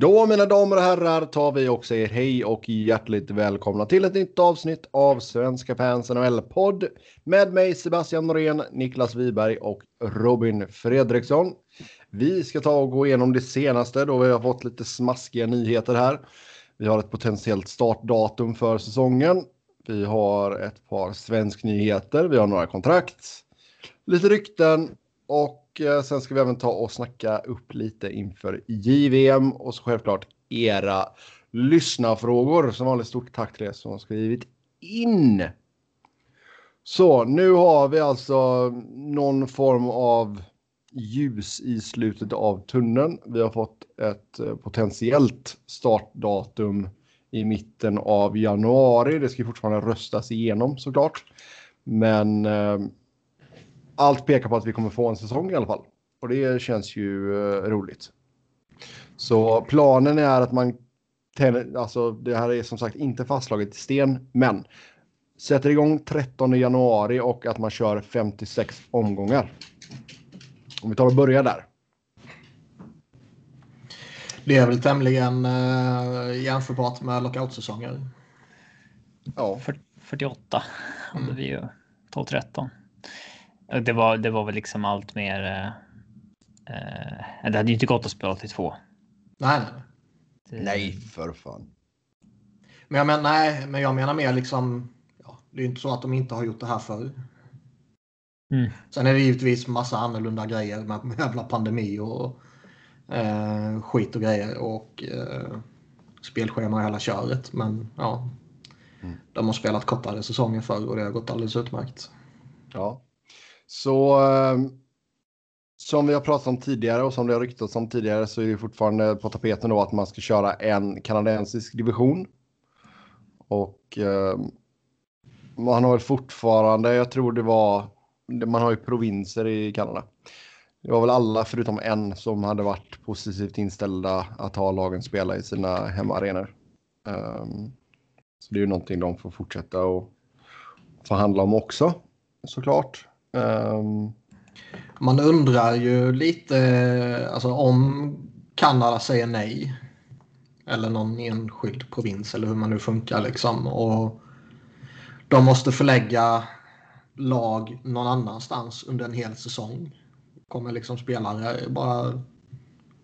Då mina damer och herrar tar vi också er hej och hjärtligt välkomna till ett nytt avsnitt av Svenska fans NHL-podd med mig Sebastian Norén, Niklas Wiberg och Robin Fredriksson. Vi ska ta och gå igenom det senaste då vi har fått lite smaskiga nyheter här. Vi har ett potentiellt startdatum för säsongen. Vi har ett par svensk nyheter. Vi har några kontrakt, lite rykten och eh, sen ska vi även ta och snacka upp lite inför JVM och så självklart era lyssnarfrågor. Som vanligt stort tack till er som har skrivit in. Så nu har vi alltså någon form av ljus i slutet av tunneln. Vi har fått ett eh, potentiellt startdatum i mitten av januari. Det ska fortfarande röstas igenom såklart. Men eh, allt pekar på att vi kommer få en säsong i alla fall. Och det känns ju eh, roligt. Så planen är att man, alltså det här är som sagt inte fastslaget i sten, men sätter igång 13 januari och att man kör 56 omgångar. Om vi tar och börjar där. Det är väl tämligen uh, jämförbart med lockoutsäsonger. Ja. 48 om det blir ju 12-13. Det var, det var väl liksom allt mer. Eh, eh, det hade ju inte gått att spela till två. Nej, nej. Det... Nej, för fan. Men jag menar, nej, men jag menar mer liksom. Ja, det är inte så att de inte har gjort det här förr. Mm. Sen är det givetvis massa annorlunda grejer med jävla pandemi och eh, skit och grejer och eh, spelschema och hela köret. Men ja, mm. de har spelat kortare säsonger förr och det har gått alldeles utmärkt. Ja, så ehm, som vi har pratat om tidigare och som det har ryktats om tidigare så är det fortfarande på tapeten då att man ska köra en kanadensisk division. Och eh, man har väl fortfarande, jag tror det var, man har ju provinser i Kanada. Det var väl alla förutom en som hade varit positivt inställda att ha lagen spela i sina hemmaarenor. Um, så det är ju någonting de får fortsätta och förhandla om också såklart. Um... Man undrar ju lite alltså, om Kanada säger nej. Eller någon enskild provins eller hur man nu funkar liksom. Och de måste förlägga lag någon annanstans under en hel säsong kommer liksom spelare bara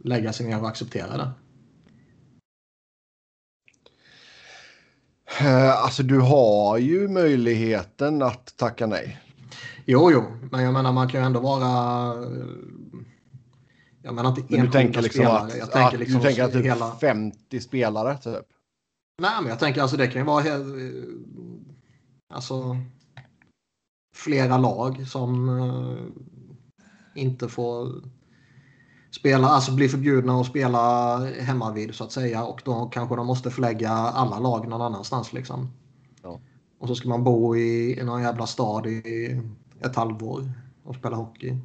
lägga sig ner och acceptera det? Eh, alltså du har ju möjligheten att tacka nej. Jo, jo, men jag menar man kan ju ändå vara... Jag menar inte enskilda du tänker liksom spelare. Att, jag tänker att, liksom du tänker att typ hela... 50 spelare typ? Nej, men jag tänker alltså det kan ju vara alltså flera lag som eh, inte får spela, alltså bli förbjudna att spela hemma vid så att säga och då kanske de måste förlägga alla lag någon annanstans liksom. Ja. Och så ska man bo i, i någon jävla stad i ett halvår och spela hockey.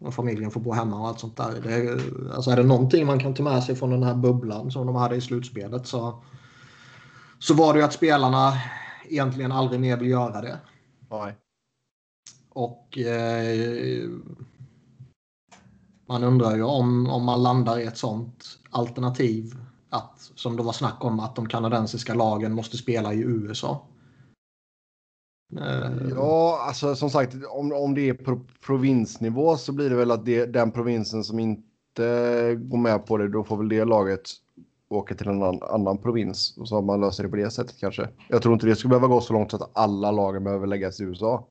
Och familjen får bo hemma och allt sånt där. Det är, alltså är det någonting man kan ta med sig från den här bubblan som de hade i slutspelet så, så var det ju att spelarna egentligen aldrig mer vill göra det. Nej. Och eh, man undrar ju om, om man landar i ett sånt alternativ att, som det var snack om, att de kanadensiska lagen måste spela i USA. Eh, ja, alltså som sagt, om, om det är på provinsnivå så blir det väl att det, den provinsen som inte går med på det, då får väl det laget åka till en annan, annan provins och så har man löser det på det sättet kanske. Jag tror inte det skulle behöva gå så långt så att alla lagen behöver läggas i USA.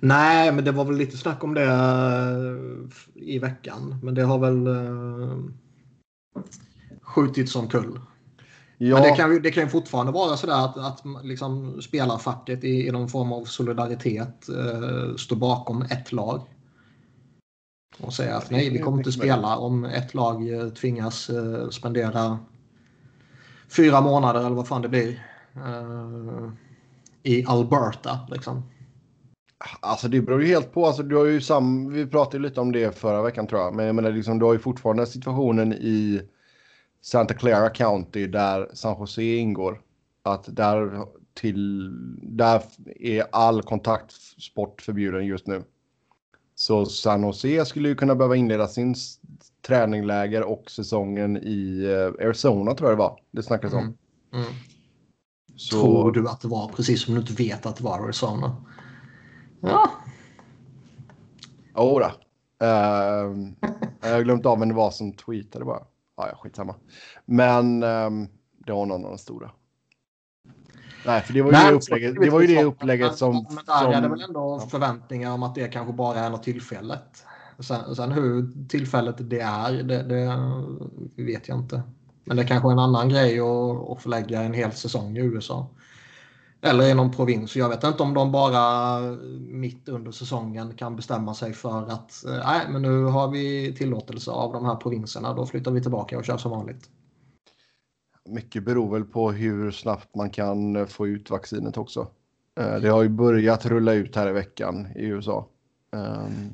Nej, men det var väl lite snack om det eh, i veckan. Men det har väl uh, skjutits som kull. Ja. Men det kan, det kan ju fortfarande vara sådär att, att liksom spelarfacket i, i någon form av solidaritet uh, står bakom ett lag. Och säger att nej, vi kommer inte spela om ett lag tvingas uh, spendera fyra månader eller vad fan det blir. Uh, I Alberta liksom. Alltså det beror ju helt på. Alltså, du har ju sam, vi pratade lite om det förra veckan tror jag. Men jag menar, liksom, du har ju fortfarande situationen i Santa Clara County där San Jose ingår. Att där, till, där är all kontaktsport förbjuden just nu. Så San Jose skulle ju kunna behöva inleda sin träningläger och säsongen i eh, Arizona tror jag det var. Det snackades om. Mm. Mm. Så... Tror du att det var precis som du inte vet att det var Arizona? Ja. Jodå. Uh, jag har glömt av vem det var som tweetade bara. Ja, ja, skitsamma. Men um, det var någon av de stora. Nej, för det var ju Nej, det upplägget, det, var ju det upplägget som... Men där som, är det väl ändå förväntningar om att det kanske bara är något tillfället. Sen, sen hur tillfället det är, det, det vet jag inte. Men det är kanske är en annan grej att, att förlägga en hel säsong i USA. Eller i någon provins. Jag vet inte om de bara mitt under säsongen kan bestämma sig för att eh, nej, men nu har vi tillåtelse av de här provinserna. Då flyttar vi tillbaka och kör som vanligt. Mycket beror väl på hur snabbt man kan få ut vaccinet också. Eh, det har ju börjat rulla ut här i veckan i USA. Ehm,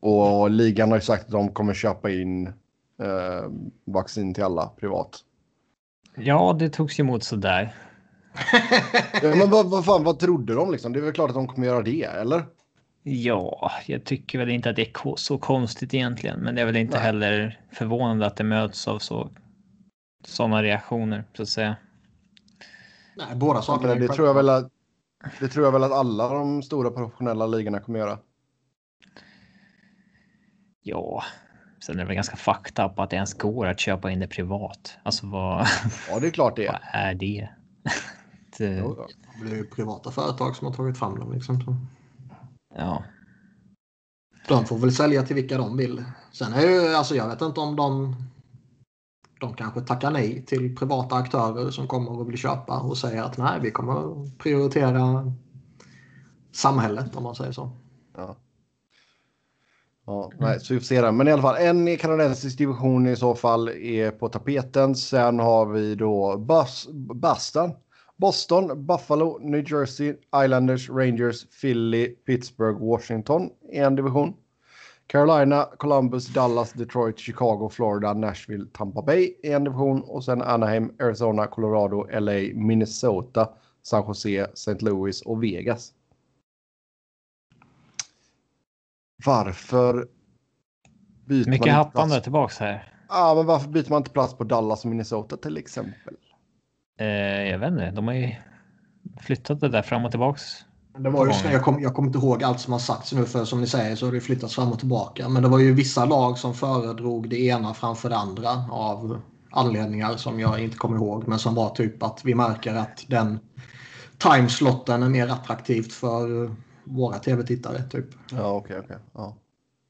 och ligan har ju sagt att de kommer köpa in eh, vaccin till alla privat. Ja, det togs emot sådär. Ja, men vad, vad fan, vad trodde de liksom? Det är väl klart att de kommer göra det, eller? Ja, jag tycker väl inte att det är så konstigt egentligen, men det är väl inte Nej. heller förvånande att det möts av så sådana reaktioner så att säga. Nej, båda sakerna. Ja, det tror jag väl att. Det tror jag väl att alla de stora professionella ligorna kommer göra. Ja, sen är det väl ganska fucked up att det ens går att köpa in det privat. Alltså vad? Ja, det är klart det är. vad är det? Det... Jo, det blir ju privata företag som har tagit fram dem liksom. Ja. De får väl sälja till vilka de vill. Sen är ju, alltså jag vet inte om de de kanske tackar nej till privata aktörer som kommer och vill köpa och säger att nej, vi kommer prioritera samhället om man säger så. Ja. Ja, nej, så vi får se det. Men i alla fall en kanadensisk division i så fall är på tapeten. Sen har vi då Bus, Boston, Boston, Buffalo, New Jersey, Islanders, Rangers, Philly, Pittsburgh, Washington i en division. Carolina, Columbus, Dallas, Detroit, Chicago, Florida, Nashville, Tampa Bay i en division och sen Anaheim, Arizona, Colorado, LA, Minnesota, San Jose, St. Louis och Vegas. Varför byter Mycket man happande plats? tillbaks här. Ja, men varför byter man inte plats på Dallas och Minnesota till exempel? Eh, jag vet inte. De har ju flyttat det där fram och tillbaks det var ju, jag, kommer jag kommer inte ihåg allt som har sagts nu för som ni säger så har det flyttats fram och tillbaka. Men det var ju vissa lag som föredrog det ena framför det andra av anledningar som jag inte kommer ihåg. Men som var typ att vi märker att den timeslotten är mer attraktivt för våra tv-tittare. Typ. Ja, okej. Okay, okay. ja.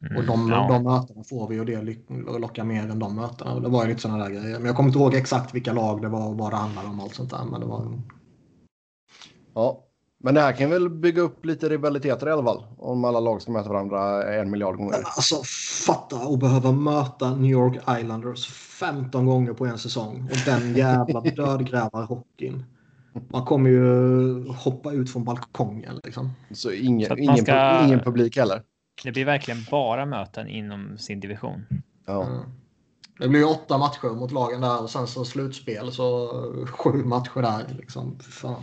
Mm, och de, ja. de mötena får vi och det lockar mer än de mötena. Och det var ju lite sådana där grejer. Men jag kommer inte ihåg exakt vilka lag det var och vad det handlade om. Allt sånt där. Men det var... Ja, men det här kan väl bygga upp lite rivaliteter i alla fall. Om alla lag ska möta varandra en miljard gånger. Alltså fatta att behöva möta New York Islanders 15 gånger på en säsong. Och den jävla dödgrävarhockeyn. Man kommer ju hoppa ut från balkongen liksom. Så ingen, Så ingen, ska... ingen publik heller? Det blir verkligen bara möten inom sin division. Ja. Mm. Det blir åtta matcher mot lagen där och sen så slutspel så sju matcher där. Liksom. Fan.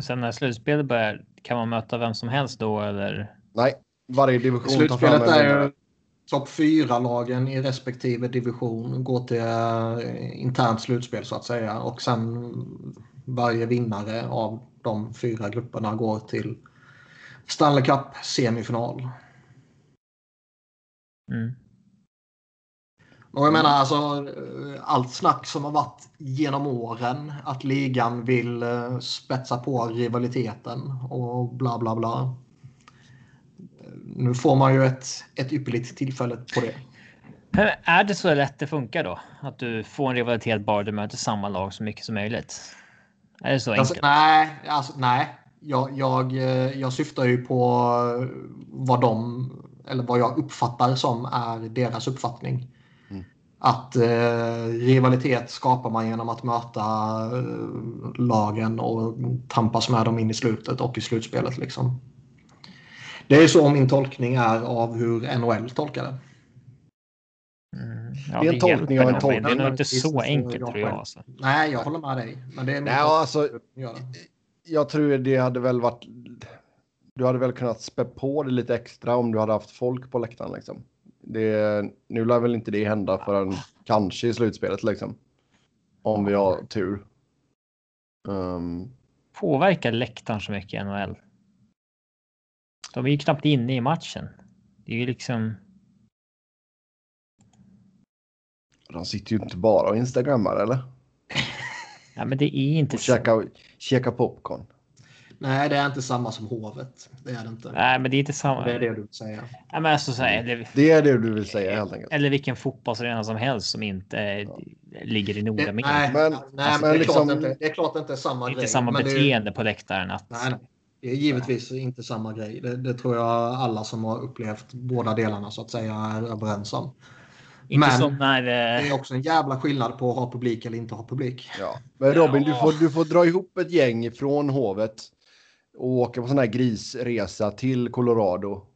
Sen när slutspelet börjar, kan man möta vem som helst då eller? Nej, varje division Slutspelet är ju topp fyra lagen i respektive division går till uh, internt slutspel så att säga och sen varje vinnare av de fyra grupperna går till Stanley Cup semifinal. Mm. Och jag menar alltså eh, allt snack som har varit genom åren att ligan vill eh, spetsa på rivaliteten och bla bla bla. Nu får man ju ett, ett ypperligt tillfälle på det. Är det så lätt det funkar då? Att du får en rivalitet bara du möter samma lag så mycket som möjligt? Är det så alltså, enkelt? nej, alltså, nej. Jag, jag, eh, jag syftar ju på vad de, eller vad jag uppfattar som är deras uppfattning. Att eh, rivalitet skapar man genom att möta eh, lagen och tampas med dem in i slutet och i slutspelet. Liksom. Det är så min tolkning är av hur NHL tolkar det. Mm. Ja, det är en tolkning av en tolkning. Det är nog inte så enkelt tror jag. Alltså. Nej, jag håller med dig. Men det är Nej, alltså, jag tror det hade väl varit... Du hade väl kunnat spä på det lite extra om du hade haft folk på läktaren. Liksom Det, nu lär väl inte det hända förrän kanske i slutspelet liksom. Om vi har tur. Um, Påverkar läktaren så mycket i NHL? De är ju knappt inne i matchen. Det är ju liksom. De sitter ju inte bara och instagrammar eller? Ja, men det är inte och käka, käka popcorn. Nej, det är inte samma som hovet. Det är det inte. Nej, men det är inte samma. Det är det du vill säga. Ja, men alltså, så här, eller, det är det du vill säga helt enkelt. Eller vilken fotbollsarena som helst som inte ja. ligger i Nordamerika. Nej, men, nej, alltså, men det, är liksom, inte, det är klart inte samma det är grej. Inte samma beteende det, på läktaren. Att, nej, nej. Det är givetvis inte samma grej. Det, det, tror jag alla som har upplevt båda delarna så att säga är överens om. Inte men som när, det är också en jävla skillnad på att ha publik eller inte ha publik. Ja. Men Robin, ja. du, får, du får dra ihop ett gäng från hovet och åka på sån här grisresa till Colorado.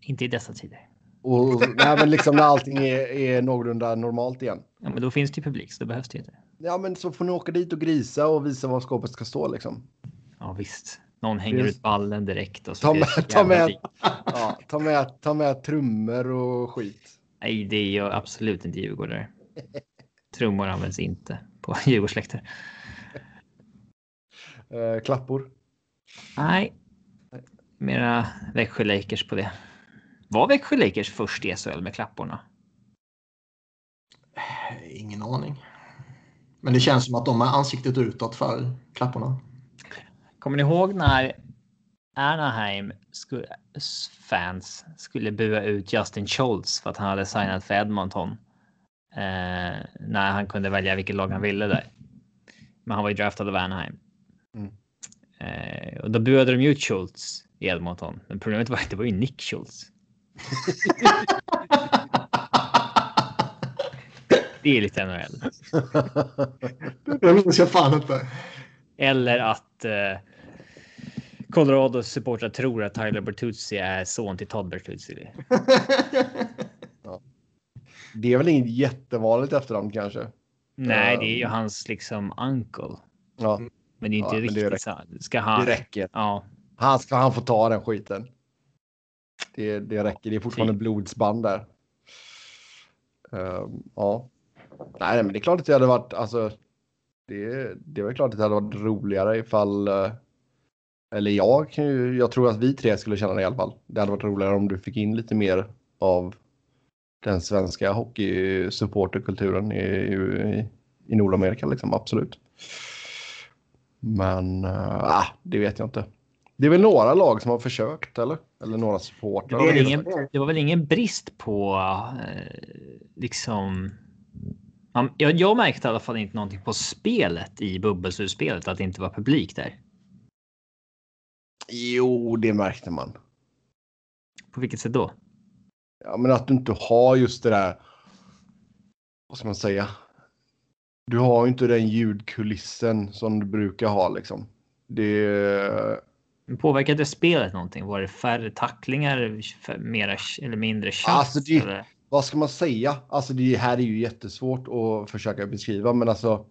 Inte i dessa tider. Och nej, men liksom när allting är, är någorlunda normalt igen. Ja, men då finns det ju publik så det behövs det inte. Ja, men så får ni åka dit och grisa och visa var skåpet ska stå liksom. Ja, visst. Någon hänger ut ballen direkt och så ta med, ta med, ja, ta med, ta med trummor och skit. Nej, det är ju absolut inte djurgårdare. Trummor används inte på Djurgårdsläktare. Uh, klappor? Nej. Mera Växjö Lakers på det. Var Växjö Lakers först i SHL med klapporna? Ingen aning. Men det känns som att de är ansiktet utåt för klapporna. Kommer ni ihåg när Anaheim skulle, fans skulle bua ut Justin Schultz för att han hade signat för Edmonton? Eh, när han kunde välja vilket lag han ville där. Men han var ju draftad av Anaheim. Mm. Eh, och då buade de ut Schultz i Edmonton. Men problemet var att det var ju Nick Schultz. det är lite NHL. det minns jag fan inte. Eller att eh, Colorados supportrar tror att Tyler Bertuzzi är son till Todd Bertuzzi. ja. Det är väl inget jättevanligt efternamn kanske? Nej, det är ju hans liksom uncle. Ja. Men det är inte ja, riktigt det så. Ska han... Det räcker. Ja. Han ska han få ta den skiten. Det, det räcker. Det är fortfarande Fy. blodsband där. Um, ja. Nej, men det är klart att det hade varit alltså. Det, det var klart att det hade varit roligare ifall. Uh, eller jag kan ju, jag tror att vi tre skulle känna det i alla fall. Det hade varit roligare om du fick in lite mer av den svenska hockeysupporterkulturen i, i, i Nordamerika liksom, absolut. Men äh, det vet jag inte. Det är väl några lag som har försökt eller? Eller några supportrar. Det, var väl ingen, det var väl ingen brist på eh, liksom. Jag, jag märkte i alla fall inte någonting på spelet i bubbelslutspelet att det inte var publik där. Jo, det märkte man. På vilket sätt då? Ja, men att du inte har just det där. Vad ska man säga? Du har inte den ljudkulissen som du brukar ha liksom. Det. Påverkade spelet någonting? Var det färre tacklingar, mera eller mindre chans? Alltså det, eller? vad ska man säga? Alltså det här är ju jättesvårt att försöka beskriva, men alltså.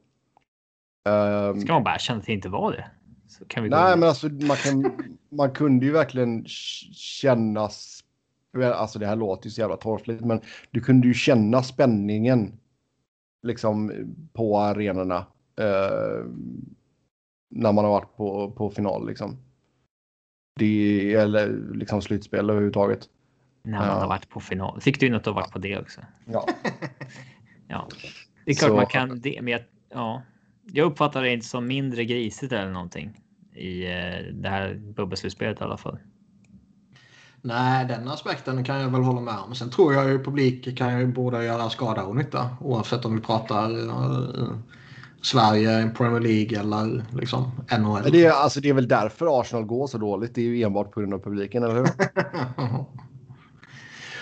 Um, Ska man bara känna att det inte var det? Nej, men alltså man, kan, man kunde ju verkligen känna. Alltså det här låter ju så jävla torftigt, men du kunde ju känna spänningen. Liksom på arenorna. Eh, när man har varit på, på final liksom. Det, eller liksom slutspel överhuvudtaget. När man uh, har varit på final. Fick du något att ha varit på det också? Ja. ja. Det är klart så. man kan det, men jag, ja. Jag uppfattar det inte som mindre grisigt eller någonting i eh, det här bubbelslutspelet i alla fall. Nej, den aspekten kan jag väl hålla med om. Sen tror jag ju publik kan ju både göra skada och nytta oavsett om vi pratar uh, Sverige, Premier League eller liksom NHL. Det är, alltså, det är väl därför Arsenal går så dåligt. Det är ju enbart på grund av publiken, eller hur?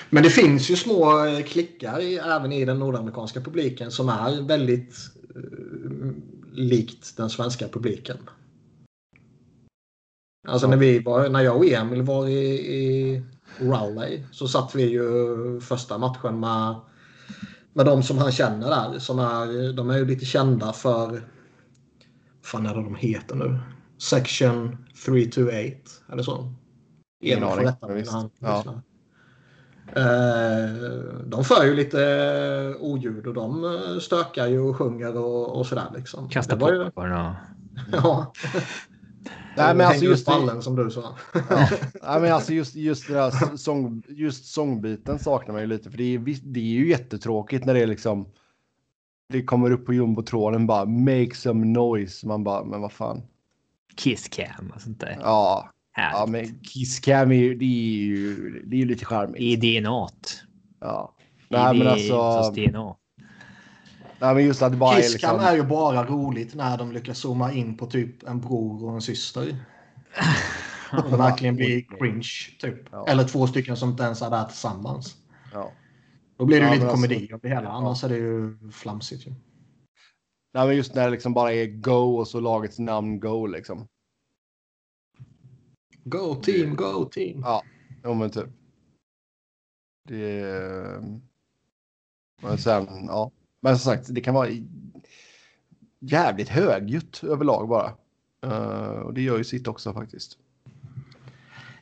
Men det finns ju små eh, klickar i, även i den nordamerikanska publiken som är väldigt uh, likt den svenska publiken. Alltså när, vi var, när jag och Emil var i, i Rowley så satt vi ju första matchen med, med de som han känner där. Som är, de är ju lite kända för, vad fan är det de heter nu? Section 328 eller så. Ingen aning. Han, ja. Eh, de för ju lite eh, oljud och de eh, stökar ju och sjunger och, och sådär. Liksom. Kasta Det var ju- popcorn och... Ja. Nej, men alltså just ballen som du sa. Ja. Nej, men alltså just, just, det där sång, just sångbiten saknar man ju lite. För det är, det är ju jättetråkigt när det är liksom... Det kommer upp på jumbotråden bara make some noise. Man bara, men vad fan. Kiss cam och sånt där. Ja, ja Härligt. men Kiss Cam är ju, det är ju, det är ju lite charmigt. I DNAt. Ja. I Nej, men det- alltså. DNA. Nej, men just att bara är Kisscam liksom. är ju bara roligt när de lyckas zooma in på typ en bror och en syster. Och det verkligen blir cringe. Typ. Ja. Eller två stycken som inte ens är där tillsammans. Ja. Då blir det ju Ja, lite men alltså- komedi av det hela. Annars är det ju flamsigt. Ju. Nej, men just när det liksom bara är Go och så lagets namn Go liksom. Go team, go team. Ja, jo men typ. Det är... Men sen, ja. Men som sagt, det kan vara jävligt högljutt överlag bara. Eh, och det gör ju sitt också faktiskt.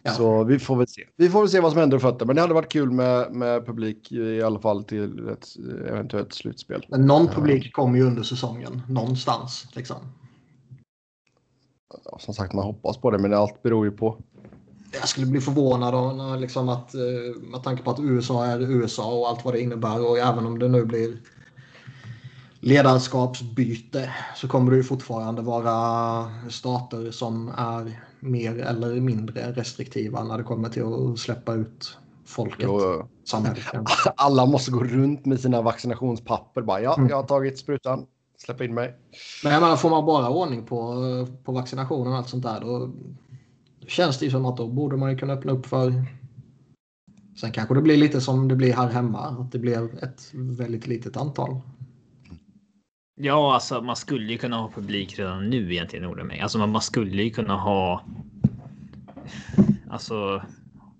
Ja. Så vi får väl se. Vi får väl se vad som händer fötter. Men det hade varit kul med, med publik i alla fall till ett eventuellt slutspel. Men någon publik kommer ju under säsongen. Någonstans. Liksom. Som sagt, man hoppas på det, men allt beror ju på. Jag skulle bli förvånad om, när liksom att, eh, med tanke på att USA är USA och allt vad det innebär. Och även om det nu blir ledarskapsbyte så kommer det ju fortfarande vara stater som är mer eller mindre restriktiva när det kommer till att släppa ut folket. Samhället. alla måste gå runt med sina vaccinationspapper. Bara, ja, Mm. jag har tagit sprutan. Släpp in mig. Men jag menar, får man bara ordning på, på vaccinationen och allt sånt där då känns det ju som att då borde man ju kunna öppna upp för Sen kanske det blir lite som det blir här hemma, att det blir ett väldigt litet antal. Ja, alltså man skulle ju kunna ha publik redan nu egentligen i Nordamerika. Alltså man, man skulle ju kunna ha. Alltså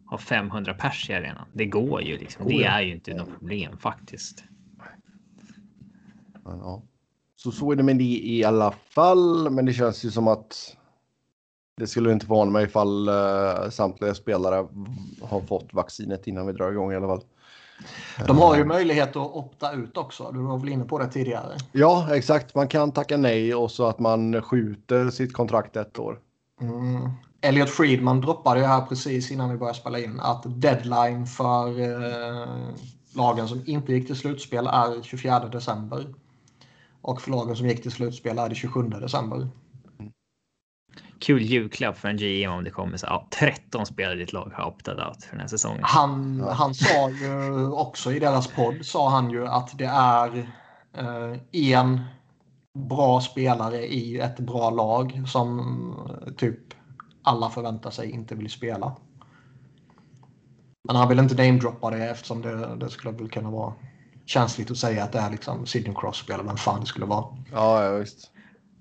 ha 500 pers i arenan. Det går ju liksom. Det är ju inte något problem faktiskt. Men, ja. Så så är det med det i alla fall. Men det känns ju som att det skulle inte förvåna mig ifall uh, samtliga spelare har fått vaccinet innan vi drar igång i alla fall. De har ju möjlighet att opta ut också. Du var väl inne på det tidigare. Ja, exakt. Man kan tacka nej och så att man skjuter sitt kontrakt ett år. Mm. Elliot Friedman droppade ju här precis innan vi började spela in att deadline för eh, lagen som inte gick till slutspel är 24 december. Och för lagen som gick till slutspel är det 27 december. Kul julklapp för en GM om det kommer så ja, 13 spelare i ditt lag har optat out för den här säsongen. Han, Ja. han sa ju också i deras podd sa han ju att det är eh, en bra spelare i ett bra lag som eh, typ alla förväntar sig inte vill spela. Men han vill inte namedroppa det eftersom det, det skulle väl kunna vara känsligt att säga att det är liksom Sidney Crosby eller vem fan det skulle vara. Ja, ja visst.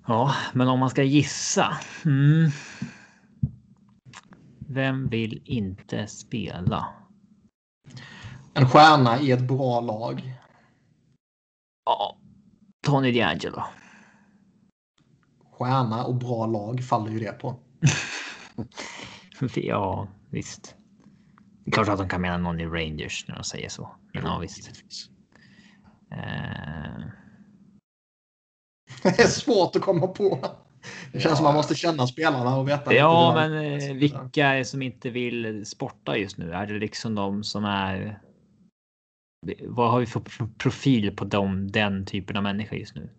Ja, men om man ska gissa. Mm. Vem vill inte spela? En stjärna i ett bra lag. Ja, Tony D'Angelo. Stjärna och bra lag faller ju det på. Ja, visst. Det är klart att de kan mena någon i Rangers när de säger så. Men ja, visst. Eh, Det är svårt att komma på. Det känns som man måste känna spelarna och veta. ja, men eh, vilka är det som inte vill sporta just nu? Är det liksom de som är? Vad har vi för pro- profil på dem, den typen av människa just nu?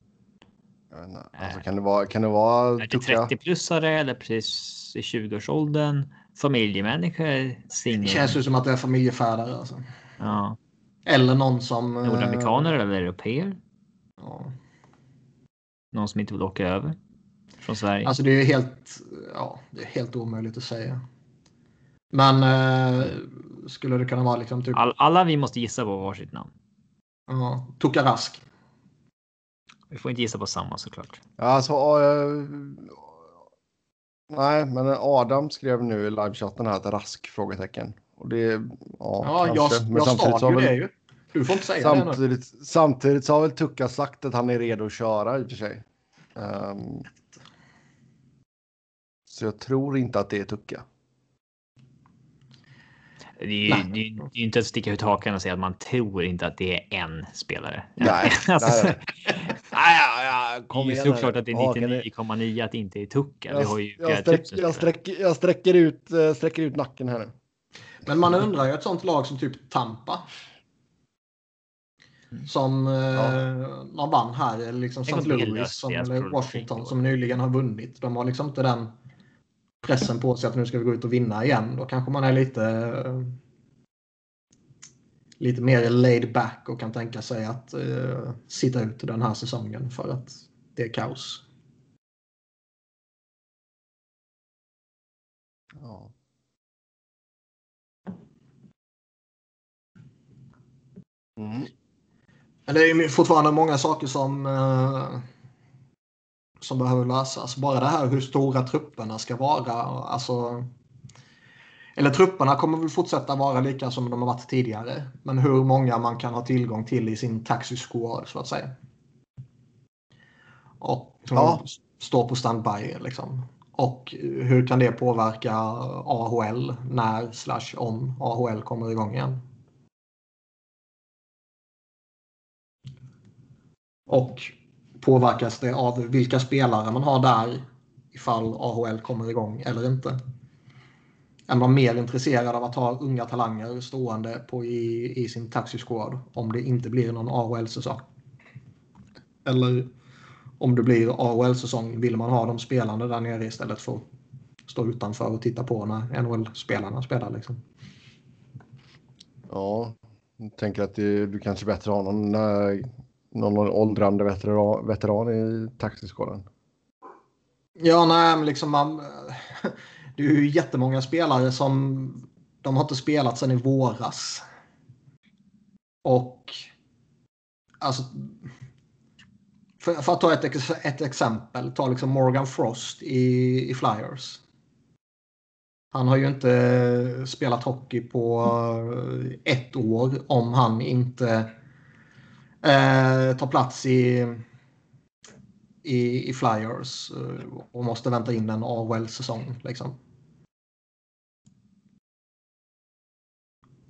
Alltså, kan det vara, kan det vara Är det Tucka? 30-plussare eller precis i 20-årsåldern? Familjemänniskor? Det Singel? känns ju som att det är familjefärdare. Alltså. Ja. Eller någon som... eh, Nordamerikaner eller europeer? Ja. Någon som inte vill åka över från Sverige? Alltså det är ju helt, ja, det är helt omöjligt att säga. Men eh, skulle det kunna vara liksom typ All, alla vi måste gissa på varsitt namn. ja, Tuka Rask? Vi får inte gissa på samma såklart. Ja, Alltså, eh, nej, men Adam skrev nu i livechatten här ett rask frågetecken. Och det, ja, Ja, jag, jag samtidigt stal har ju väl- det ju. Du får inte säga det nu. Samtidigt, samtidigt så har väl Tucka sagt att han är redo att köra i och för sig. Ehm, så jag tror inte att det är Tucka. Det är ju det är, ju- det är ju inte att sticka ut hakan och säga att man tror inte att det är en spelare. Nej, alltså, nej, nej, ja, det kom är såklart att det är Haken är- 99,9 att det inte är Tucka. Vi Jag, har ju jag, sträck, jag, sträcker, jag sträcker, ut, eh, sträcker ut nacken här nu. Men man undrar ju ett sånt lag som typ Tampa. Som eh, de vann här, eller liksom St. Louis som, eller Washington som nyligen har vunnit. De har liksom inte den pressen på sig att nu ska vi gå ut och vinna igen. Då kanske man är lite eh, lite mer laid back och kan tänka sig att eh, sitta ut den här säsongen för att det är kaos. Ja. Mm. Men det är ju fortfarande många saker som, eh, som behöver lösas. Bara det här hur stora trupperna ska vara. Alltså, eller trupperna kommer väl fortsätta vara lika som de har varit tidigare. Men hur många man kan ha tillgång till i sin taxi squad så att säga. Och Ja. står på standby liksom. Och hur kan det påverka AHL när slash om AHL kommer igång igen? Och påverkas det av vilka spelare man har där ifall AHL kommer igång eller inte? Är man mer intresserad av att ha unga talanger stående på i, i sin taxiskåd om det inte blir någon AHL-säsong? Eller om det blir AHL-säsong vill man ha dem spelande där nere istället för att stå utanför och titta på när NHL-spelarna spelar. Liksom. Ja, jag tänker att det, du kanske bättre har någon, eh, någon åldrande veteran, veteran i taxiskålen. Ja, nej, men liksom man, det är ju jättemånga spelare som de har inte spelat sedan i våras. Och alltså för, för att ta ett, ett exempel, ta liksom Morgan Frost i, i Flyers. Han har ju inte spelat hockey på eh, ett år om han inte eh, tar plats i i, i Flyers eh, och måste vänta in en AHL-säsong. Liksom.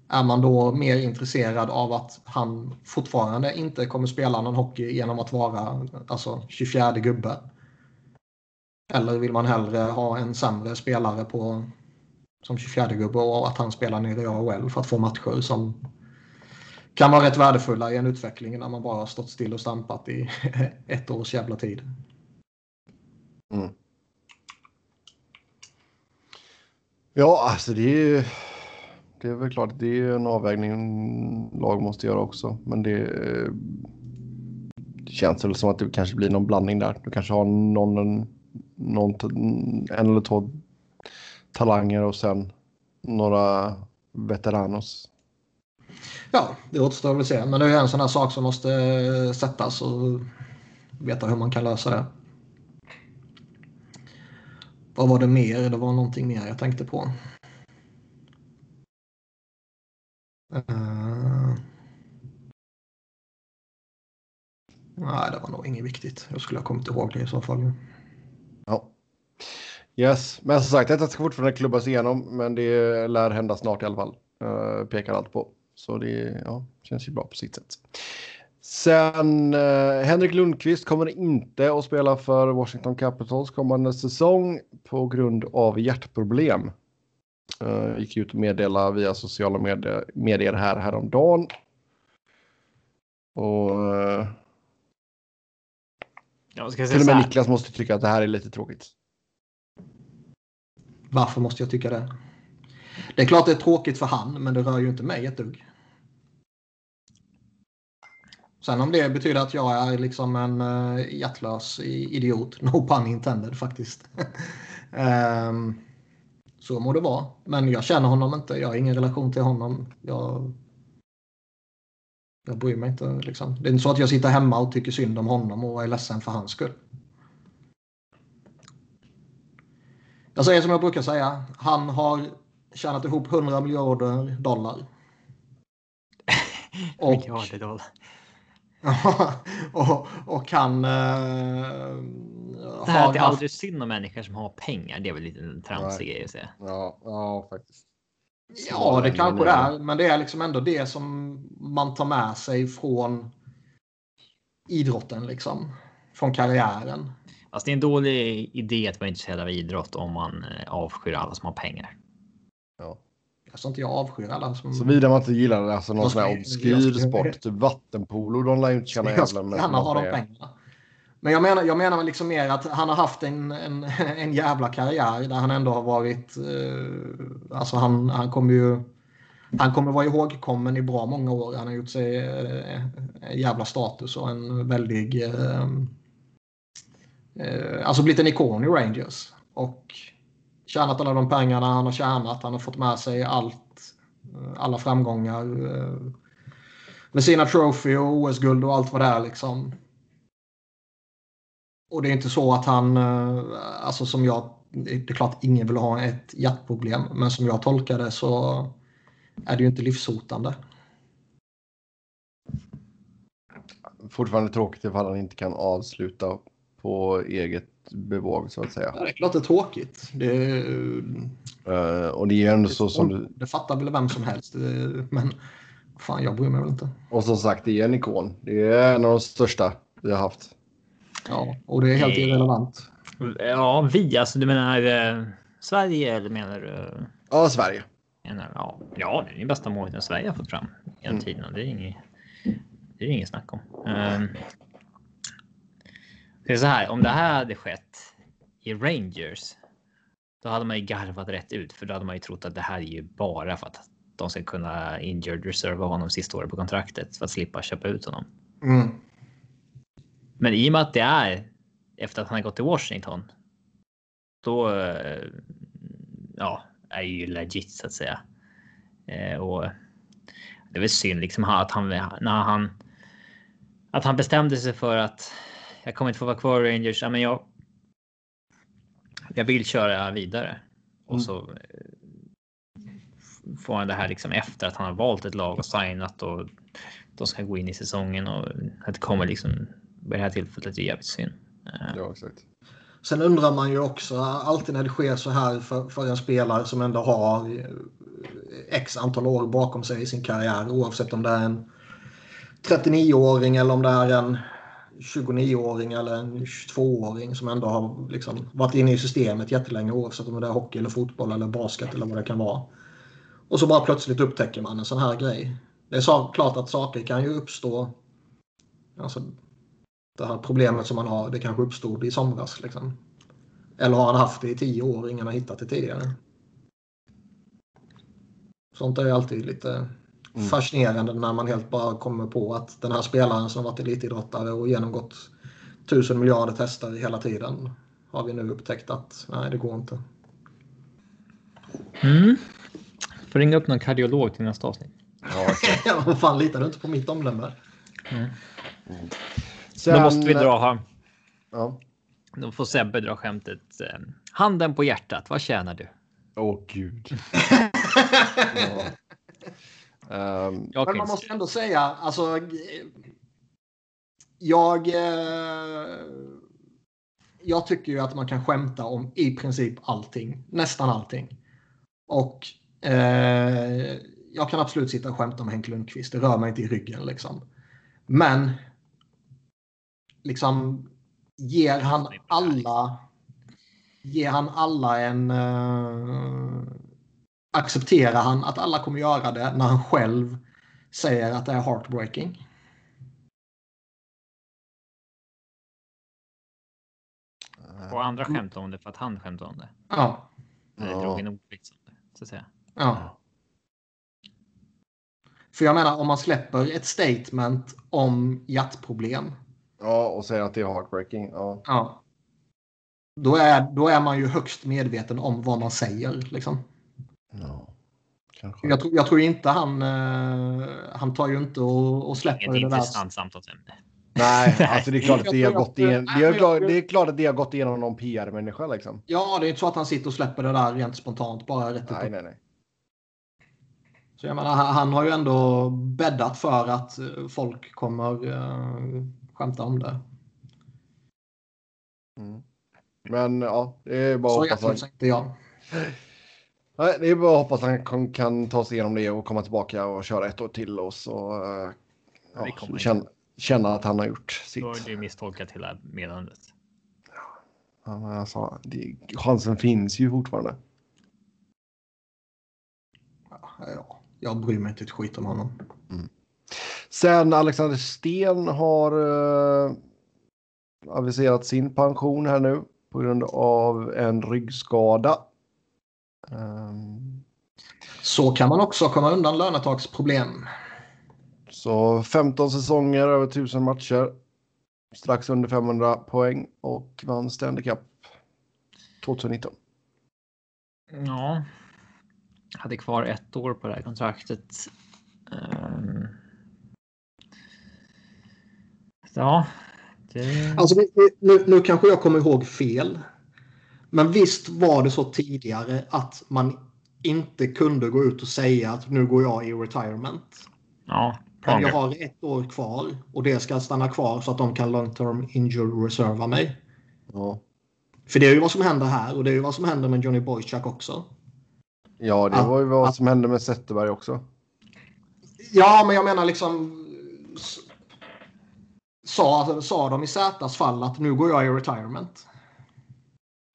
Är man då mer intresserad av att han fortfarande inte kommer spela någon hockey genom att vara alltså, 24 gubbe? Eller vill man hellre ha en sämre spelare på, som 24 gubbe och att han spelar nere i AHL för att få matcher som kan vara rätt värdefulla i en utveckling när man bara har stått still och stampat i ett års jävla tid. Mm. Ja, alltså det är ju... Det är väl klart, det är ju en avvägning lag måste göra också. Men det, det känns väl som att det kanske blir någon blandning där. Du kanske har någon, någon en eller två talanger och sen några veteranos. Ja, det återstår väl att se. Men det är en sån här sak som måste eh, sättas och veta hur man kan lösa det. Vad var det mer? Det var någonting mer jag tänkte på. Uh... Nej, det var nog inget viktigt. Jag skulle ha kommit ihåg det i så fall. Ja. Yes, men som sagt, detta ska fortfarande klubbas igenom, men det lär hända snart i alla fall. Uh, pekar allt på. Så det ja, känns ju bra på sitt sätt. Sen uh, Henrik Lundqvist kommer inte att spela för Washington Capitals kommande säsong på grund av hjärtproblem. Uh, gick ut och meddelade via sociala medier, medier här häromdagen. Och uh, Jag ska säga till och med. Niklas måste tycka att det här är lite tråkigt. Varför måste jag tycka det? Det är klart det är tråkigt för han, men det rör ju inte mig ett dugg. Sen om det betyder att jag är liksom en uh, hjärtlös idiot, no pun intended faktiskt. um, så må det vara. Men jag känner honom inte, jag har ingen relation till honom. Jag, jag bryr mig inte. Liksom. Det är inte så att jag sitter hemma och tycker synd om honom och är ledsen för hans skull. Jag säger som jag brukar säga. Han har tjänat ihop 100 miljarder dollar. Och, Miljarder dollar. och, och han... Eh, Det här att det aldrig är synd om människor som har pengar, det är väl lite en tramsig grej att säga. Ja, ja faktiskt. Ja, det kanske det är. Men det är liksom ändå det som man tar med sig från idrotten, liksom. Från karriären. Alltså det är en dålig idé att vara intresserad av idrott om man eh, avskyr alla som har pengar. Ja. Alltså inte jag avskyr alla som... Såvida man inte gillar alltså, någon sån här obskyr sport, typ vattenpolo. De lär ju inte tjäna jävla skulle med. gärna ha de pengarna. Men jag menar, jag menar liksom mer att han har haft en, en, en jävla karriär där han ändå har varit... Eh, alltså han, han kommer ju... Han kommer vara ihågkommen i bra många år. Han har gjort sig eh, en jävla status och en väldig... Eh, eh, alltså blivit en ikon i Rangers. Och tjänat alla de pengarna han har tjänat. Han har fått med sig allt. Eh, alla framgångar. Eh, med sina trophy och OS-guld och allt vad det är liksom. Och det är inte så att han, eh, alltså som jag, det är klart ingen vill ha ett hjärtproblem, men som jag tolkar det så är det ju inte livshotande. Fortfarande tråkigt ifall han inte kan avsluta på eget bevåg så att säga. Ja, det är klart det är tråkigt. Det, Eh, och det är ändå så som du... det fattar väl vem som helst. Det, men fan, jag bryr mig väl inte. Och som sagt, det är en ikon. Det är en av de största vi har haft. Ja, och det är helt Nej. irrelevant. Ja, vi alltså. Du menar eh, Sverige eller menar du? Ja, Sverige. Menar, ja, ja, det är den bästa målvakten Sverige har fått fram genom Mm. tiden. och Det är inget. Det är inget snack om. Ehm, det är så här. Om det här hade skett i Rangers. Då hade man ju garvat rätt ut för då hade man ju trott att det här är ju bara för att de ska kunna injured reserva honom sista året på kontraktet för att slippa köpa ut honom. Mm. Men i och med att det är efter att han har gått till Washington. Då. eh, Ja, är ju legit så att säga. Eh, och det är väl synd liksom att han när han. Att han bestämde sig för att jag kommer inte få vara kvar i Rangers. Ja, men jag. Jag vill köra vidare och Mm. så. eh, Får han det här liksom efter att han har valt ett lag och signat och de ska gå in i säsongen och att det kommer liksom vid det här tillfället är jävligt synd. Eh, Ja, exakt. Sen undrar man ju också, alltid när det sker så här för, för en spelare som ändå har eh, x antal år bakom sig i sin karriär, oavsett om det är en 39-åring eller om det är en 29-åring eller en 22-åring som ändå har liksom varit inne i systemet jättelänge oavsett om det är hockey eller fotboll eller basket eller vad det kan vara. Och så bara plötsligt upptäcker man en sån här grej. Det är så, klart att saker kan ju uppstå. Alltså, det här problemet som man har, det kanske uppstod i somras. Liksom. Eller har han haft det i tio år och ingen har hittat det tidigare? Sånt är ju alltid lite Mm. fascinerande när man helt bara kommer på att den här spelaren som varit elitidrottare och genomgått tusen miljarder tester hela tiden har vi nu upptäckt att nej, det går inte. Mm. Får ringa upp någon kardiolog till nästa avsnitt. Ja. Ja, vad fan, litar du inte på mitt omdöme? Sen, Då måste vi dra här. Ja. Då får Sebbe dra skämtet. eh, Handen på hjärtat, vad tjänar du? Åh, gud. ja. Jag Men man måste ändå säga, alltså. Jag. Eh, jag tycker ju att man kan skämta om i princip allting. Nästan allting. Och eh, jag kan absolut sitta och skämta om Henk Lundqvist. Det rör mig inte i ryggen liksom. Men. Liksom. Ger han alla. Ger han alla en. Eh, accepterar han att alla kommer göra det när han själv säger att det är heartbreaking? Och andra skämtar om det för att han skämtar om det. Ja. Eller Ja. drog en ordvits om det. Så att säga. ja. För jag menar om man släpper ett statement om hjärtproblem. ja, och säga att det är heartbreaking. Ja. Ja. Då är, då är man ju högst medveten om vad man säger. Liksom. Ja. Kanske. Jag, tror, jag tror inte han... Eh, han tar ju inte och, och släpper Ett det där. intressant samtalsämne. Nej, alltså det är klart att det har gått igen, att- det är, klart, det är klart att det har gått igenom någon PR-människa liksom. Ja, det är inte så att han sitter och släpper det där rent spontant. Bara rätt Nej, nej, nej. Så jag menar, han har ju ändå bäddat för att eh, folk kommer uh, skämta om det. Mm. Men ja, det är bara Så att hoppas inte jag. Nej, det är bara att hoppas att han kan, kan ta sig igenom det och komma tillbaka och köra ett år till och så eh, ja, känna, känna att han har gjort sitt. Då har du misstolkat hela meddelandet. Ja, men alltså, det, chansen finns ju fortfarande. Ja, jag bryr mig inte ett skit om honom. Sen Alexander Sten har eh, aviserat sin pension här nu på grund av en ryggskada. Ehm, Så kan man också komma undan lönetaksproblem. så 15 säsonger över 1000 matcher. Strax under 500 poäng och vann Stanley Cup 2019. Ja. Hade kvar ett år på det här kontraktet. Ehm. Ja. Det... Alltså, nu, nu kanske jag kommer ihåg fel. Men visst var det så tidigare att man inte kunde gå ut och säga att nu går jag i retirement. Ja. Men jag har ett år kvar och det ska stanna kvar så att de kan long term injury reserva mig. Ja. För det är ju vad som händer här och det är ju vad som händer med Johnny Boychuk också. ja, det Att- var ju vad att- som hände med Zetterberg också. Ja, men jag menar liksom... Sa, sa de i Zätas fall att nu går jag i retirement?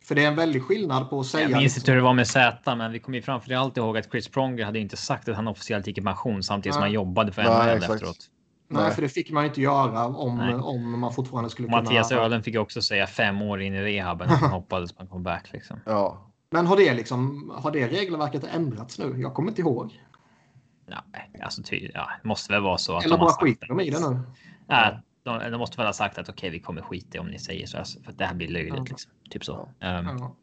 För det är en väldig skillnad på att säga... Jag minns liksom- inte hur det var med Z, men vi kommer ju framför allt ihåg att Chris Pronger hade inte sagt att han officiellt gick i pension samtidigt som han jobbade för NHL efteråt. Nej, Nej. för det fick man ju inte göra om, Nej. om man fortfarande skulle Mattias kunna... Öhlen fick också säga fem år in i rehaben att han hoppades på en comeback liksom. Ja, Men har det, liksom, har det regelverket ändrats nu? Jag kommer inte ihåg. Nej, alltså ty, ja, det måste väl vara så att Eller bara skiter de i det nu? Nej, de, de måste väl ha sagt att okej, vi kommer skita om ni säger så, alltså, för att det här blir löjligt Ja. liksom. Typ så. Um, Ja.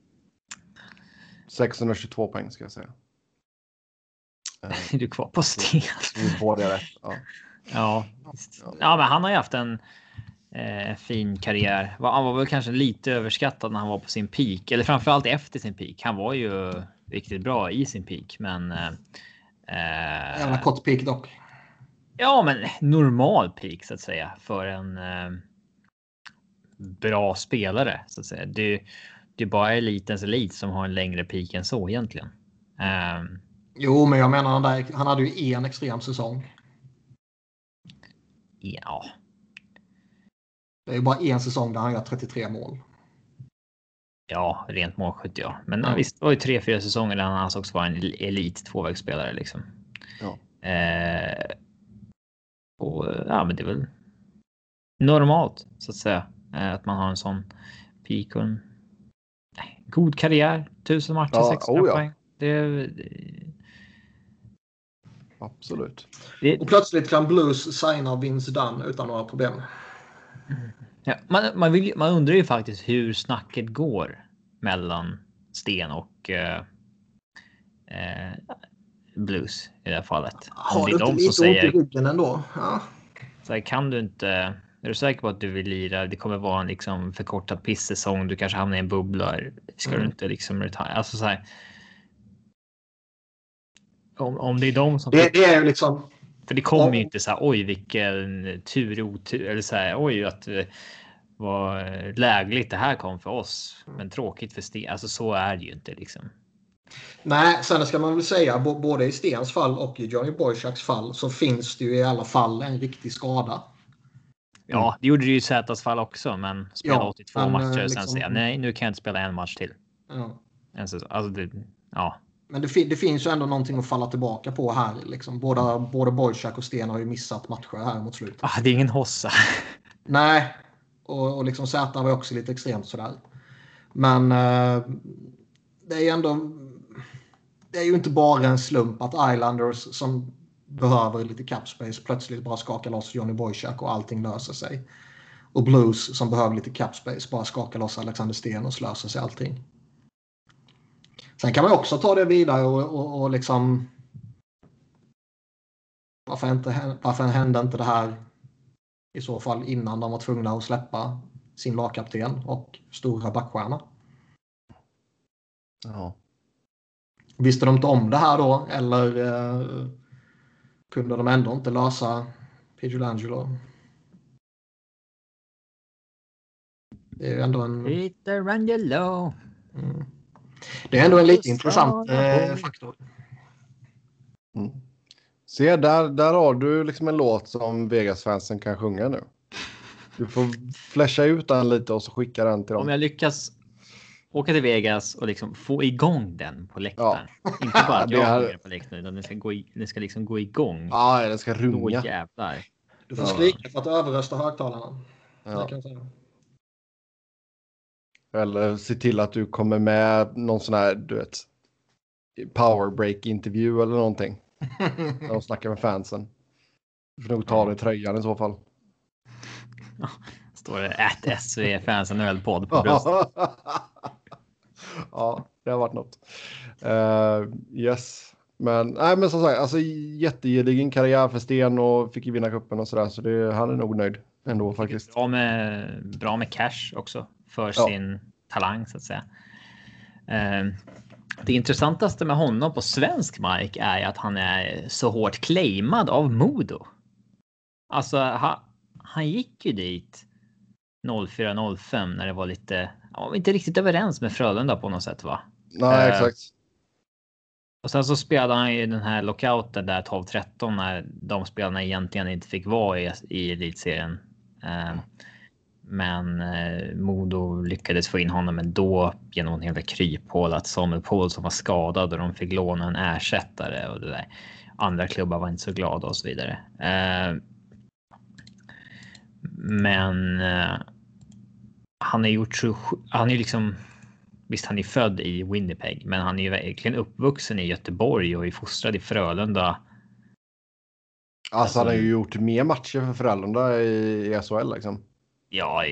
622 poäng ska jag säga. Är du kvar på sten? Rätt. Ja. Ja, ja, men han har ju haft en eh, fin karriär. Han var väl kanske lite överskattad när han var på sin peak, eller framförallt efter sin peak. Han var ju riktigt bra i sin peak, men. Eh, eh, Jävla kort peak dock. Ja, men normal peak så att säga för en eh, bra spelare så att säga. Det, det är bara elitens elit som har en längre peak än så egentligen. Ehm, Jo, men jag menar han, där, han hade ju en extrem säsong. ja, Det är ju bara en säsong där han gör 33 mål. ja, rent målskytt ja. Men Ja. visst, det var ju tre, fyra säsonger där han ansågs vara en elit tvåvägsspelare liksom. Ja. Eh, och ja, men det är väl normalt så att säga eh, att man har en sån peak och en god karriär. Tusen matcher, Ja, 600 oh ja. poäng. Det, det, Absolut. det, Och plötsligt kan Blues signa Vince Dunn utan några problem. ja, man, man, vill, man undrar ju faktiskt hur snacket går mellan Sten och eh, eh, Blues i det här fallet. Om Har det du inte lite som ont i säger ryggen ändå? Ja. Så här, kan du inte? Är du säker på att du vill lira? Det kommer vara en liksom förkortad pisssäsong. Du kanske hamnar i en bubbla. Ska du Mm. inte liksom retire? Alltså så här. Om, om det är de som. Det, det är ju liksom... för det kommer ju Ja. inte så här. Oj, vilken tur otur eller så här. Oj, att det var lägligt det här kom för oss, men tråkigt för Sten. Alltså så är det ju inte liksom. Nej, sen ska man väl säga både i Stens fall och i Johnny Boychucks fall så finns det ju i alla fall en riktig skada. Ja, det gjorde det ju i Zätas fall också, men spela Ja, 82 men, matcher eh, och sen liksom- säga nej, nu kan jag inte spela en match till. Ja. Alltså, det, ja. Men det, det finns ju ändå någonting att falla tillbaka på här. Liksom. Båda, både Boychuk och Sten har ju missat matcher här mot slutet. Ah, det är ingen hossa. Nej, och, och liksom Z var ju också lite extremt sådär. Men eh, det är ju ändå... Det är ju inte bara en slump att Islanders som behöver lite cap space plötsligt bara skakar loss Johnny Boychuk och allting löser sig. Och Blues som behöver lite cap space bara skakar loss Alexander Sten och så löser sig allting. Sen kan man också ta det vidare och, och, och liksom... Varför, inte, varför hände inte det här i så fall innan de var tvungna att släppa sin lagkapten och stora backstjärna. Ja. Visste de inte om det här då eller eh, kunde de ändå inte lösa Pidgelangelo? Det är ju ändå en... Peter Angelo. Mm. Det är ändå en lite intressant eh, faktor. Mm. Se, där, där har du liksom en låt som Vegas-fansen kan sjunga nu. Du får flasha ut den lite och så skicka den till dem. Om jag lyckas åka till Vegas och liksom få igång den på läktaren. Ja. Inte bara att jag här- på läktaren, utan den ska, gå i, den ska liksom gå igång. Ja, den ska Då runga. jävlar. Du får Ja. skrika för att överrösta högtalarna. Ja. Eller se till att du kommer med någon sån här, du vet, power break intervju eller någonting. När de snackar med fansen. Du får nog ta av dig tröjan i så fall. Står det att SV fansen ölpodd på bröstet. Ja, det har varit något. Uh, yes. Men, nej, men som sagt, alltså jättegedigen karriär för Sten och fick ju vinna cupen och sådär. Så det, han är nog nöjd ändå faktiskt. Bra med, bra med cash också för Ja. sin talang så att säga. Eh, Det intressantaste med honom på svensk mark är att han är så hårt claimad av Modo. Alltså, han, han gick ju dit 04-05 när det var lite, ja, inte riktigt överens med Frölunda på något sätt va? Nej, Eh, exakt. Och sen så spelade han ju den här lockouten där 12-13 när de spelarna egentligen inte fick vara i, i elitserien. Eh, Men eh, Modo lyckades få in honom ändå genom en hel del kryphål att Samuel Paulsson var skadad och de fick låna en ersättare och det där. Andra klubbar var inte så glada och så vidare. Men han är gjort så. Han är liksom. Visst, han är född i Winnipeg, men han är verkligen uppvuxen i Göteborg och är fostrad i Frölunda. Alltså han har ju gjort mer matcher för Frölunda i, SHL liksom. Ja,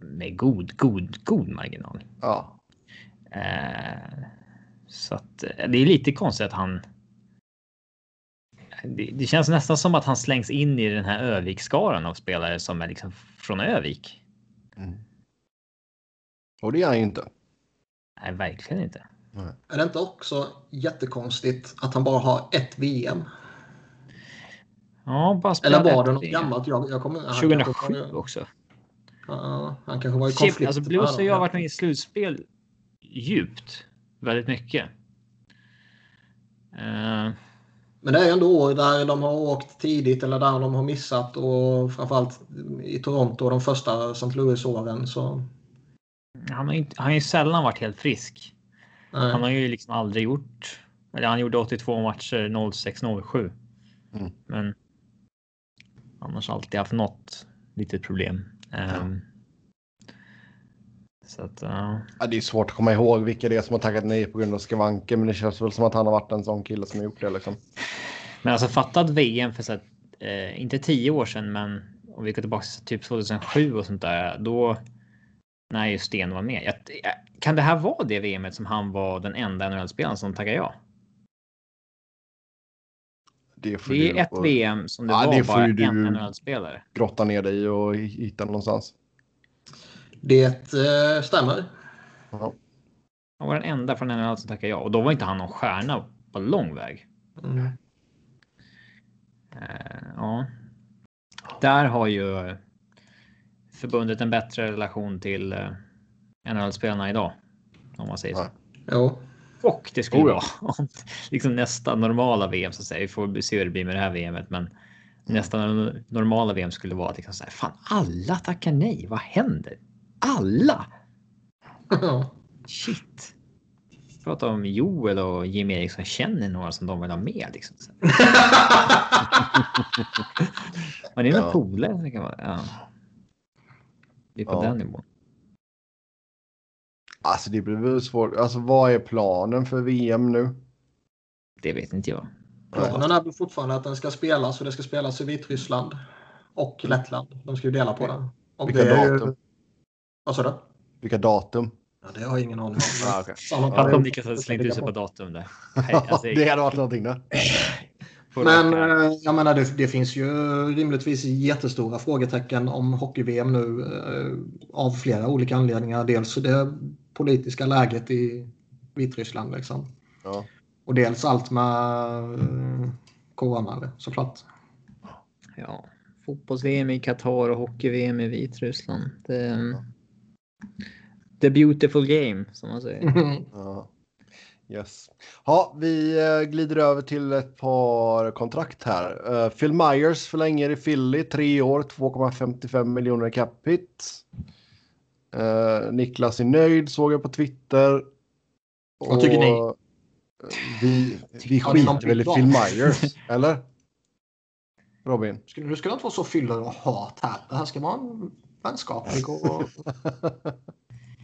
med god, god, god marginal. Ja. Eh, så att eh, det är lite konstigt att han. Det, det känns nästan som att han slängs in i den här Övik-skaran av spelare som är liksom från Övik. Och det är han ju inte. Nej, verkligen inte. Är det inte också jättekonstigt att han bara har ett VM? Ja, bara Eller var det något VM. gammalt? Jag, jag kommer, han kanske 2007 var- också. Ja, han kanske var i konflikt. alltså Blues har ju varit med i slutspel djupt. Väldigt mycket. Eh, Men det är ändå år där de har åkt tidigt eller där de har missat och framförallt i Toronto de första St. Louis-åren så... han, har inte, han har ju sällan varit helt frisk. Nej. Han har ju liksom aldrig gjort. Eller han gjorde 82 matcher 06-07. Mm. Men. Annars alltid haft något litet problem. Ehm, så att. ja. Ja, det är svårt att komma ihåg vilka det är som har tackat nej på grund av skavanker. Men det känns väl som att han har varit en sån kille som har gjort det liksom. Men alltså fattat VM för så att, eh, inte tio år sedan, men om vi går tillbaka till typ 2007 och sånt där, då när just Sten var med. Jag, jag, kan det här vara det VMet som han var den enda NHL-spelaren som tackade ja? Det Det är du ett få VM som det Ja, var det bara ju en du- NHL-spelare. grotta ner dig och hitta någonstans. Det eh, stämmer. Ja. Han var den enda från NHL som tackade ja och då var inte han någon stjärna på lång väg. Mm. Eh, ja. Där har ju förbundet en bättre relation till eh, NHL-spelarna idag. Om man säger så. Ja. Och det skulle Oh ja. vara om liksom nästa normala VM så att säga. Vi får se hur det blir med det här VMet, men nästa normala VM skulle vara att liksom så här, fan alla tackar nej. Vad händer? Alla? Shit. Prata om Joel och Jim Eriksson känner några som de vill ha med liksom. Så. Men det är några Ja. polare. Det kan vara. Ja. Det är på Ja. den nivån. Alltså det blir väl svårt. Alltså vad är planen för VM nu? Det vet inte jag. Planen är väl fortfarande att den ska spelas och det ska spelas i Vitryssland och Lettland. De ska ju dela på den. Och Vilka det ju- datum? Vad sa du? Vilka datum? Ja, det har jag ingen aning om. Ah. Samma Fattar om. Niklas hade slängt ut sig på datum där. Nej, alltså, det hade varit någonting där. Men eh, jag menar, det, det finns ju rimligtvis jättestora frågetecken om hockey-VM nu eh, av flera olika anledningar. Dels det politiska läget i Vitryssland liksom. Ja. Och dels allt med eh, corona såklart. Ja, fotbolls-VM i Qatar och hockey-VM i Vitryssland. Det, the beautiful game som man säger. Ja. Yes. Ja, vi eh, glider över till ett par kontrakt här. Uh, Phil Myers förlänger i Philly, tre år, 2,55 miljoner capita. Uh, Niklas är nöjd, såg jag på Twitter. Vad tycker ni? Vi, vi skiter väl i Phil Myers, eller? Robin? Nu ska det inte vara så fyller och hat här. Det här ska vara en vänskaplig och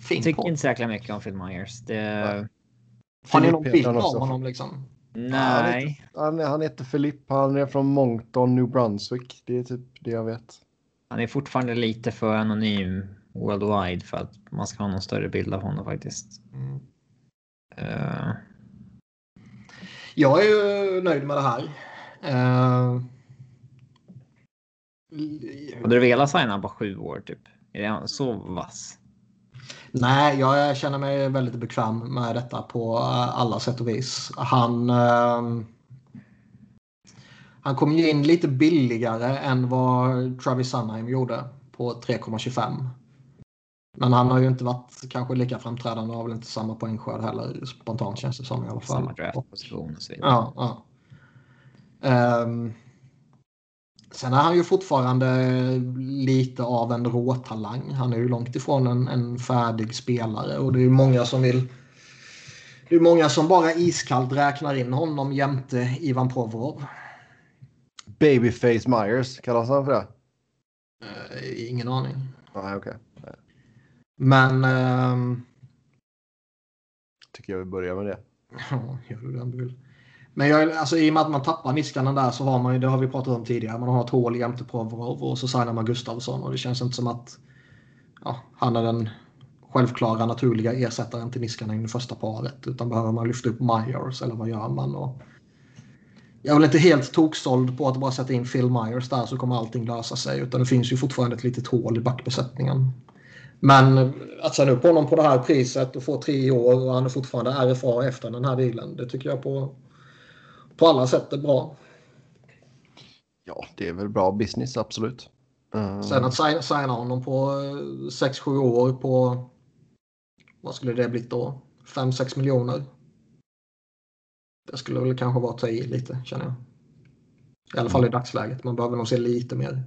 fin Jag tycker inte så mycket om Phil Myers. Det... Har ni någon bild av honom liksom? Nej. Han, han heter Filip. Han är från Moncton, New Brunswick. Det är typ det jag vet. Han är fortfarande lite för anonym worldwide för att man ska ha någon större bild av honom faktiskt. Mm. Uh... Jag är ju nöjd med det här. Uh... Hade du velat signa på sju år typ? Är han så vass? Nej, jag känner mig väldigt bekväm med detta på alla sätt och vis. Han, uh, han kom ju in lite billigare än vad Travis Sunheim gjorde på 3,25. Men han har ju inte varit kanske lika framträdande och har väl inte samma poängskörd heller spontant känns det som i alla fall. Samma draftposition och så vidare. Ja, ja. Um, Sen är han ju fortfarande lite av en råtalang. Han är ju långt ifrån en, en färdig spelare och det är många som vill det är många som bara iskallt räknar in honom jämte Ivan Provorov. Babyface Myers, kallas han för det? Uh, ingen aning. Nej, okej. Okay. Men... Uh, tycker jag vi börjar med det. Ja, gör du om du vill. Men jag, alltså, i och med att man tappar Niskanen där så har man ju, det har vi pratat om tidigare, man har ett hål jämte Provorov och så signar man Gustavsson och det känns inte som att ja, han är den självklara naturliga ersättaren till Niskanen i det första paret utan behöver man lyfta upp Myers eller vad gör man? Och jag är väl inte helt toksåld på att bara sätta in Phil Myers där så kommer allting lösa sig utan det finns ju fortfarande ett litet hål i backbesättningen. Men att sätta upp honom på det här priset och få tre år och han är fortfarande RFA efter den här dealen, det tycker jag på på alla sätt är bra. Ja, det är väl bra business, absolut. Uh... Sen att signa, signa honom på 6-7 eh, år på, vad skulle det blivit då? 5-6 miljoner. Det skulle väl kanske vara att ta i lite, känner jag. I alla fall i dagsläget. Man behöver nog se lite mer.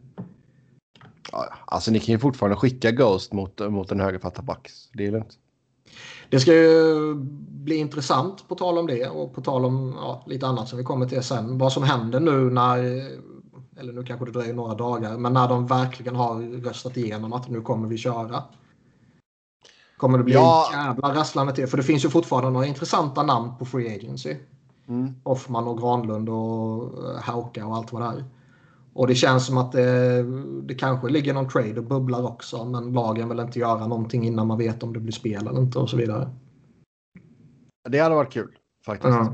Alltså ni kan ju fortfarande skicka Ghost mot, mot en högerfattad back. Det är lugnt. Det ska ju bli intressant på tal om det och på tal om ja, lite annat som vi kommer till sen. Vad som händer nu när, eller nu kanske det dröjer några dagar, men när de verkligen har röstat igenom att nu kommer vi köra. Kommer det bli ja. jävla rasslande till? För det finns ju fortfarande några intressanta namn på Free Agency. Mm. Hoffman och Granlund och Hauka och allt vad det är. Och det känns som att det, det kanske ligger någon trade och bubblar också. Men lagen vill inte göra någonting innan man vet om det blir spel eller inte och så vidare. Det hade varit kul faktiskt. Mm.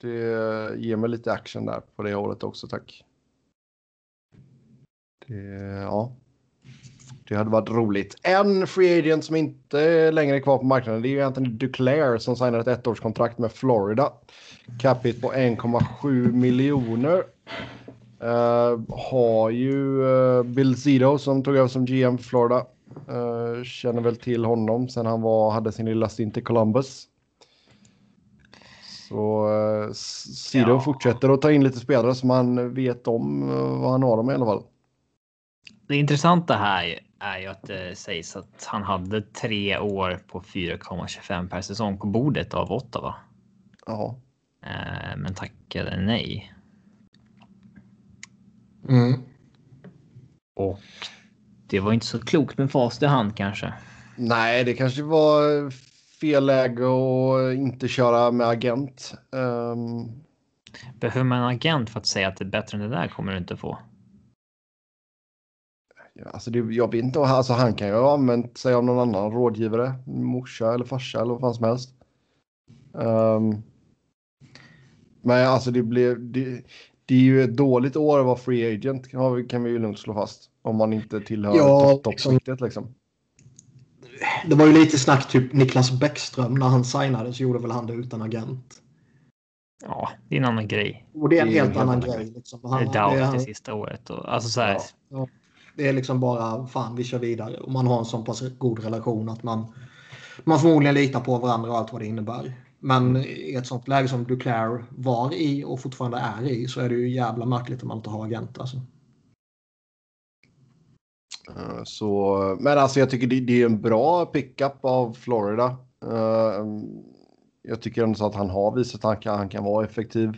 Det ger mig lite action där på det hållet också, tack. Det, ja. Det hade varit roligt. En free agent som inte längre är kvar på marknaden det är Anthony Duclair som signade ett ettårskontrakt med Florida. Capita på 1,7 miljoner. Uh, har ju uh, Bill Zito som tog över som GM för Florida. Uh, känner väl till honom sen han var, hade sin lilla stint i Columbus. Så uh, Zito ja. fortsätter att ta in lite spelare som man vet om vad han har dem i alla fall. Det intressanta här är ju att det sägs att han hade tre år på 4,25 per säsong på bordet av Ottawa. Ja. Men tackade nej. Mm. Och det var inte så klokt med fast i hand kanske. Nej, det kanske var fel läge att inte köra med agent. Um... Behöver man en agent för att säga att det är bättre än det där kommer du inte få? Alltså det, jag vet inte, alltså han kan ju ha använt sig av någon annan rådgivare, morsa eller farsa eller vad fan som helst. Um, men alltså det blev, det, det är ju ett dåligt år att vara free agent kan vi ju lugnt slå fast. Om man inte tillhör ja, toppskiktet liksom. liksom. Det var ju lite snack typ Niklas Bäckström när han signade så gjorde väl han det utan agent. Ja, det är en annan grej. Och det är en helt, helt annan, grej. Liksom. Han, det är Doubt det sista året. Och, alltså så här. Ja, ja. Det är liksom bara fan vi kör vidare. Och man har en så pass god relation att man, man förmodligen litar på varandra och allt vad det innebär. Men i ett sånt läge som Duclair var i och fortfarande är i så är det ju jävla märkligt om man inte har agent. Alltså. Eh, Så, men alltså jag tycker det, det är en bra pickup av Florida. Eh, Jag tycker ändå så att han har visat att han kan, han kan vara effektiv.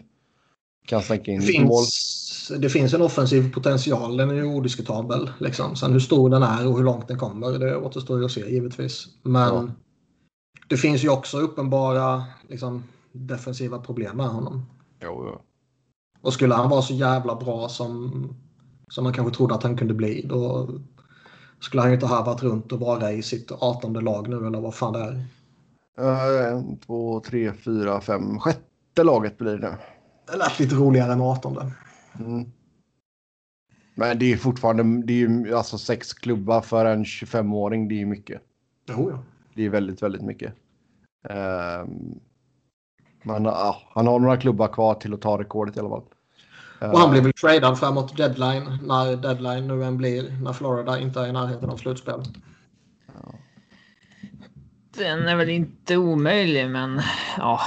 Kan stänka in Det lite mål. finns, det finns en offensiv potential, den är ju odiskutabel. Liksom. Sen hur stor den är och hur långt den kommer, det återstår ju att se givetvis. Men Ja. Det finns ju också uppenbara liksom, defensiva problem med honom. Jo, jo. Och skulle han vara så jävla bra som, som man kanske trodde att han kunde bli, då skulle han ju inte ha harvat runt och vara i sitt 18 lag nu eller vad fan det är. Eh, En, två, tre, fyra, fem. Sjätte laget blir det. Det lät lite roligare än 18. Mm. Men det är fortfarande det är ju alltså sex klubbar för en 25-åring. Det är mycket. Jo, ja. Det är väldigt, väldigt mycket. Ehm, men ja, han har några klubbar kvar till att ta rekordet i alla fall. Och han blir väl tradad framåt deadline när deadline nu än blir när Florida inte är i närheten av slutspel. Den är väl inte omöjlig, men ja.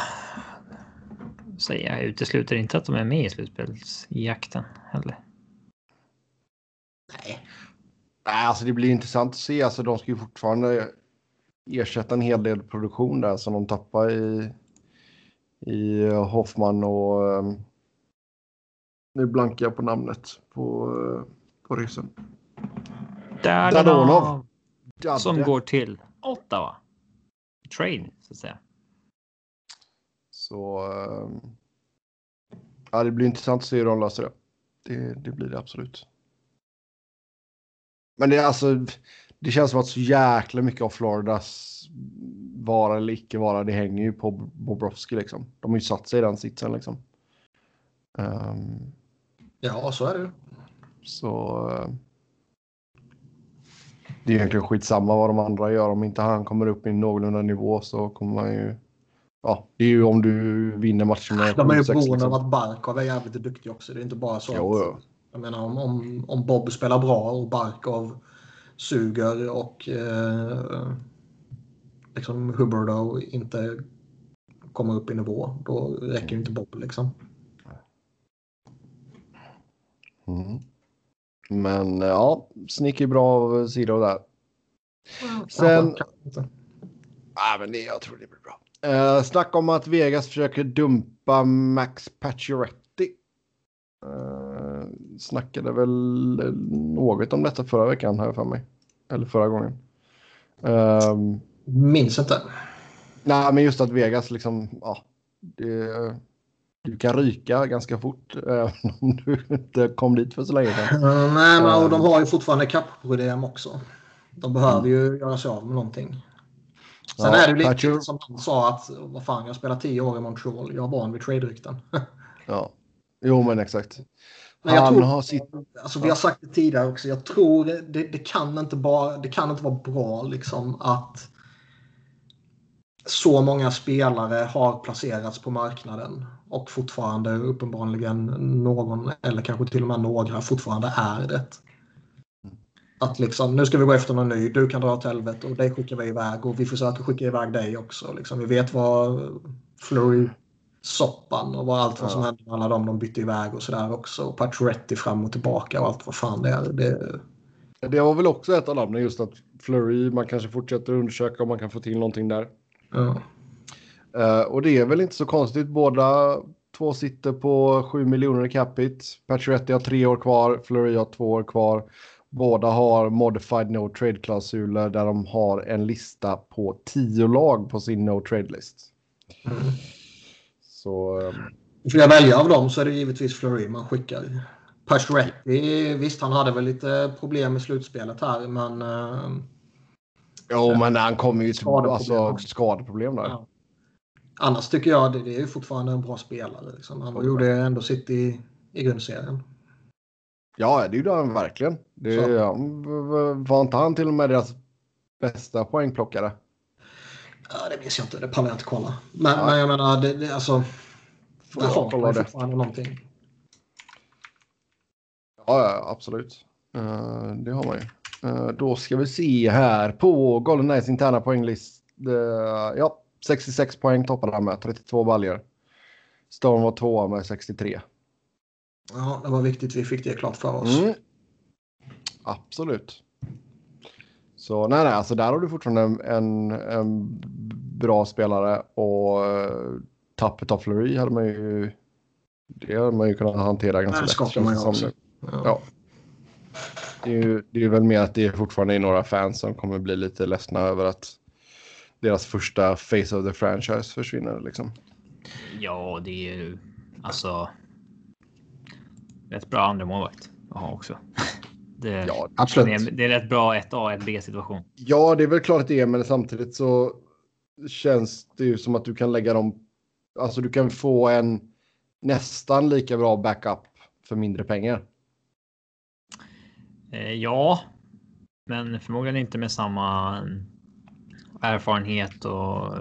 Säger jag utesluter inte att de är med i slutspelsjakten heller. Nej. Nej, alltså det blir intressant att se. Alltså de ska ju fortfarande ersätta en hel del produktion där som de tappar i, i Hoffman och um, nu blankar jag på namnet på, uh, på ryssen. Dadonov. Som går till Ottawa. Trade, så att säga. Så um, ja, det blir intressant att se hur de löser det. Det, det blir det absolut. Men det är alltså, det känns som att så jäkla mycket av Floridas vara eller icke vara, det hänger ju på Bobrovski liksom. De har ju satt sig i den sitsen liksom. Ehm, Ja, så är det så eh, det är egentligen skitsamma vad de andra gör. Om inte han kommer upp i någorlunda nivå så kommer man ju. Ja, det är ju om du vinner matchen med De är ju 7-6, beroende liksom. av att Barkov är jävligt duktig också. Det är inte bara så Jo, att... jo. Jag menar om, om, om Bob spelar bra och Barkov suger och eh, liksom Huberdo inte kommer upp i nivå. Då räcker ju inte Bob liksom. Mm. Men eh, ja, Snick är bra av Siro där. Sen- Kanske, men det, jag tror det blir bra. Uh, snack om att Vegas försöker dumpa Max Pacioretty. Uh, snackade väl eh, något om detta förra veckan har jag för mig. Eller förra gången. Ehm, Minns inte. nej, men just att Vegas liksom, ja. Det, du kan ryka ganska fort även om du inte kom dit för så länge sedan. Uh, nej, men och de Eh. har ju fortfarande kappproblem också. De behöver ju göra sig av med någonting. Sen Ja, är det ju lite Patcher- som han sa att vad fan, jag spelar tio år i Montreal. Jag är van vid trade-rykten. Ja, jo men exakt. Men jag Han tror, har sitt... alltså, vi har sagt det tidigare också. Jag tror det, det, kan inte bara, det kan inte vara bra liksom att så många spelare har placerats på marknaden och fortfarande uppenbarligen någon eller kanske till och med några fortfarande är det. Att liksom, nu ska vi gå efter någon ny, du kan dra åt helvete och dig skickar vi iväg och vi försöker skicka iväg dig också. Liksom, vi vet vad Flurry soppan och vad allt vad som Ja. hände med alla dem de bytte iväg och sådär också. Och Pacioretty fram och tillbaka och allt vad fan det är. Det, Det var väl också ett av namnen just att Flurry, man kanske fortsätter undersöka om man kan få till någonting där. ja. Eh, och det är väl inte så konstigt. Båda två sitter på 7 miljoner i capita. Pacioretty har tre år kvar, Flurry har två år kvar. Båda har modified no trade-klausuler där de har en lista på tio lag på sin no trade-list. Mm. Så eh, Får jag välja av dem så är det givetvis Fleury man skickar. Pacioretty, visst han hade väl lite problem med slutspelet här men eh, jo, men han kommer ju till Skadeproblem alltså, skadeproblem där. ja. annars tycker jag det, det är ju fortfarande en bra spelare. Liksom. Han gjorde ändå sitt i, i grundserien. Ja, det gjorde han verkligen. Det, Så. var inte han till och med deras bästa poängplockare? Ja, det minns jag inte, det pallar jag inte kolla. Men, Ja. men jag menar, det, det, alltså, Får jag kolla det? någonting. Ja, absolut. Eh, det har man ju. Eh, då ska vi se här på Golden Knights interna poänglist. Uh, ja, 66 poäng toppade han med, 32 baljor. Stone var tvåa med 63. Ja, det var viktigt vi fick det klart för oss. Mm. Absolut. Så nej, nej, alltså där har du fortfarande en, en, en bra spelare och uh, tappet av Fleury hade man ju. Det hade man ju kunnat hantera ganska Det lätt. man som också. Ja. Ja. Det är ju det är väl mer att det är fortfarande är några fans som kommer bli lite ledsna över att deras första face of the franchise försvinner liksom. Ja, det är ju alltså. Rätt bra andra målvakt att ha också. Det, Ja, Absolut. det, är, det är rätt bra 1A, 1B situation. Ja, det är väl klart att det är, men samtidigt så känns det ju som att du kan lägga dem. Alltså, du kan få en nästan lika bra backup för mindre pengar. Eh, ja, men förmodligen inte med samma erfarenhet och.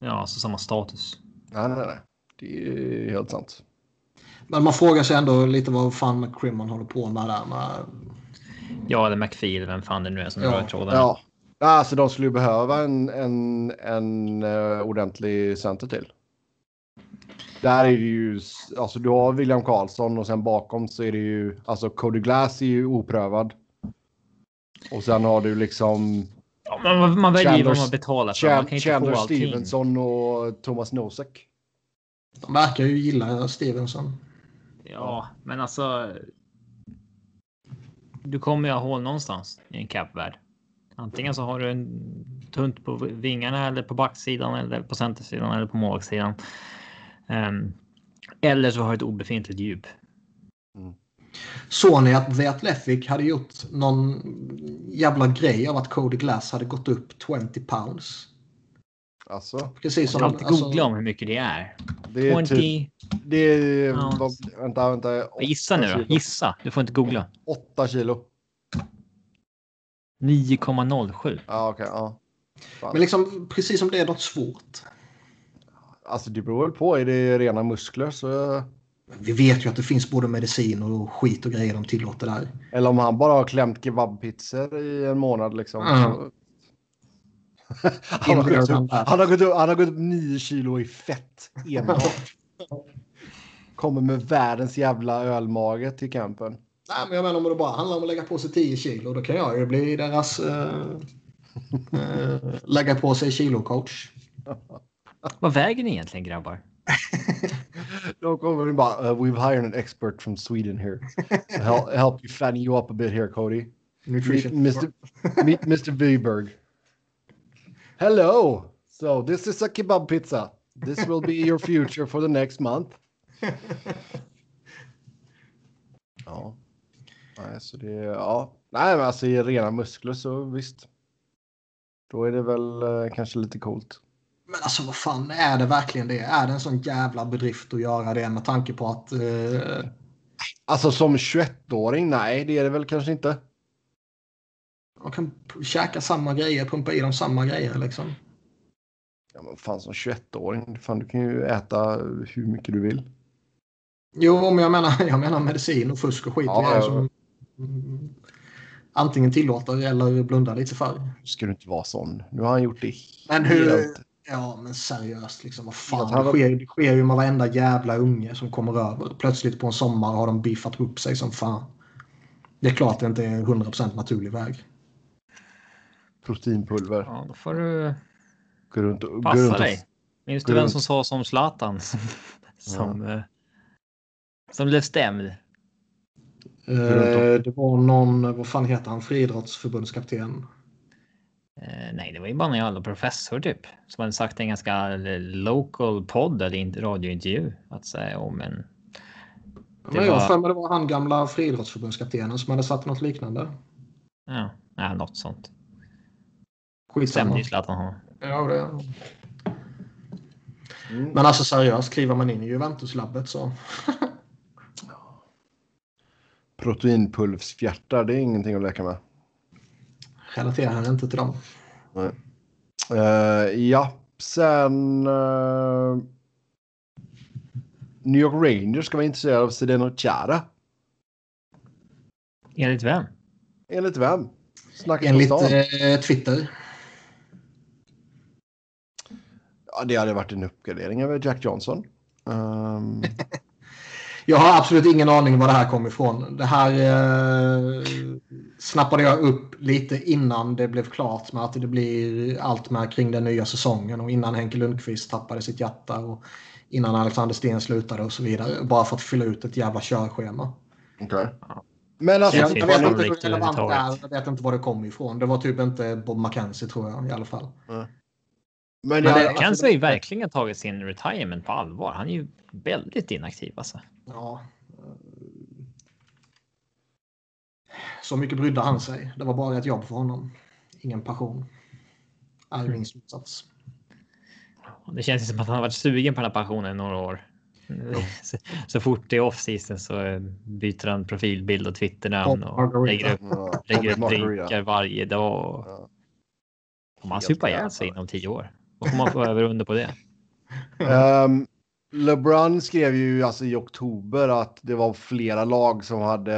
Ja, alltså samma status. Nej, nej, nej. Det är helt sant. Men man frågar sig ändå lite vad fan McCrimmon håller på med där. Med... Ja, eller eller vem fan det nu är som Ja, rör tråden. Ja, alltså de skulle ju behöva en, en, en uh, ordentlig center till. Där är det ju, alltså du har William Karlsson och sen bakom så är det ju, alltså Cody Glass är ju oprövad. Och sen har du liksom Ja, man, man väljer ju vad Chandler- man betalar för. Man kan inte Chandler få allting. Stevenson och Thomas Nosek. De verkar ju gilla Stevenson. Ja, men alltså. Du kommer ju ha hål någonstans i en capvärld. Antingen så har du en tunt på vingarna eller på backsidan eller på centersidan eller på målvaktssidan. Ehm, eller så har du ett obefintligt djup. Såg ni att The Athletic hade gjort någon jävla grej av att Cody Glass hade gått upp 20 pounds? Alltså, Precis som... kan alltid alltså- googla om hur mycket det är. det är 20. typ, det är, Ja. vad, vänta, vänta. Gissa nu då. Gissa. Du får inte googla. 8 kilo. 9,07. Ja, okej, ja. Fan. Men liksom precis som det är något svårt. Alltså det beror väl på, är det rena muskler så... Vi vet ju att det finns både medicin och skit och grejer de tillåter där. Eller om han bara har klämt kebabpizzor i en månad liksom. Ja. Han, har gått upp, han, har gått upp, han har gått upp 9 kilo i fett enbart. Kommer med världens jävla ölmage till campen. Nej, men jag menar om det bara handlar om att lägga på sig 10 kilo. Då kan jag ju bli deras eh, eh, lägga på sig kilo-coach. Vad väger ni egentligen grabbar? Då kommer de bara, uh, we've hired an expert from Sweden here. To help, help you fatten you up a bit here Cody. Meet Nutrition. Mr. Meet Mr. Viberg. Hello. So this is a kebab pizza. This will be your future for the next month. Ja. Nej, så det ja. Nej, men alltså i rena muskler så visst. Då är det väl eh, kanske lite coolt. Men alltså vad fan, är det verkligen det? Är det en sån jävla bedrift att göra det med tanke på att... Eh, Alltså som 21-åring, nej, det är det väl kanske inte. Man kan käka samma grejer, pumpa i dem samma grejer liksom. Ja, men fan som 21-åring, fan du kan ju äta hur mycket du vill. Jo, men jag menar, jag menar medicin och fusk och skit. Ja, ja. som mm, antingen tillåter eller blundar lite för. Ska du inte vara sån? Nu har han gjort det Men hur... helt- Ja, men seriöst liksom. Vad fan. Det sker, det sker ju med varenda jävla unge som kommer över. Plötsligt på en sommar har de biffat upp sig som fan. Det är klart det inte är 100% naturlig väg. Proteinpulver. Ja, då får du Gå runt och... gå runt passa och- dig. Minns du vem runt- som sa som Zlatan? som, eh, som blev stämd. Eh, det var någon, vad fan heter han, friidrottsförbundskapten. Eh, nej, det var ju bara en jävla professor typ som hade sagt en ganska local podd eller inte radiointervju att säga om en. Det Men jag var- för mig det var han gamla friidrottsförbundskaptenen som hade sagt något liknande. Ja, nej, något sånt. Skitsamma. Stämde ju Zlatan. Ja, det. Mm. Men alltså seriöst, kliver man in i Juventus-labbet så... Proteinpulvsfjärtar, det är ingenting att leka med. Relaterar inte till dem. Eh, ja, sen... eh, New York Rangers ska vara intresserade av Zdeno Chara. Enligt vem? Enligt vem? Snacket på Enligt eh, Twitter. Ja, det hade varit en uppgradering över Jack Johnson. Um... jag har absolut ingen aning var det här kom ifrån. Det här eh, snappade jag upp lite innan det blev klart med att det blir allt med kring den nya säsongen och innan Henke Lundqvist tappade sitt hjärta och innan Alexander Sten slutade och så vidare. Bara för att fylla ut ett jävla körschema. Okay. Men alltså, jag, jag, vet inte hur relevant det är. Jag vet inte var det kom ifrån. Det var typ inte Bob McKenzie tror jag i alla fall. Mm. Men, Men McKenzie alltså, har ju verkligen tagit sin retirement på allvar. Han är ju väldigt inaktiv alltså. Ja. Så mycket brydde han sig. Det var bara ett jobb för honom. Ingen passion. Min mm. slutsats. Det känns som att han har varit sugen på den här passionen i några år. Så, så, fort det är off-season så byter han profilbild och Twitternamn och lägger upp, lägger upp drinkar varje dag. Om han supar ihjäl sig inom tio år, då får man få över under på det. Um, LeBron skrev ju alltså i oktober att det var flera lag som hade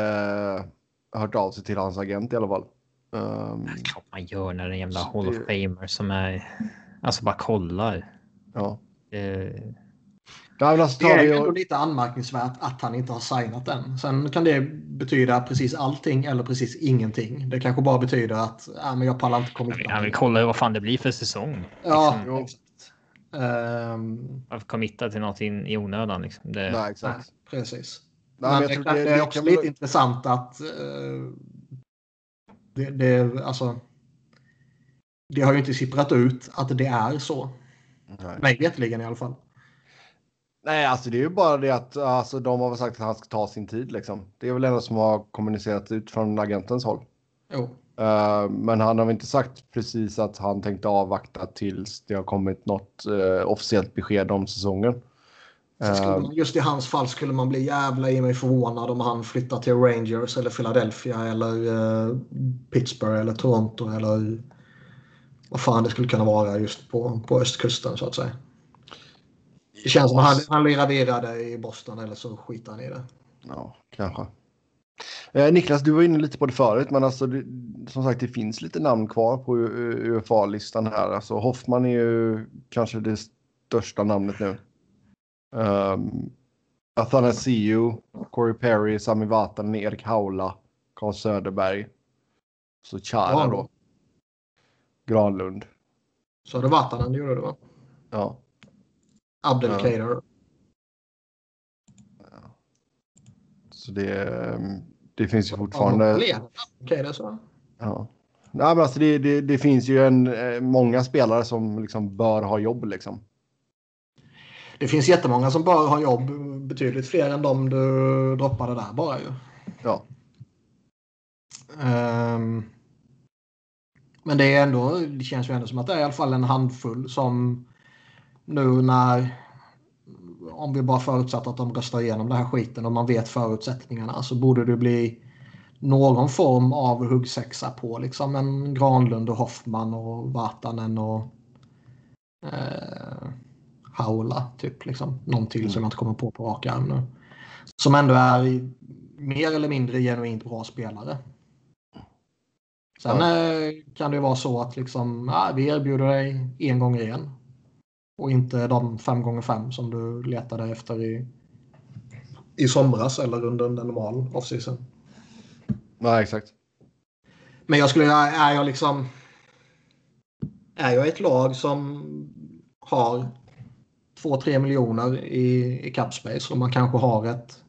hört av sig till hans agent i alla fall. Um, det är klart man gör när det är en jävla Hall of Famer som är... Alltså bara kollar. Ja. Uh, alltså, det är ändå lite anmärkningsvärt att han inte har signat den. Sen kan det betyda precis allting eller precis ingenting. Det kanske bara betyder att ja, men jag pallar inte committa. Han vill kolla vad fan det blir för säsong. Ja, liksom. exakt. Um, Varför committa till något in, i onödan? Liksom. Det... Nej, exakt. Nej, precis. Nej, men, men det, det, det, är också lite intressant att uh, det, det, alltså, det har ju inte sipprat ut att det är så. Nej. Mig veterligen i alla fall. Nej, alltså det är ju bara det att alltså, de har sagt att han ska ta sin tid liksom. Det är väl det som har kommunicerats ut från agentens håll. Jo. Uh, men han har inte sagt precis att han tänkte avvakta tills det har kommit något uh, officiellt besked om säsongen. Man, just i hans fall skulle man bli jävla i mig förvånad om han flyttar till Rangers eller Philadelphia eller uh, Pittsburgh eller Toronto eller vad fan det skulle kunna vara just på, på östkusten så att säga. Det känns som han, han lirar vidare i Boston eller så skiter han i det. Ja, kanske. Eh, Niklas, du var inne lite på det förut, men alltså, det, som sagt, det finns lite namn kvar på UFA-listan här. Alltså, Hoffman är ju kanske det största namnet nu. Um, Athanasiu, Corey Perry, Sami Vatanen, Erik Haula, Carl Söderberg. Så Chara då. Granlund. Så det Vatanen gjorde du va? Ja. Abdelkader. Ja. Så det, det finns ju fortfarande... Kader så. Ja. Nej, men alltså det, det, det, finns ju en, eh, många spelare som liksom bör ha jobb liksom. Det finns jättemånga som bör ha jobb. Betydligt fler än de du droppade där bara ju. Ja. Um, men det är ändå, det känns ju ändå som att det är i alla fall en handfull som nu när om vi bara förutsatt att de röstar igenom den här skiten och man vet förutsättningarna så borde det bli någon form av huggsexa på liksom en Granlund och Hoffman och Vatanen och eh, Haula typ liksom. Någon till som jag inte kommer på på rak arm nu. Som ändå är mer eller mindre genuint bra spelare. Sen ja. Eh, kan det vara så att liksom, ja, vi erbjuder dig en gång igen. Och inte de 5 gånger 5 som du letade efter i, i somras eller under en normal offseason. Nej, exakt. Men jag skulle, är jag liksom... Är jag ett lag som har 2-3 miljoner i, i capspace och man kanske har ett,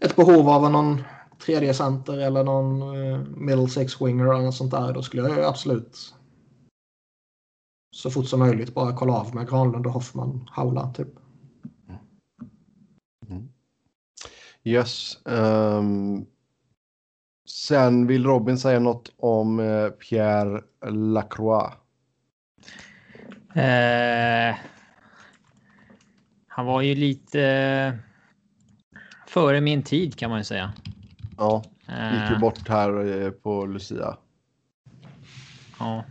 ett behov av någon tredje center eller någon uh, middle six winger eller något sånt där. Då skulle jag absolut så fort som möjligt bara kolla av med Granlund och Hoffman, Haula typ. Mm. Yes. Um, sen vill Robin säga något om uh, Pierre Lacroix. Uh, han var ju lite uh, före min tid kan man ju säga. Ja, gick ju bort här på Lucia. Ja.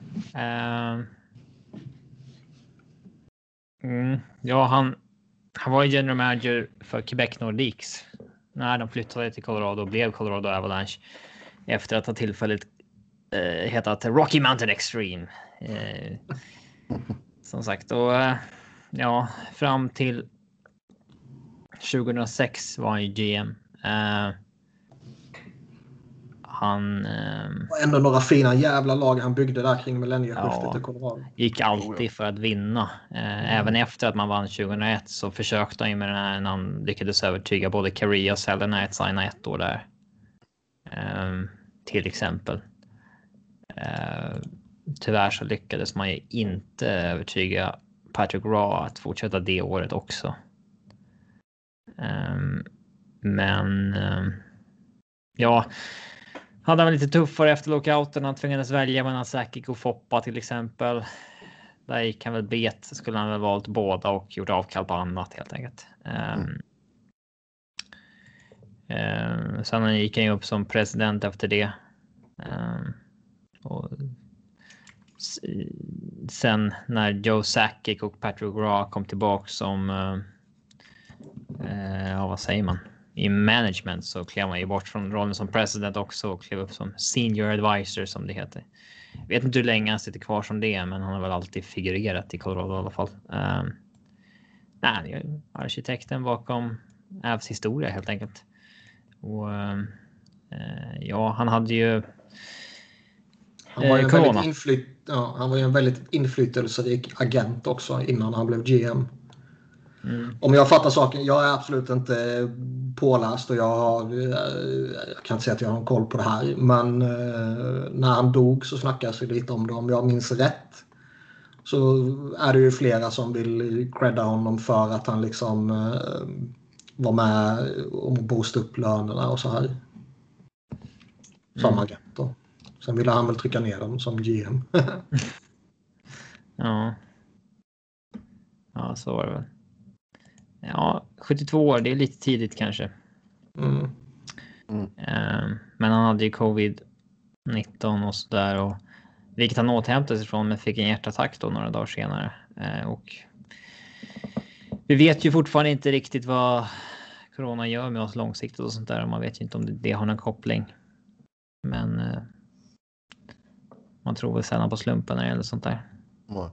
Mm, ja, han, han var ju general manager för Quebec Nordiques när de flyttade till Colorado och blev Colorado Avalanche efter att ha tillfälligt eh, hetat Rocky Mountain Extreme. Eh, som sagt, och, eh, ja, fram till 2006 var han ju GM. Eh, han... Uh, och ändå några fina jävla lag han byggde där kring millennieskiftet ja, i Colorado. Gick alltid för att vinna. Uh, mm. Även efter att man vann 2001 så försökte han ju med den här när han lyckades övertyga både Carey och Selena att signa ett år där. Uh, till exempel. tyvärr så lyckades man ju inte övertyga Patrick Raw att fortsätta det året också. Men ja, hade han lite tuffare efter lockouten. Han tvingades välja mellan Sakic och Foppa till exempel. Där gick han väl bet. Skulle han väl valt båda och gjort avkall på annat helt enkelt. Um, mm. sen gick han ju upp som president efter det. och sen när Joe Sakic och Patrick Raw kom tillbaka som uh, ja, vad säger man? I management så klev man ju bort från rollen som president också och klev upp som senior advisor som det heter. Jag vet inte hur länge han sitter kvar som det, men han har väl alltid figurerat i Colorado i alla fall. Um, nej, arkitekten bakom Avs historia helt enkelt. Och uh, ja, han hade ju. Han var ju, en väldigt, inflyt ja, han var ju en väldigt inflytelserik agent också innan han blev GM. Mm. Om jag fattar saken, jag är absolut inte påläst och jag, har, jag kan inte säga att jag har koll på det här. Men eh, när han dog så snackas det lite om det. Om jag minns rätt så är det ju flera som vill credda honom för att han liksom eh, var med och boostade upp lönerna och så här. Som mm. agent då. Sen ville han väl trycka ner dem som GM. ja. Ja, så var det väl. Ja, 72 år, det är lite tidigt kanske. Mm. Mm. Ehm, men han hade ju covid-19 och sådär. Och, vilket han återhämtade sig från men fick en hjärtattack då några dagar senare. Ehm, och vi vet ju fortfarande inte riktigt vad corona gör med oss långsiktigt och sånt där. Och man vet ju inte om det, det har någon koppling. Men eh, man tror väl sällan på slumpen när det gäller sånt där. Mm.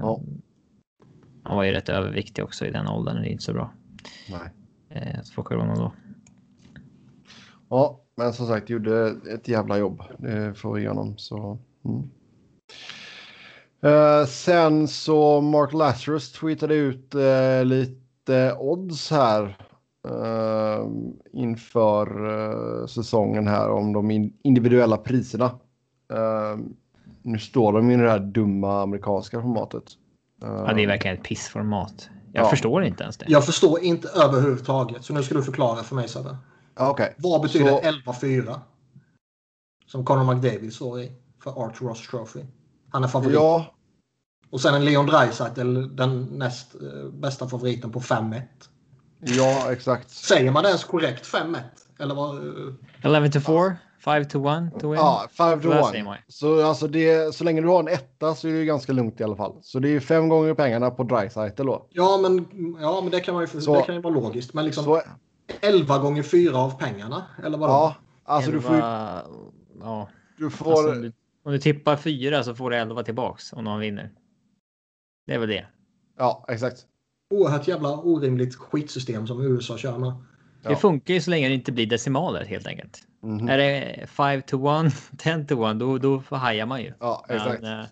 Ja. Han var ju rätt överviktig också i den åldern. Det är inte så bra. Nej. Eh, att få corona då. Ja, men som sagt gjorde ett jävla jobb får vi igenom. Så, mm. eh, sen så Mark Lazarus tweetade ut eh, lite odds här eh, inför eh, säsongen här om de individuella priserna. Nu står de i det här dumma amerikanska formatet. Ja, det är verkligen ett pissformat. Jag ja. förstår inte ens det. Jag förstår inte överhuvudtaget. Så nu ska du förklara för mig Sebbe. Okay. Vad betyder så... 11-4? Som Conor McDavid står i för Art Ross Trophy. Han är favorit. Ja. Och sen en Leon Draisaitl, den näst eh, bästa favoriten på 5-1. Ja, exakt. Säger man det ens korrekt 5-1? Eller vad? 11 to 4? 5 to 1 to win? Ja, 5 to 1. Så, alltså det, så länge du har en etta så är det ganska lugnt i alla fall. Så det är fem gånger pengarna på Dreisaitl då. Ja, men, ja, men det kan, man ju, så, det kan ju vara logiskt. Men liksom så, 11 gånger 4 av pengarna, eller vadå? Ja, alltså 11, du får ju... Ja. Du får... Alltså, om, du, om du tippar 4 så får du 11 tillbaks om någon vinner. Det är väl det. Ja, exakt. Oerhört jävla orimligt skitsystem som USA kör med. Det ja. funkar ju så länge det inte blir decimaler helt enkelt. Mm -hmm. Är det 5 to 1, 10 to 1, då, då hajar man ju. Ja, exakt. Men, äh,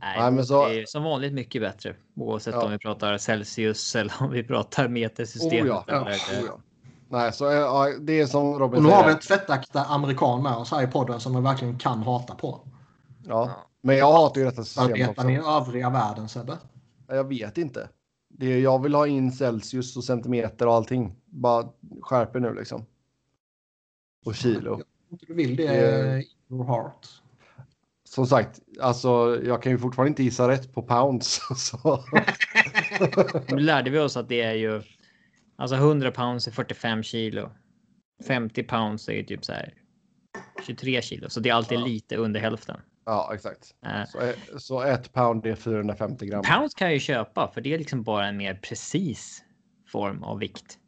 nej, men så... det är som vanligt mycket bättre. Oavsett ja. om vi pratar Celsius eller om vi pratar metersystem. Oh, ja. oh, ja. Nej, så ja, det är som Robin Och nu har vi en tvättäkta amerikan med oss här i podden som man verkligen kan hata på. Ja, men jag hatar ju detta systemet också. Arbetar ni i övriga världen Sebbe? Jag vet inte. Det, jag vill ha in Celsius och centimeter och allting. Bara skärper nu liksom. Och kilo. Du vill det i your heart. Som sagt, alltså jag kan ju fortfarande inte gissa rätt på pounds. nu lärde vi oss att det är ju alltså 100 pounds är 45 kilo. 50 pounds är typ så här 23 kilo, så det är alltid ja. lite under hälften. Ja, exakt. Uh, så, så ett pound är 450 gram. Pounds kan jag ju köpa för det är liksom bara en mer precis form av vikt.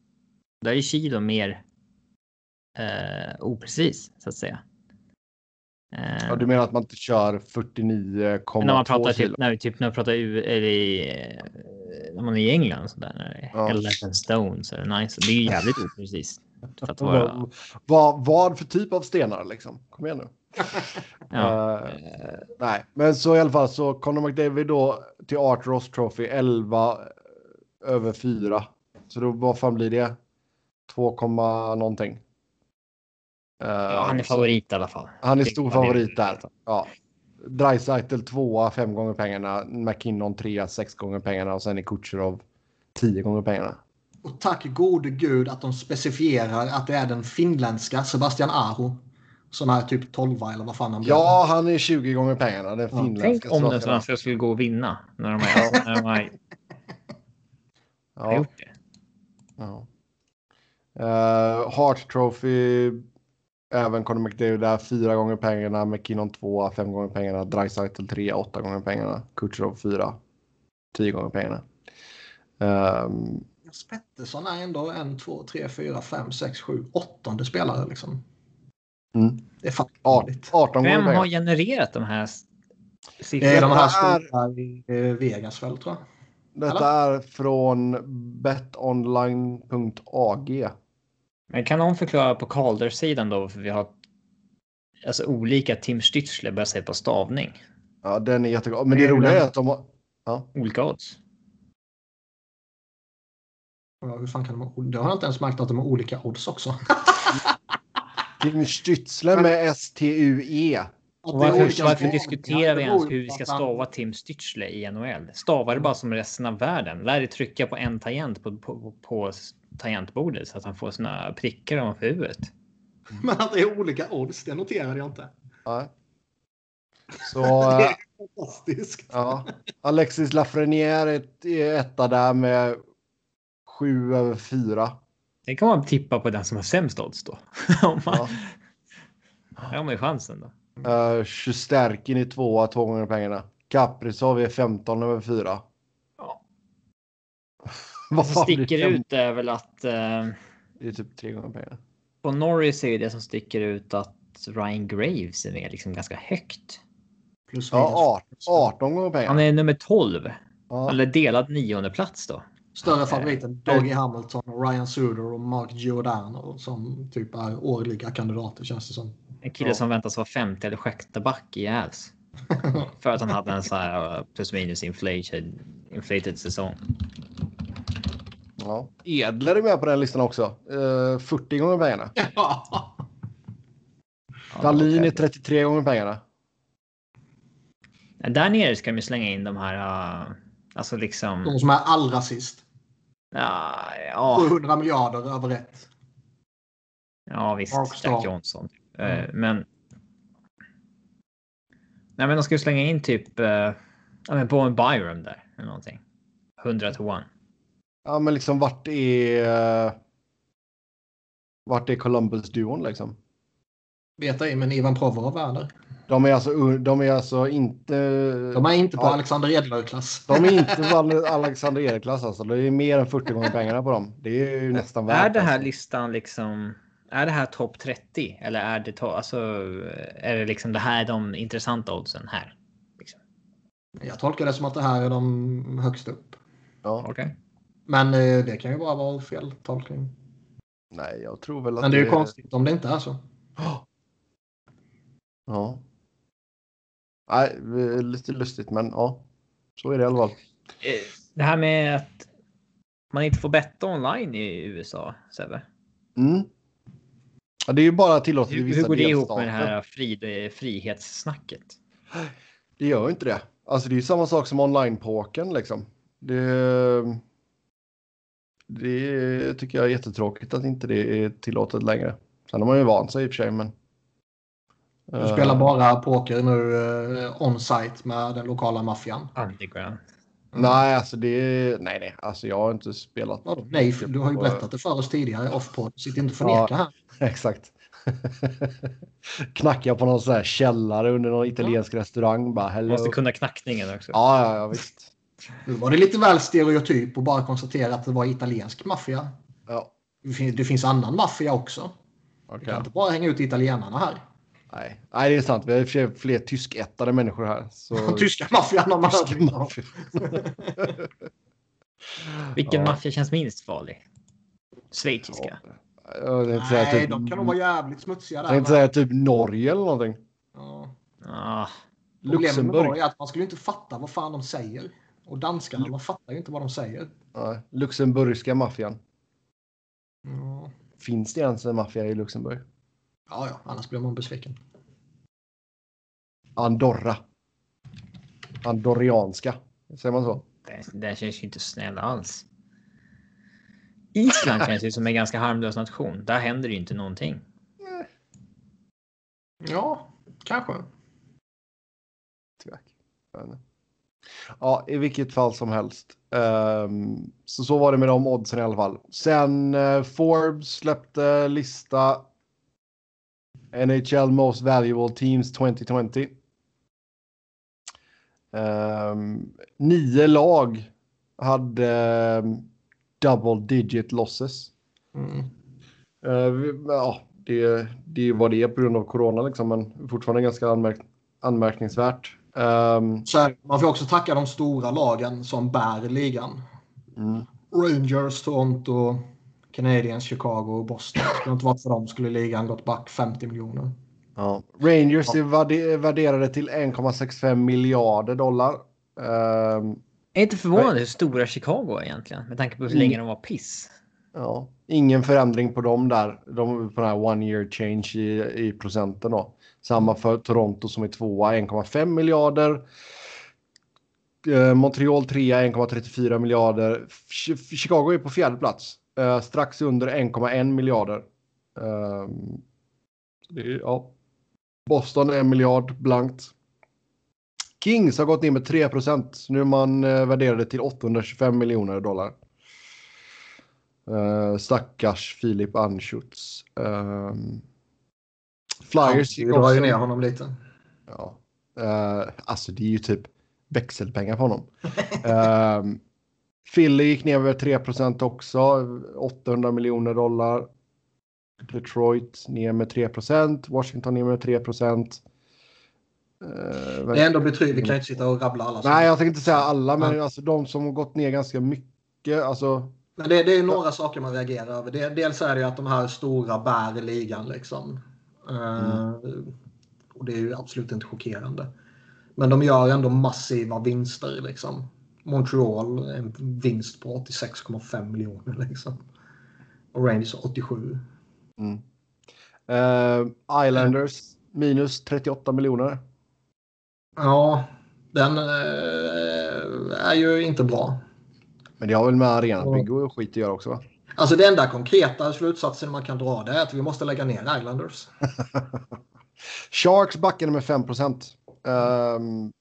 Där är kilo mer eh, oprecis så att säga. Eh, Ja, du menar att man inte kör 49,2 när man pratar kilo? typ, när vi typ när vi pratar u- eller i, eh, när man är i England så där när det är Ja. 11 stones det nice. Det är ju jävligt att vara, Vad, vad, för typ av stenar liksom? Kom igen nu. ja. Eh, nej, men så i alla fall så Conor McDavid då till Art Ross Trophy 11 över 4. Så då vad fan blir det? 2, komma någonting. Eh, ja, han är favorit i alla fall. Han är stor favorit där. Ja. Dreisaitl tvåa, fem gånger pengarna. McKinnon trea, sex gånger pengarna och sen är Kucherov tio gånger pengarna. Och tack gode gud att de specifierar att det är den finländska Sebastian Aho. Som är typ 12 eller vad fan han blir. Ja, han är 20 gånger pengarna. Den Ja, finländska Tänk om den svenska skulle gå och vinna när de har, när de har Ja, gjort det. ja. Uh, Hart Trophy. Även Conor McDavid där. Fyra gånger pengarna. McKinnon tvåa, fem gånger pengarna. Dreisaitl trea, åtta gånger pengarna. Kucherov fyra, tio gånger pengarna. Ehm, Pettersson är ändå en, två, tre, fyra, fem, sex, sju, åttonde spelare liksom. mm. Det är fan Art- dåligt. 18 gånger Vem pengarna. har genererat de här s- Det är de här stora i eh, Vegas väl tror jag. Detta är från betonline.ag. Men kan någon förklara på Calder-sidan då för vi har alltså olika Tim Stützle baserat på stavning? Ja, den är jättegod. Men det roliga är att de har... Olika odds. Ja, hur fan kan de ha, det har jag inte ens märkt att de har olika odds också. Tim Stützle med S-T-U-E. Att Och det är varför, varför diskuterar vi ens hur vi ska stava Tim Stützle i NHL? Stava det bara som resten av världen. Lär dig trycka på en tangent på, på, på tangentbordet så att han får såna prickar ovanför huvudet. Men att det är olika odds, det noterade jag inte. Ja. Så... Det eh, är fantastiskt. Ja. Alexis Lafreniere är ett- är etta där med 7 över 4. Det kan man tippa på den som har sämst odds då. Om man, Ja. Här har man ju chansen då. Uh, Sjusterkin är tvåa, två gånger pengarna. Kaprizov är 15 över 4. Ja. Vad som sticker fem- ut är väl att eh, Det är typ tre gånger pengarna. på Norris är det som sticker ut att Ryan Graves är med liksom ganska högt. Plus Ja, minus. 18, 18 gånger pengarna. Han är nummer 12 Ja. eller delad nionde plats då. Större favoriten Dougie Hamilton, och Ryan Suder och Mark Giordano som typ är årliga kandidater känns det som. En kille Ja. som väntas vara femte eller sjätte back i Avs. För att han hade en så här uh, plus minus inflated, inflated säsong. Ja. Edler är med på den listan också. Eh, 40 gånger pengarna. Ja. Ja, Dahlin är okej. 33 gånger pengarna. Där nere ska de slänga in de här, uh, alltså liksom. De som är allra sist. Ja, ja, 700 miljarder över ett. ja visst. Mark Jack. Johnson. Eh, men. Nej, men de ska ju slänga in typ. Uh, ja, men Bowen Byram där eller någonting. 100 to 1. Ja, men liksom vart är... Vart är Columbus-duon liksom? Vet ej, men Ivan Provorov är där. De är alltså, de är alltså inte... De är inte på Ja. Alexander Edler-klass. De är inte på Alexander Erik-klass alltså. Det är mer än 40 gånger pengarna på dem. Det är ju nästan värt Är det här alltså. listan liksom? Är det här topp 30 eller är det to- alltså? Är det liksom det här är de intressanta oddsen här? Liksom. Jag tolkar det som att det här är de högst upp. Ja. Okej. Men eh, det kan ju bara vara fel tolkning. Nej, jag tror väl att Men det är ju konstigt om det inte är så. Ja. Nej, lite lustigt, men ja. Så är det i alla fall. Eh, Det här med att man inte får betta online i USA, Sebbe. Mm. Ja, det är ju bara tillåtet i vissa hur går det ihop med det här fri, frihetssnacket? Det gör ju inte det. Alltså det är ju samma sak som online-pokern liksom. Det, det tycker jag är jättetråkigt att inte det är tillåtet längre. Sen har man ju vant sig i och för sig, men... Du Eh, spelar bara poker nu eh, on-site med den lokala maffian. Underground. Nej, alltså det... Nej, nej. Alltså jag har inte spelat... Vadå? Nej, du har ju berättat det för oss tidigare off-pod. Sitt inte och förneka Ja. här. Exakt. Knackar på någon sån här källare under någon italiensk restaurang. Bara, hello. Måste kunna knackningen också. Ja, ja, ja, visst. Nu var det lite väl stereotyp och bara konstatera att det var italiensk maffia. Ja, Det finns, det finns annan maffia också. Du okej. kan inte bara hänga ut italienarna här. Nej. Nej, det är sant. Vi har sig fler tyskättade människor här. Så... Tyska maffian har man Tyska maffia. Vilken Ja. maffia känns minst farlig? Schweiziska. Jag tänkte säga Nej, typ, de kan nog vara jävligt smutsiga jag där. tänkte men- säga typ Norge eller någonting. Ja. Ah, Problemet med Luxemburg. Norge är att man skulle inte fatta vad fan de säger. Och danskarna, man fattar ju inte vad de säger. Nej, Luxemburgska maffian. Ja, Finns det ens en maffia i Luxemburg? ja, ja annars blir man besviken. Andorra. Andorrianska. Säger man så? den, den känns ju inte snäll alls. Island känns ju som en ganska harmlös nation. Där händer det ju inte någonting. Ja, kanske. Tveck. Ja, i vilket fall som helst. Ehm, så så var det med de oddsen i alla fall. Sen eh, Forbes släppte lista NHL Most Valuable Teams 2020. Ehm, nio lag hade ehm, double digit losses. Mm. Vi- ja, det, det vad det på grund av corona liksom, men fortfarande ganska anmärk anmärkningsvärt. Ehm, Så här, man får också tacka de stora lagen som bär ligan. mm. Rangers, Toronto, Canadiens, Chicago och Boston. Skulle det inte varit för dem skulle ligan gått back 50 miljoner. Ja. Rangers är värde- värderade till 1,65 miljarder dollar. Ehm, Jag är inte förvånad hur stora Chicago är egentligen. Med tanke på hur Mm. länge de var piss. ja. Ingen förändring på dem där. De på den här one year change i, i procenten då. Samma för Toronto som är tvåa 1,5 miljarder. Eh, Montreal trea 1,34 miljarder. Chicago är på fjärde plats. Eh, strax under 1,1 miljarder. Ehm, det är, ja. Boston en miljard blankt. Kings har gått ner med 3 procent. Nu är man eh, värderade till 825 miljoner dollar. Uh, stackars Filip Anschutz. Um, ehm, Flyers gick drar ju ner honom lite. Ja. Eh, alltså det är ju typ växelpengar på honom. um, Philly gick ner med 3 procent också. 800 miljoner dollar. Detroit ner med 3 procent. Washington ner med 3 procent. Eh, Det är ändå betryggande. Vi kan inte sitta och rabbla alla. Nej, jag tänkte inte säga alla, men Ja. alltså de som har gått ner ganska mycket. Alltså, Men det, det är några saker man reagerar över. Det, dels är det ju att de här stora bär ligan liksom. Eh, och det är ju absolut inte chockerande. Men de gör ändå massiva vinster liksom. Montreal en vinst på 86,5 miljoner liksom. Och Rangers 87. mm. Eh, Islanders minus 38 miljoner. Ja, den eh, är ju inte bra. Men det har väl med arenabygge och skit att göra också va? Alltså det enda konkreta slutsatsen man kan dra det är att vi måste lägga ner Islanders. Sharks backade med 5 procent. Ehm,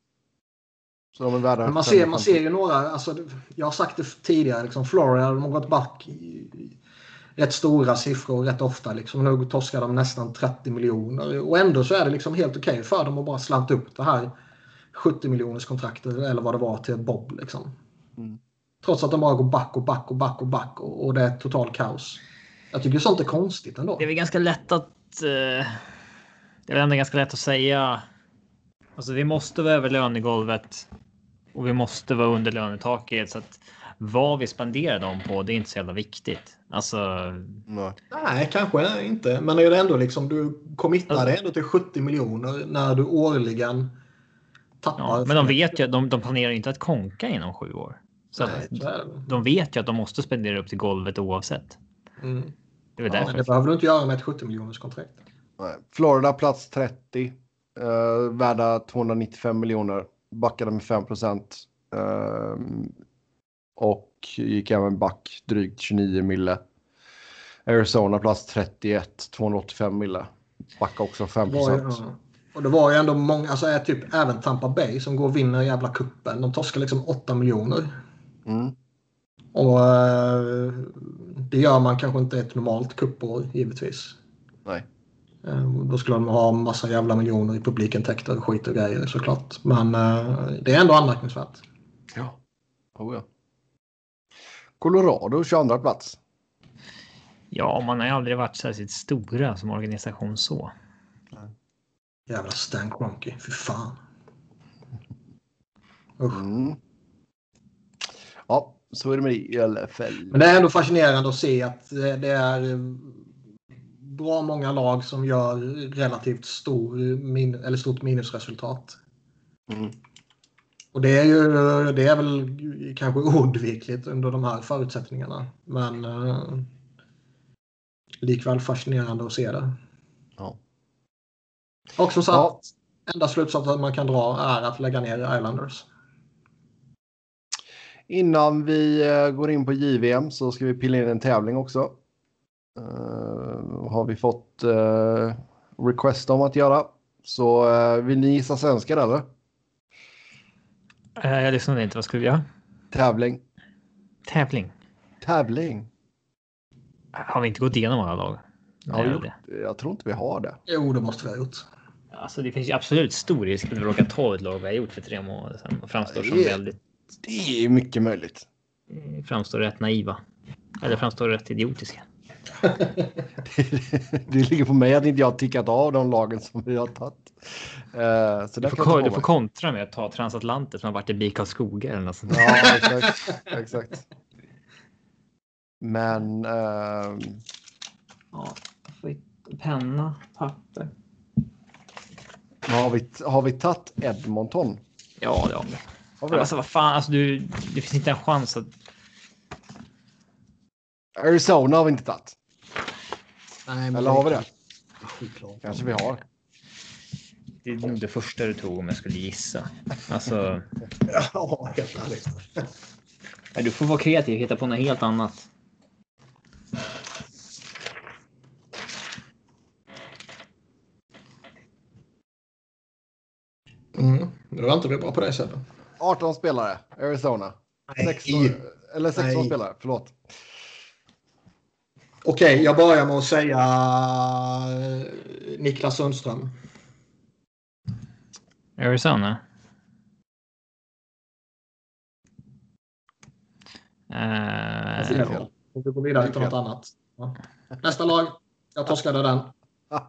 så de är värda man ser, man 550. ser ju några, alltså, jag har sagt det tidigare, liksom, Florida de har gått back i, rätt stora siffror rätt ofta. Liksom. Nu torskar de nästan 30 miljoner och ändå så är det liksom helt okej för dem att bara slanta upp det här 70 miljoners kontraktet eller vad det var till Bob. Liksom. Mm. Trots att de bara går back och back och back och back och, och det är total kaos. Jag tycker sånt är konstigt ändå. Det är väl ganska lätt att... Eh, det är väl ändå ganska lätt att säga. Alltså vi måste vara över lönegolvet. Och vi måste vara under lönetaket. Så att vad vi spenderar dem på, det är inte så jävla viktigt. Alltså, Nej. Nej, kanske inte. Men är det ändå liksom du committar dig ändå till 70 miljoner när du årligen tappar. ja, men de vet ju att de, de planerar inte att konka inom sju år. Så de vet ju att de måste spendera upp till golvet oavsett. Mm. Det är väl Ja, därför. det behöver du inte göra med ett 70 miljoners kontrakt. Florida plats 30. Uh, värda 295 miljoner. Backade med 5 procent. Ehm, och gick även back drygt 29 mille. Arizona plats 31. 285 mille. Backa också 5 Det var ju, procent. Och det var ju ändå många, alltså är typ även Tampa Bay som går och vinner jävla kuppen. De torskar liksom 8 miljoner. Mm. Och eh, det gör man kanske inte ett normalt kuppår givetvis. Nej. Eh, Då skulle de ha massa jävla miljoner i publikintäkter och skit och grejer såklart. Men eh, det är ändå anmärkningsvärt. Ja. Oh, ja. Colorado 22 plats. Ja, man har ju aldrig varit särskilt stora som organisation så. Jävla Stan Kroenke, fy fan. Usch. Mm. Ja, så är det med det i alla fall. Men det är ändå fascinerande att se att det det är eh, bra många lag som gör relativt stor min, eller stort minusresultat. Mm. Och det är ju det är väl kanske oundvikligt under de här förutsättningarna. Men eh, likväl fascinerande att se det. Ja. Och som sagt, Ja. enda slutsatsen man kan dra är att lägga ner Islanders. Innan vi eh, går in på JVM så ska vi pilla in en tävling också. Eh, har vi fått uh, request om att göra. Så eh, vill ni gissa svenskar eller? Eh, Jag lyssnade inte. Vad skulle vi göra? Tävling. Tävling. Tävling. Har vi inte gått igenom alla lag? Det. Jag tror inte vi har det. Jo, det måste vi ha gjort. Alltså, det finns ju absolut stor risk att vi råkar ta ett lag vi har gjort för tre månader sedan och framstår som väldigt Det är mycket möjligt. framstår rätt naiva. Eller framstår rätt idiotiska. det ligger på mig att inte jag har tickat av de lagen som vi har tagit. Eh, så Du får, du får kontra med att ta transatlantet som har varit i BIK Skogar eller något sånt. Ja, exakt. exakt. Men ehm, Ja, penna, papper. har vi, har vi tagit Edmonton? Ja, det har vi. Det? alltså vad fan, alltså du, det finns inte en chans att... Arizona har vi inte tagit. Nej, men Eller har vi det? Kanske vi har. Det är nog det första du tog om jag skulle gissa. Alltså, Ja, helt ärligt. nej, du får vara kreativ och hitta på något helt annat. Mm. Nu väntar vi bara på dig Sebbe. 18 spelare, Arizona. 16, eller 16 Nej. spelare, förlåt. Okej, jag börjar med att säga eh, Niklas Sundström. Arizona. Jag ser Eh, fel. Och vi går vidare till något annat. Ja. Nästa lag. Jag torskade den.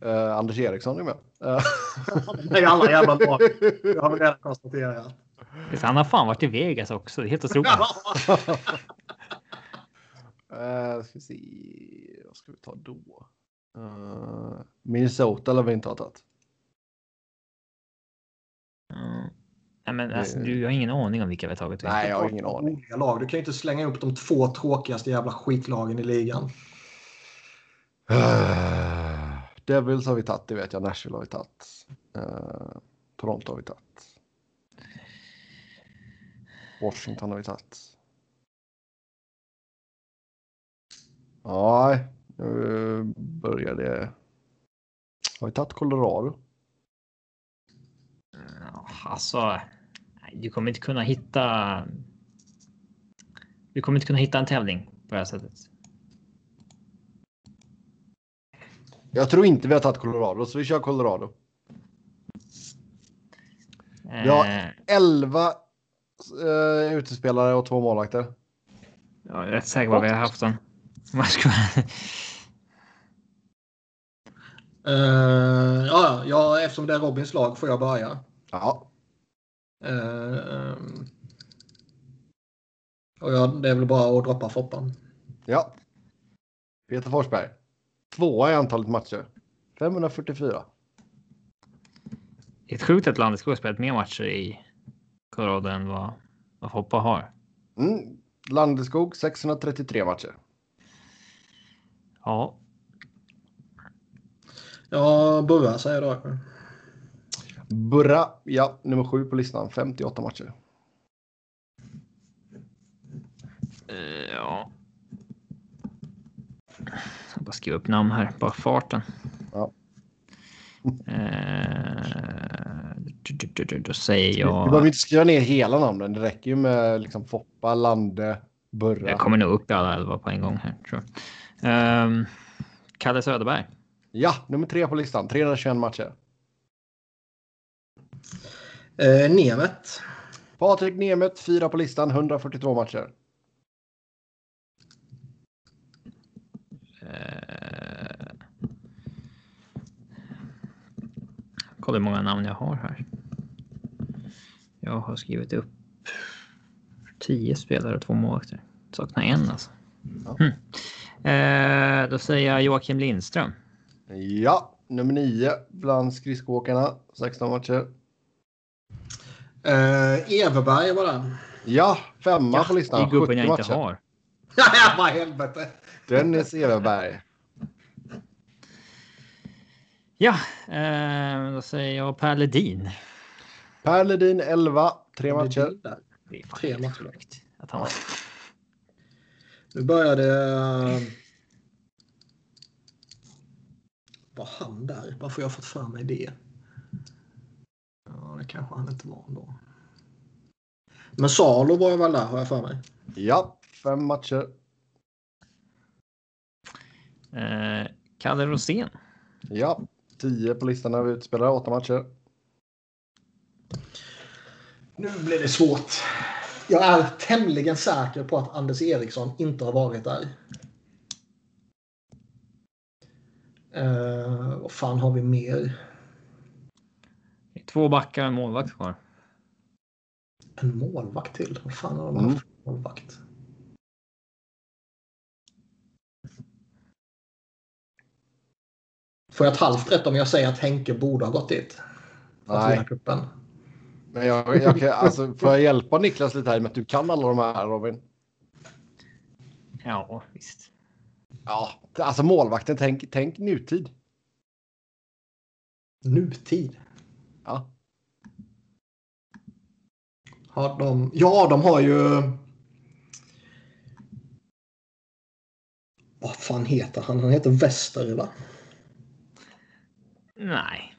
Eh, Anders Eriksson är med. Det är alla jävla lag. Det har vi redan konstaterat. han har fan varit i Vegas också. Det är helt otroligt. Eh, ska vi se, vad ska vi ta då? Eh, Minnesota eller vi inte har tagit. Mm. Nej, men alltså, du har ingen aning om vilka vi har tagit. Nej, du? jag har ingen aning. Lag. Du kan ju inte slänga upp de två tråkigaste jävla skitlagen i ligan. Eh, Devils har vi tagit, det vet jag. Nashville har vi tagit. Eh, Toronto har vi tagit. Washington har vi tagit. Nej, nu börjar det. Har vi tagit Colorado? Alltså, du kommer inte kunna hitta. Du kommer inte kunna hitta en tävling på det här sättet. Jag tror inte vi har tagit Colorado, så vi kör Colorado. Ja. Eh, 11 uh, utespelare och två målvakter. jag är rätt säker på vad vi har haft den. Uh, ja, ja, eftersom det är Robins lag får jag börja. Ja, Eh, och ja, det är väl bara att droppa Foppan. ja. Peter Forsberg. Tvåa i antalet matcher. 544. Det är sjukt att Landeskog har spelat mer matcher i Colorado än vad, vad Foppa har. Mm. Landeskog 633 matcher. Ja, Ja, Burra säger jag då. Burra, ja, nummer sju på listan. 58 matcher. eh, ja. Jag bara skriva upp namn här, bara farten. Ja. Eh, då säger Du behöver jag. inte skriva ner hela namnen. Det räcker ju med liksom Foppa, Lande, Burra. Jag kommer nog upp i alla elva på en gång här tror jag. Um, Kalle Söderberg. Ja, nummer tre på listan. 321 matcher. Eh, Nemet. Patrik Nemeth, fyra på listan. 142 matcher. Kolla hur många namn jag har här. Jag har skrivit upp tio spelare och två målvakter. Saknar en alltså. Ja. Hm. Eh, då säger jag Joakim Lindström. Ja, nummer nio bland skridskoåkarna. 16 matcher. Eh, Everberg var det. Ja, femma på listan. I gubben 70 jag inte matcher. har. Ja, vad helvete. Dennis Everberg. Ja, eh, då säger jag Per Ledin. Per Ledin 11, tre matcher. Det är Tre matcher. sjukt Att han... Nu började... eh, Var han där? Varför har jag fått för mig det? Ja, det kanske han inte var ändå. Men Salo var jag väl där har jag för mig. Ja, fem matcher. Eh, Kalle Rosén. Ja, 10 på listan över utspelare, åtta matcher. Nu blir det svårt. Jag är tämligen säker på att Anders Eriksson inte har varit där. Uh, vad fan har vi mer? Två backar och en målvakt kvar. En målvakt till? Vad fan har de Mm. haft för målvakt? Får jag ett halvt rätt om jag säger att Henke borde ha gått dit? Nej. Men jag, jag kan, alltså, får jag hjälpa Niklas lite här med att du kan alla de här Robin? Ja, visst. Ja, alltså målvakten, tänk, tänk nutid. Nutid? Ja. Har de... Ja, de har ju... Vad fan heter han? Han heter Wester, va? Nej.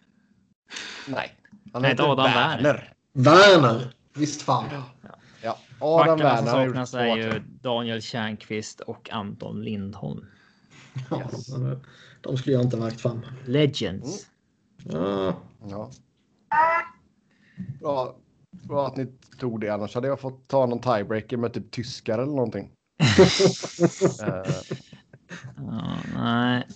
Nej. Han Nej, heter Adam Werner. Werner! Visst fan. Ja, Adam Backarna som Werner har gjort saknas är ju Daniel Tjärnqvist och Anton Lindholm. Ja, Yes. De skulle jag inte vägt fram. Legends. Ja. Ja. Bra, bra att ni tog det, annars hade jag fått ta någon tiebreaker med typ tyskar eller någonting. Eh, Ja, nej.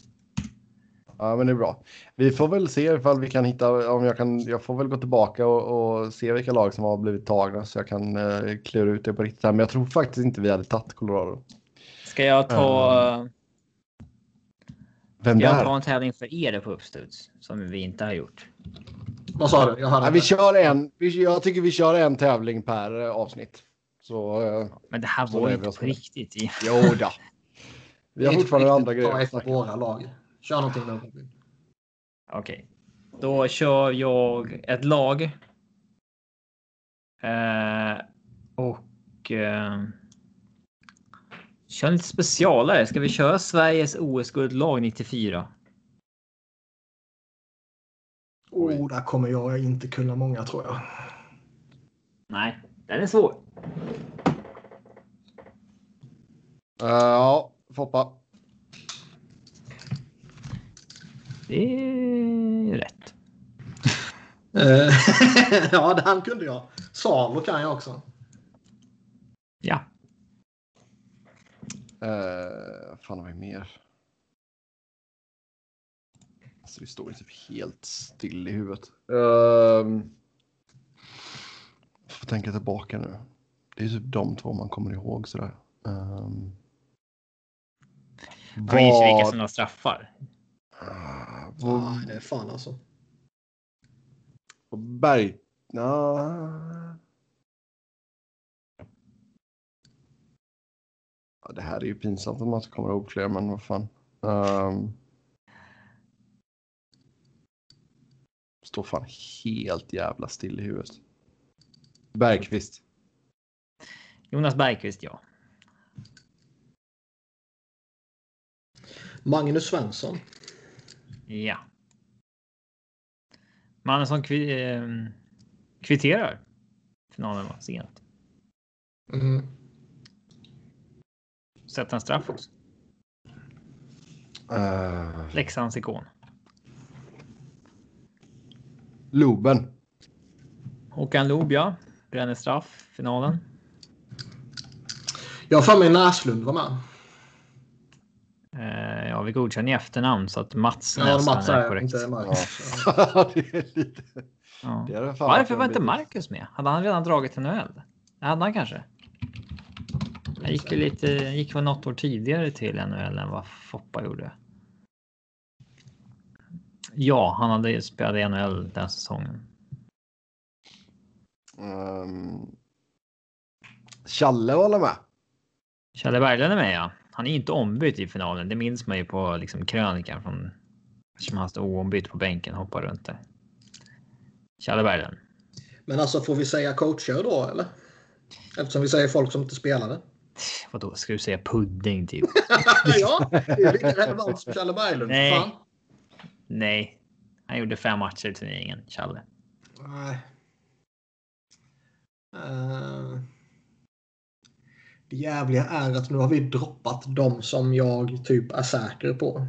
Ja, men det är bra. Vi får väl se ifall vi kan hitta, om jag kan, jag får väl gå tillbaka och, och se vilka lag som har blivit tagna så jag kan uh, klura ut det på riktigt. här. Men jag tror faktiskt inte vi hade tagit Colorado. Ska jag ta, Vem ska jag ta där? en tävling för er på uppstuds? Som vi inte har gjort. Vad sa du? Ja, vi kör en, vi, jag tycker vi kör en tävling per eh, avsnitt. Så uh, Men det här var ju inte på riktigt. i- jo då. Vi har fortfarande andra grejer. Om. våra lag. Kör någonting. Robin. Okej. Då kör jag ett lag. Eh, och eh, kör lite specialare. Ska vi köra Sveriges OS-guldlag 94? Oh, där kommer jag inte kunna många tror jag. Nej, den är svår. Eh, ja, Foppa. Det är rätt. Eh, ja, den kunde jag. Salo kan jag också. Ja. Uh, fan har vi mer? Alltså, det står inte helt still i huvudet. Um, får tänka tillbaka nu. Det är typ de två man kommer ihåg sådär. Um, Jag minns ju vilka som har straffar. Ah, Ja, vad- det är fan alltså. vad Berg... Ja. Ja, det här är ju pinsamt att man inte kommer ihåg fler, men vad fan. Um, står fan helt jävla still i huvudet. Bergqvist. Jonas Bergqvist, ja. Magnus Svensson. Ja. Mannen som kvi, eh, kvitterar finalen var sent. Mm. Sätter en straff också. Uh, Leksands ikon. Loben. Håkan Loob, ja. Bränner straff, finalen. Jag har för mig Näslund var med. Eh, ja, vi godkänner i efternamn så att Mats Ja, nästan Mats är är korrekt. inte Marcus. Ja. Det är lite... Ja. Det är fan Varför var inte. Marcus med? Hade han redan dragit till NHL? Det hade han kanske. Han gick ju lite, gick väl något år tidigare till NHL än vad Foppa gjorde. Ja, han hade spelat i NHL den säsongen. Um, Challe håller med. Challe Berglund är med ja. Han är inte ombytt i finalen. Det minns man ju på liksom krönikan från eftersom han stod oombytt på bänken och hoppade runt där. Challe Berglund. Men alltså får vi säga coacher då eller? Eftersom vi säger folk som inte spelade. Vadå, ska du säga pudding typ? ja, det är lika relevant som Challe Berglund. Nej. Fan. Nej, han gjorde fem matcher i turneringen, Challe. Nej. Eh, det jävliga är att nu har vi droppat de som jag typ är säker på.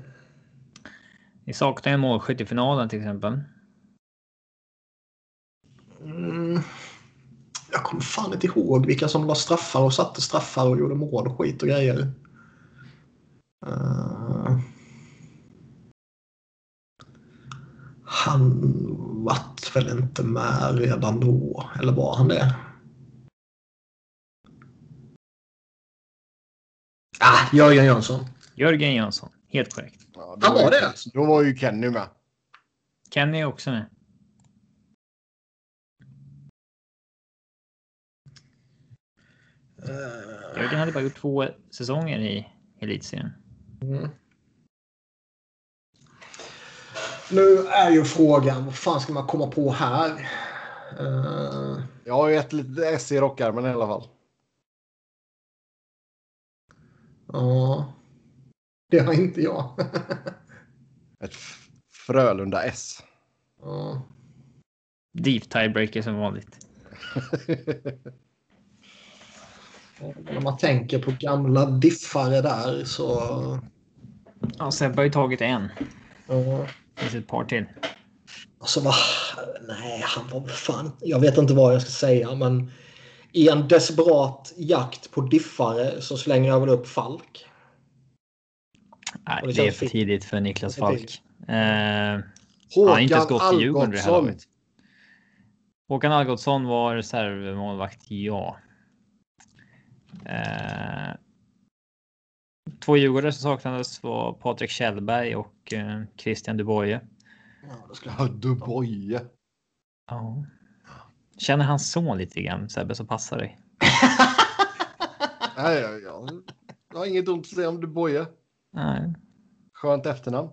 Vi saknar en målskytt i finalen till exempel. Mm. Jag kommer fan inte ihåg vilka som la straffar och satte straffar och gjorde mål och skit och grejer. Eh, han vart väl inte med redan då, eller var han det? Ah, Jörgen Jönsson. Jörgen Jönsson, helt korrekt. Ja, Han var ju- det? Då var ju Kenny med. Kenny är också med. Eh, Jörgen hade bara gjort två säsonger i elitserien. Mm. Nu är ju frågan, vad fan ska man komma på här? Eh, Jag har ju ett litet S i rockärmen i alla fall. Ja. Det har inte jag. Ett F- Frölunda S. ja. Deep tiebreaker som vanligt. När man tänker på gamla diffare där så... Ja, Sebbe har ju tagit en. Ja. Det finns ett par till. Alltså vad... Nej, han var fan... Jag vet inte vad jag ska säga men... I en desperat jakt på diffare så slänger jag väl upp Falk. Nej, det det är för tidigt för Niklas Falk. Eh, han har inte ens gått till Djurgården det här Algotsson. laget. Håkan Algotsson var reservmålvakt, ja. Eh, två djurgårdare som saknades var Patrik Kjellberg och eh, Christian Duboye. Ja, det ska... Ja, Duboye. Ja. Känner hans son lite grann, Sebbe, så passar dig. Nej, jag, jag, jag har inget ont att säga om Duboye. Nej, Skönt efternamn.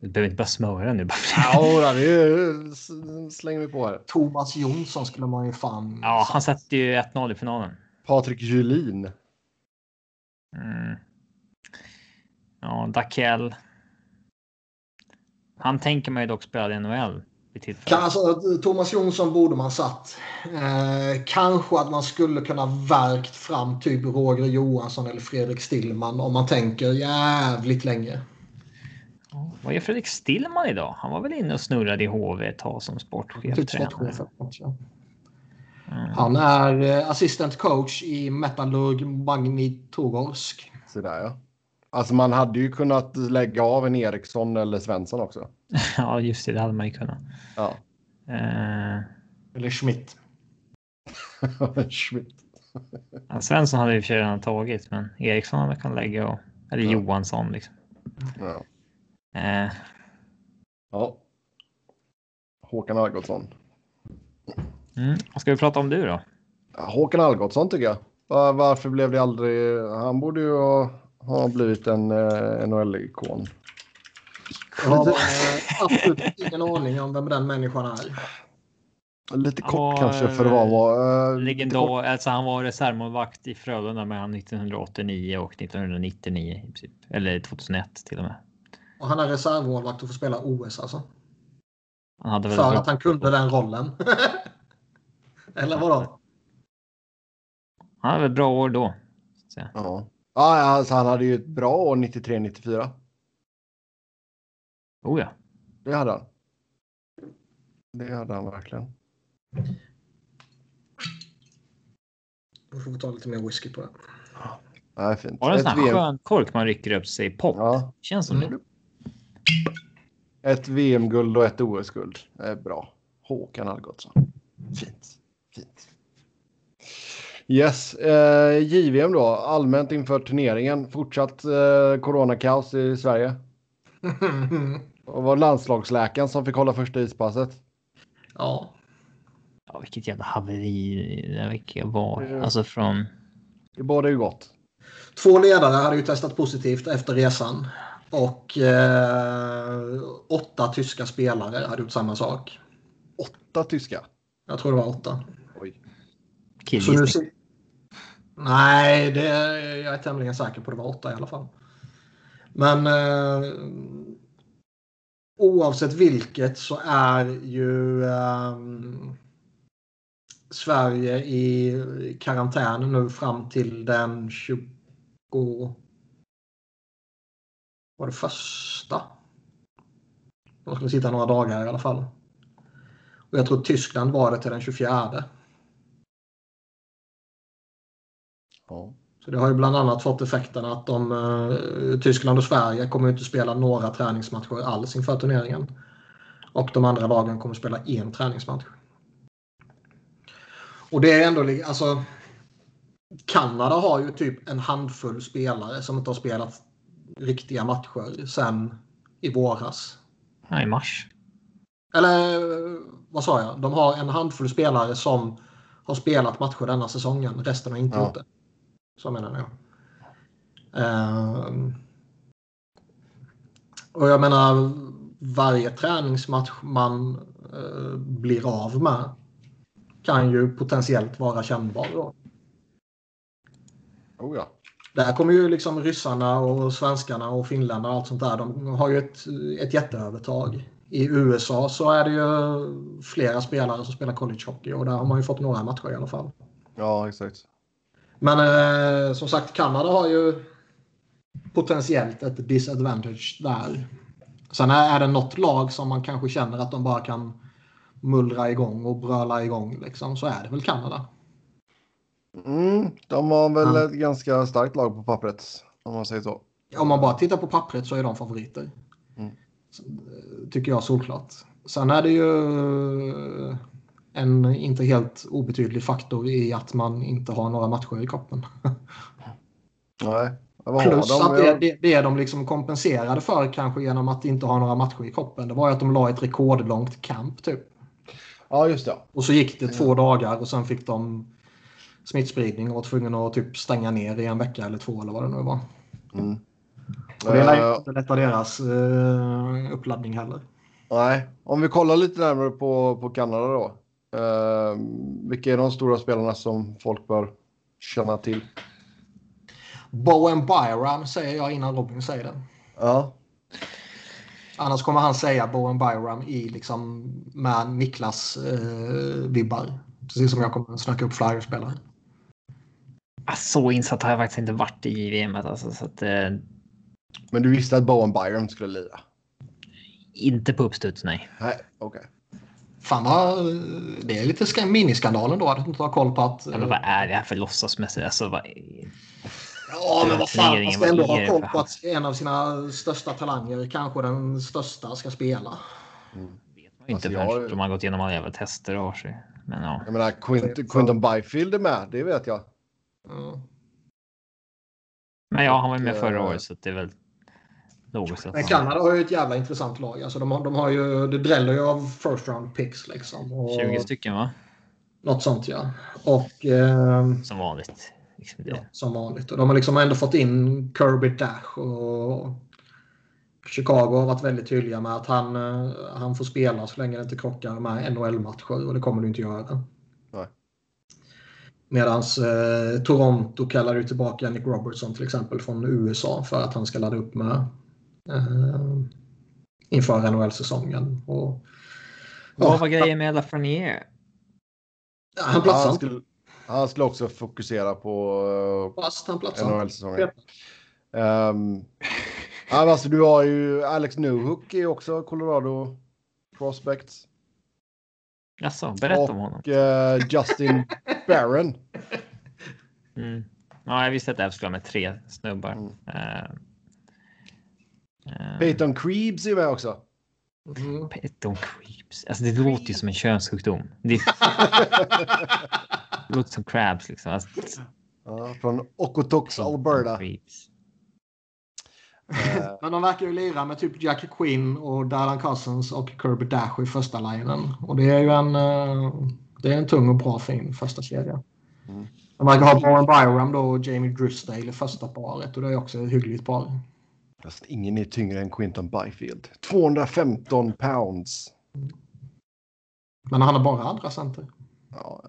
du behöver inte bara smöra nu. bara för- Ja, det slänger vi på här. Thomas Jonsson skulle man ju fan... Ja, han satte ju 1-0 i finalen. Patrik Julin. Mm. Ja, Dakell. Han tänker man ju dock spela i NHL. Alltså, Thomas Jonsson borde man satt. Eh, kanske att man skulle kunna verkt fram typ Roger Johansson eller Fredrik Stillman om man tänker jävligt länge. Vad gör Fredrik Stillman idag? Han var väl inne och snurrade i HV ett tag som sportchef. Typ sportchef ja. Mm. Han är eh, assistant coach i Metallurg Magnitogorsk. Så där, ja. Alltså man hade ju kunnat lägga av en Eriksson eller Svensson också. Ja, just det. Det hade man ju kunnat. Ja. Eh, Eller Schmidt. Schmidt. ja, Svensson hade och för sig redan tagit, men Eriksson hade kunnat lägga och eller Ja. Johansson liksom. Ja. Eh, ja. Håkan Algotsson. mm. Vad ska vi prata om du då? Håkan Algotsson tycker jag. Var, varför blev det aldrig... Han borde ju ha, ha blivit en eh, NHL-ikon. Jag har eh, absolut ingen aning om vem den människan är. Lite kort var, kanske för att vara... vara, eh, kort. Legendar, alltså han var reservmålvakt i Frölunda mellan 1989 och 1999 i princip. Eller 2001 till och med. Och han är reservmålvakt och får spela OS alltså. Han hade väl För att han kunde den rollen. eller vadå? han hade väl bra år då. så att säga. Ja. Ja, alltså han hade ju ett bra år 93-94. Oh ja. Det hade han. Det hade han verkligen. Nu får vi ta lite mer whisky på det. Nej, fint. Det en sån här VM, skön kork man rycker upp sig i pop? ja, Känns som det. ett VM-guld och ett OS-guld. Är bra. Håkan Algotsson. Fint. Fint. Yes, eh, JVM då. Allmänt inför turneringen. Fortsatt eh, coronakaos i Sverige. Och var landslagsläkaren som fick hålla första ispasset. ja. Ja, vilket jävla haveri det verkar vara. Ja. Alltså från... Det båda ju gott. Två ledare hade ju testat positivt efter resan. Och eh, åtta tyska spelare hade gjort samma sak. Åtta tyska. Jag tror det var åtta. Oj. Så nu Killgissning. Nej, det, jag är tämligen säker på att det var åtta i alla fall. Men eh, oavsett vilket så är ju eh, Sverige i karantän nu fram till den 20... Var det första? De skulle sitta några dagar i alla fall. Och jag tror Tyskland var det till den 24. Ja. Så det har ju bland annat fått effekten att de, eh, Tyskland och Sverige kommer inte spela några träningsmatcher alls inför turneringen. Och de andra lagen kommer spela en träningsmatch. Och det är ändå, alltså. Kanada har ju typ en handfull spelare som inte har spelat riktiga matcher sen i våras. Ja, i mars. Eller vad sa jag? De har en handfull spelare som har spelat matcher denna säsongen. Resten har inte Ja. gjort det. Så menar jag. Ehm. och jag menar varje träningsmatch man eh, blir av med kan ju potentiellt vara kännbar. Då. Oh ja. Där kommer ju liksom ryssarna och svenskarna och finländarna och allt sånt där. De har ju ett, ett jätteövertag. I USA så är det ju flera spelare som spelar college hockey och där har man ju fått några matcher i alla fall. Ja, exakt. Men eh, som sagt, Kanada har ju potentiellt ett disadvantage där. Sen är det något lag som man kanske känner att de bara kan mullra igång och bröla igång liksom, så är det väl Kanada. Mm, de har väl Ja. ett ganska starkt lag på pappret. Om man säger så. Om man bara tittar på pappret så är de favoriter. Mm. Tycker jag såklart. Sen är det ju en inte helt obetydlig faktor i att man inte har några matcher i koppen. Nej. Plus har att de? det, det, det de liksom kompenserade för kanske genom att inte ha några matcher i koppen. Det var ju att de la ett rekordlångt camp typ. Ja, just det. Och så gick det två dagar och sen fick de smittspridning och var tvungna att typ stänga ner i en vecka eller två eller vad det nu var. Mm. Och det lär ju Eh, inte lätta deras eh, uppladdning heller. nej, om vi kollar lite närmare på, på Kanada då. Uh, vilka är de stora spelarna som folk bör känna till? Bowen Byram säger jag innan Robin säger det. Ja, Annars kommer han säga Bowen Byram i liksom med Niklas eh, vibbar. Precis som jag kommer att snacka upp flyerspelare. Ah, Så insatt har jag faktiskt inte varit i JVM. Alltså, så att, eh, men du visste att Bowen Byram skulle lira? inte på uppstuds, nej. Nej, okej. Fan vad... Det är lite ska- miniskandalen då att inte ha koll på att... Ja, men vad är det här för låtsasmässigt? Alltså, vad... Ja, men vad fan. Man ska ändå ha koll på att en av sina största talanger, kanske den största, ska spela. vet man inte Alltså, förrän jag- de har gått igenom alla jävla tester och har sig. Men ja. Jag menar, Quint, Quinton Byfield är med, det vet jag. Ja. Men ja, han var med förra året så det är väl logiskt att Men. Kanada har ju ett jävla intressant lag. Alltså de, har, de har ju, det dräller ju av first round picks liksom. Och 20 stycken va? Något sånt ja. Och eh, Som vanligt. Liksom det. ja, som vanligt. Och de har liksom ändå fått in Kirby Dash och Chicago har varit väldigt tydliga med att han, eh, han får spela så länge det inte krockar med NHL-matcher och det kommer du inte göra. Medan eh, Toronto kallar ju tillbaka Nick Robertson till exempel från USA för att han ska ladda upp med eh, inför NHL-säsongen. Och, Vad var grejen med Lafreniere? Han platsar han, skulle, han skulle också fokusera på uh, inte. NHL-säsongen. Um, alltså, du har ju Alex Newhook är också Colorado Prospects. Jaså, berätta om honom. Och eh, Justin Barron. Mm. Ja, jag visste att det skulle vara med tre snubbar. Mm. Uh, uh, Peyton Creeps är med också. Mm. Peyton Creeps. Alltså det låter ju som en könssjukdom. Det, det låter som crabs liksom. Alltså, Ja, från Okotox, Alberta. Eh, Men de verkar ju lira med typ Jackie Quinn och Dylan Cousins och Kirby Dash i första linjen. Och det är ju en, eh, det är en tung och bra fin första kedja. Mm. De verkar ha Warren Byram då och Jamie Drysdale i första paret och det är också ett hyggligt par. Fast ingen är tyngre än Quinton Byfield. 215 pounds. Men han är bara andra center. Ja,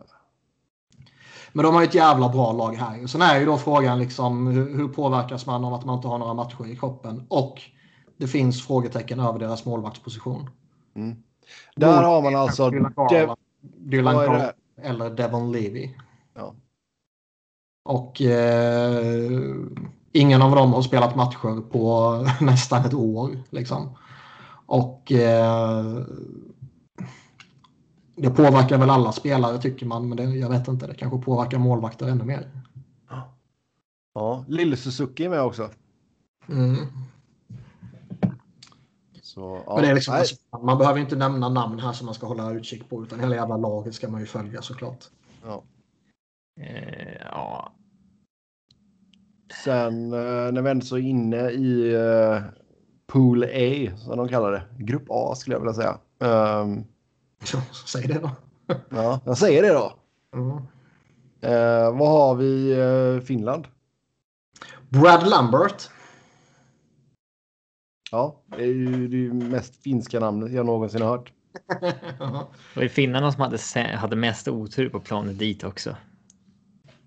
Men de har ju ett jävla bra lag här. Sen är ju då frågan liksom hur, hur påverkas man av att man inte har några matcher i kroppen? Och det finns frågetecken över deras målvaktsposition. mm. Där har man alltså... Dylan Dev- eller Devon Levy. Ja. Och eh, ingen av dem har spelat matcher på nästan ett år. Liksom. Och eh, det påverkar väl alla spelare tycker man, men det, jag vet inte. Det kanske påverkar målvakter ännu mer. Ja, Lille Suzuki är med också. Mm. Så, ja. Men det är liksom, alltså, man behöver inte nämna namn här som man ska hålla utkik på, utan hela jävla laget ska man ju följa såklart. ja. Eh, ja, Sen eh, när vi ändå så är inne i eh, Pool A, som de kallar det. Grupp A skulle jag vilja säga. Ehm, Så, säg det då. ja, jag säger det då. Mm. Eh, vad har vi eh, Finland? Brad Lambert. Ja, det är ju det mest finska namnet jag någonsin har hört. det var ju finnarna som hade, hade mest otur på planet dit också.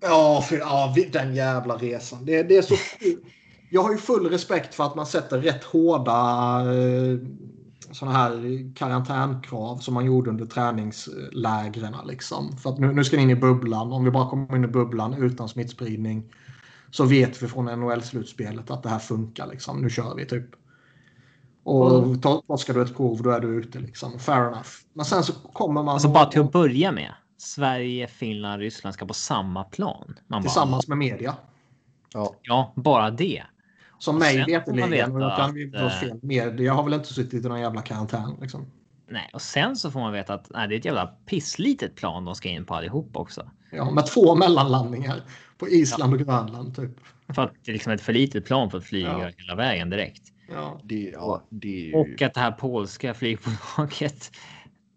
Ja, för, ja, den jävla resan. Det, det är så... Jag har ju full respekt för att man sätter rätt hårda eh, såna här karantänkrav som man gjorde under träningslägren. Liksom. För att nu, nu ska ni in i bubblan. Om vi bara kommer in i bubblan utan smittspridning så vet vi från NHL-slutspelet att det här funkar. Liksom. Nu kör vi typ. Och ta- torskar du ett prov då är du ute. Liksom. Fair enough. Men sen så kommer man... Alltså bara till att börja med. Sverige, Finland, Ryssland ska på samma plan. Man bara, Tillsammans med media. Ja, ja, bara det. Som mig veterligen. veta och Jag kan ju att, vara fel med. Jag har väl inte suttit i någon jävla karantän. Liksom. Nej, och sen så får man veta att nej, det är ett jävla pisslitet plan de ska in på allihop också. Ja, med två mellanlandningar på Island och Grönland. Typ. För att det är liksom ett för litet plan för att flyga Ja. hela vägen direkt. Ja. det, ja, det är ju... Och att det här polska flygbolaget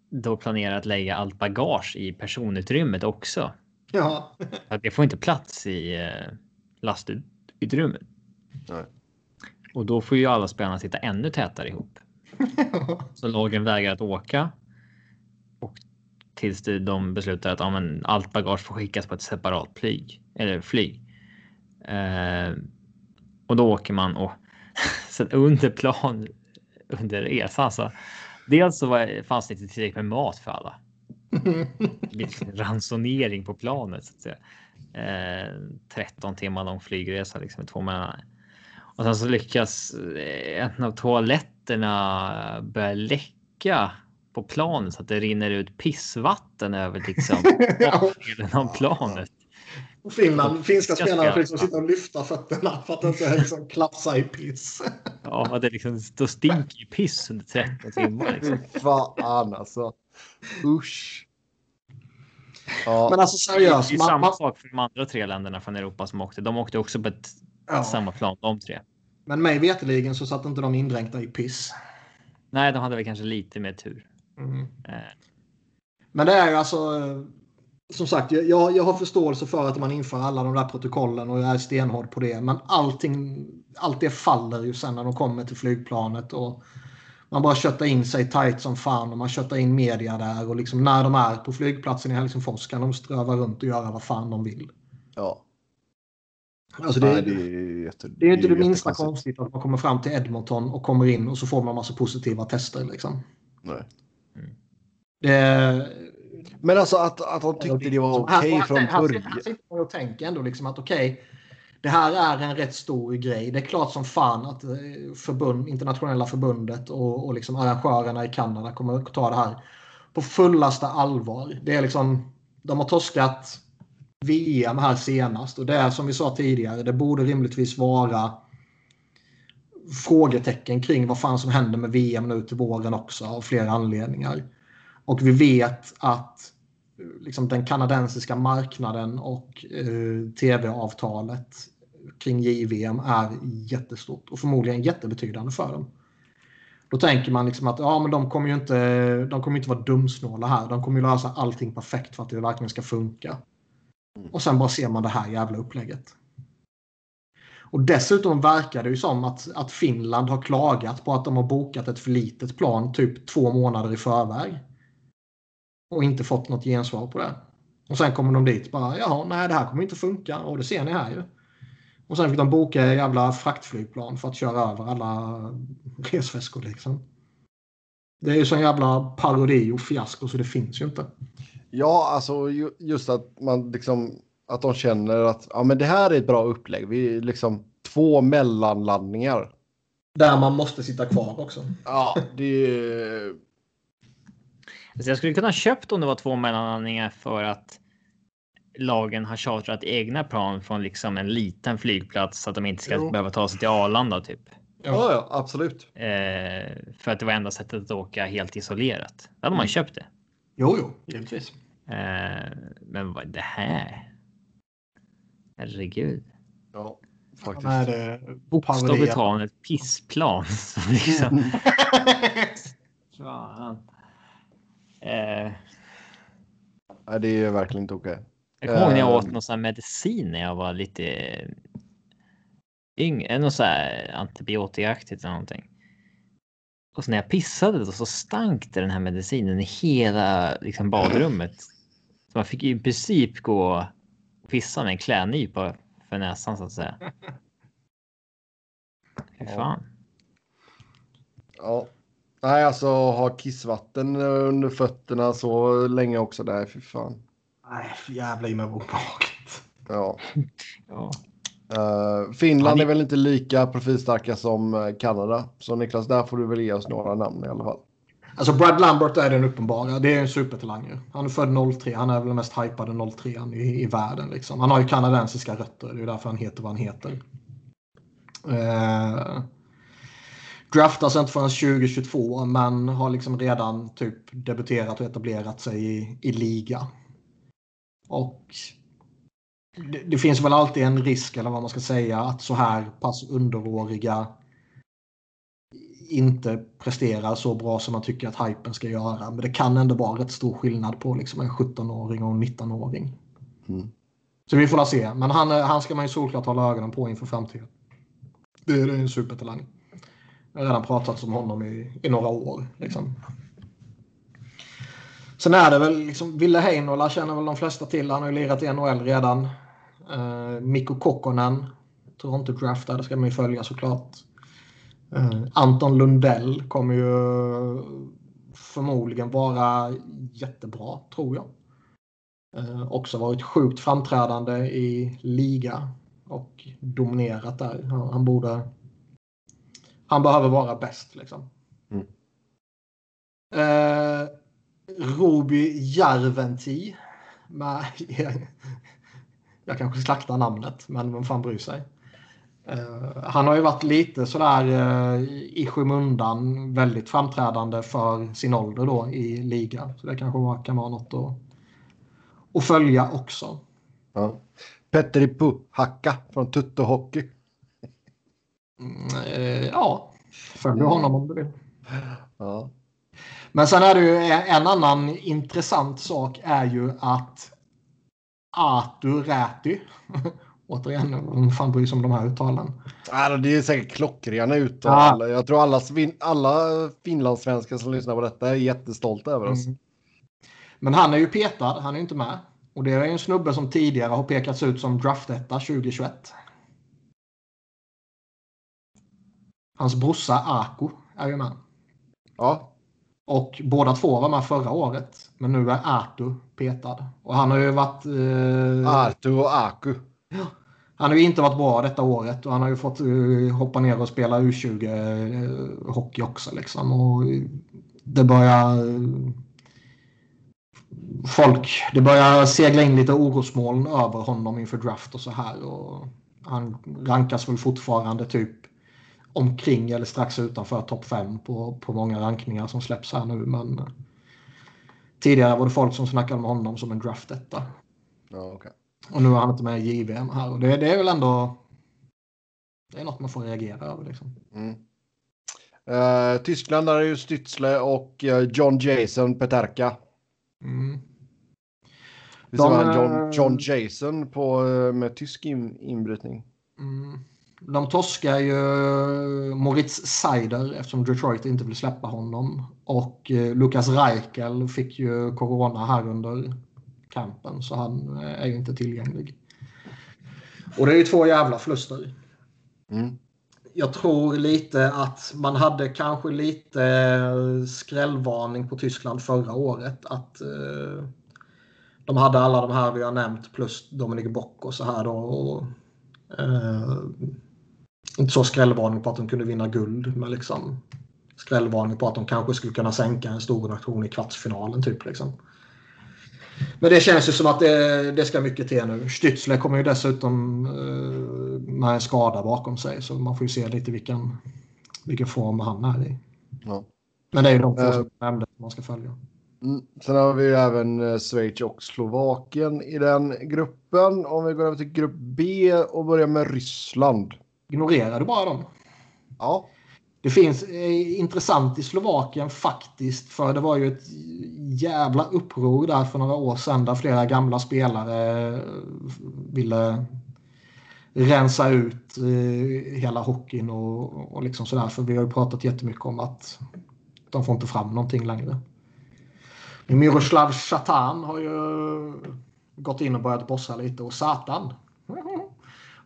då planerar att lägga allt bagage i personutrymmet också. Ja. Att det får inte plats i eh, lastutrymmet. Nej. Och då får ju alla spelarna sitta ännu tätare ihop. Så lagen vägrar att åka. Och tills de beslutar att ja, men allt bagage får skickas på ett separat flyg. Eller flyg. Eh, och då åker man och sen under plan under resan så. Dels så var, fanns det inte tillräckligt med mat för alla. Ransonering på planet så att säga. Eh, 13 timmar lång flygresa liksom med två mellan. Och sen så lyckas eh, en av toaletterna börja läcka på planet så att det rinner ut pissvatten över liksom delen av planet. Finland, finska spelare får liksom sitta och lyfta fötterna för att inte liksom klapsa i piss. Ja, det liksom då stinker ju piss under 13 timmar. Liksom. Fan alltså. Usch. Ja, Men alltså seriöst. Det är Man, samma man, sak för de andra tre länderna från Europa som åkte. De åkte också på ett ja. samma plan, de tre. Men mig veterligen så satt inte de indränkta i piss. Nej, de hade väl kanske lite mer tur. Mm. Eh, Men det är ju alltså. Som sagt, jag, jag har förståelse för att man inför alla de där protokollen och jag är stenhård på det. Men allting, allt det faller ju sen när de kommer till flygplanet. Och man bara köttar in sig tight som fan och man köttar in media där. Och liksom när de är på flygplatsen i Helsingfors kan de ströva runt och göra vad fan de vill. ja. Alltså det, Nej, det är jätte, det är inte det minsta konstigt att man kommer fram till Edmonton och kommer in och så får man massa positiva tester. Liksom. Nej. Det, Men alltså att, att de tyckte det var Här- okej här- från här- här början. sitter man och tänker ändå liksom att okej, det här är en rätt stor grej. Det är klart som fan att eh, förbund, internationella förbundet och, och liksom arrangörerna i Kanada kommer att ta det här på fullaste allvar. Det är liksom, de har torskat VM här senast och det är som vi sa tidigare, det borde rimligtvis vara frågetecken kring vad fan som händer med VM nu till våren också av flera anledningar. Och vi vet att liksom, den kanadensiska marknaden och eh, tv-avtalet kring JVM är jättestort och förmodligen jättebetydande för dem. Då tänker man liksom att ja, men de kommer ju inte, de kommer inte vara dumsnåla här. De kommer ju lösa allting perfekt för att det verkligen ska funka. Och sen bara ser man det här jävla upplägget. Och dessutom verkar det ju som att, att Finland har klagat på att de har bokat ett för litet plan typ två månader i förväg. Och inte fått något gensvar på det. Och sen kommer de dit bara, jaha, nej det här kommer inte funka. Och det ser ni här ju. Och sen fick de boka jävla fraktflygplan för att köra över alla resväskor liksom. Det är ju sån jävla parodi och fiasko så det finns ju inte. Ja, alltså just att man liksom att de känner att ja, men det här är ett bra upplägg. Vi liksom två mellanlandningar. Där man måste sitta kvar också. Ja, det. Alltså jag skulle kunna köpt om det var två mellanlandningar för att lagen har chartrat egna plan från liksom en liten flygplats så att de inte ska jo. behöva ta sig till Arlanda typ. Ja, ja absolut. Eh, för att det var enda sättet att åka helt isolerat. Då hade man mm. köpt det. Jo, jo, givetvis. Eh, men vad det här? Herregud. Ja, faktiskt. Ja, det Bokstavligt talat ett pissplan. liksom. Fan. Eh. Nej, det är verkligen inte okej. Okay. Jag kommer ihåg när jag åt ehm. någon sån medicin när jag var lite yngre. Något så här antibiotikaaktigt eller någonting. Och så när jag pissade då så stank det den här medicinen i hela liksom, badrummet. Så man fick i princip gå och pissa med en klädnypa för näsan så att säga. Fy fan. Ja. Nej, alltså ha kissvatten under fötterna så länge också. där. fy fan. Nej, för jävla himla obehagligt. Ja. ja. Uh, Finland är väl inte lika profilstarka som eh, Kanada. Så Niklas, där får du väl ge oss några namn i alla fall. Alltså Brad Lambert är den uppenbara. Det är en supertalang. Han är född 03. Han är väl den mest hypade 03 i, i världen. Liksom. Han har ju kanadensiska rötter. Det är därför han heter vad han heter. Uh, draftas inte förrän 2022 men har liksom redan typ debuterat och etablerat sig i, i liga. Och det, det, finns väl alltid en risk, eller vad man ska säga, att så här pass underåriga inte presterar så bra som man tycker att hypen ska göra. Men det kan ändå vara rätt stor skillnad på liksom en 17-åring och en 19-åring. Mm. Så vi får se. Men han, han ska man ju såklart hålla ögonen på inför framtiden. Det är en supertalang. Jag har redan pratat om honom i, i några år. Liksom. Sen är det väl liksom, Ville Heinola känner väl de flesta till. Han har ju lirat i NHL redan. Uh, Mikko Kokkonen. Toronto draftad, det ska man ju följa såklart. Uh, Anton Lundell kommer ju förmodligen vara jättebra, tror jag. Uh, också varit sjukt framträdande i liga och dominerat där. Han, han borde... Han behöver vara bäst liksom. Mm. Uh, Roby Järventi. Jag kanske slaktar namnet, men vem fan bryr sig? Uh, han har ju varit lite sådär uh, i skymundan väldigt framträdande för sin ålder då i ligan. Så det kanske kan vara något att, att följa också. Ja. Petteri Puhakka från Tutto Hockey. Mm, uh, ja, följ honom om du vill. Ja. Men sen är det ju en annan intressant sak är ju att Artur Räty. Återigen, vem fan bryr sig om de här uttalen? Ja, det är säkert klockrena uttal. Ja. Jag tror alla, alla finlandssvenskar som lyssnar på detta är jättestolta över oss. Mm. Men han är ju petad, han är inte med. Och det är en snubbe som tidigare har pekats ut som draftetta 2021. Hans brorsa Ako är ju med. Ja, och båda två var med förra året. Men nu är Artu petad. Och han har ju varit... Eh... Artu och Aku. Ja. Han har ju inte varit bra detta året och han har ju fått uh, hoppa ner och spela U20-hockey uh, också. Liksom. Och det börjar uh, folk, det börjar segla in lite orosmoln över honom inför draft och så här. Och han rankas väl fortfarande typ omkring eller strax utanför topp 5 på, på många rankningar som släpps här nu. Men tidigare var det folk som snackade om honom som en draft detta. Ja, okay. Och nu är han inte med i JVM här. Och det, det är väl ändå det är något man får reagera över. Liksom. Mm. Uh, Tyskland är ju Stützle och uh, John Jason Peterka. Mm. Det De, John, eh, John Jason på, med tysk in, inbrytning. Mm. De torskar ju Moritz Seider eftersom Detroit inte vill släppa honom. Och Lukas Reichel fick ju corona här under kampen så han är ju inte tillgänglig. Och det är ju två jävla förluster. Mm. Jag tror lite att man hade kanske lite skrällvarning på Tyskland förra året. Att eh, de hade alla de här vi har nämnt plus Dominic Bock och så här då. Och, eh, inte så skrällvarning på att de kunde vinna guld men liksom skrällvarning på att de kanske skulle kunna sänka en stor nation i kvartsfinalen typ liksom. Men det känns ju som att det, det ska mycket till nu. Stützle kommer ju dessutom eh, med en skada bakom sig så man får ju se lite vilken, vilken form han är i. Ja. Men det är ju de två uh, som nämnde man ska följa. Mm. Sen har vi ju även eh, Schweiz och Slovakien i den gruppen. Om vi går över till grupp B och börjar med Ryssland. Ignorerar du bara dem? Ja. Det finns eh, intressant i Slovakien faktiskt för det var ju ett jävla uppror där för några år sedan där flera gamla spelare eh, ville rensa ut eh, hela hockeyn och, och liksom sådär. För vi har ju pratat jättemycket om att de får inte fram någonting längre. Miroslav Chatan har ju gått in och börjat bossa lite och Satan.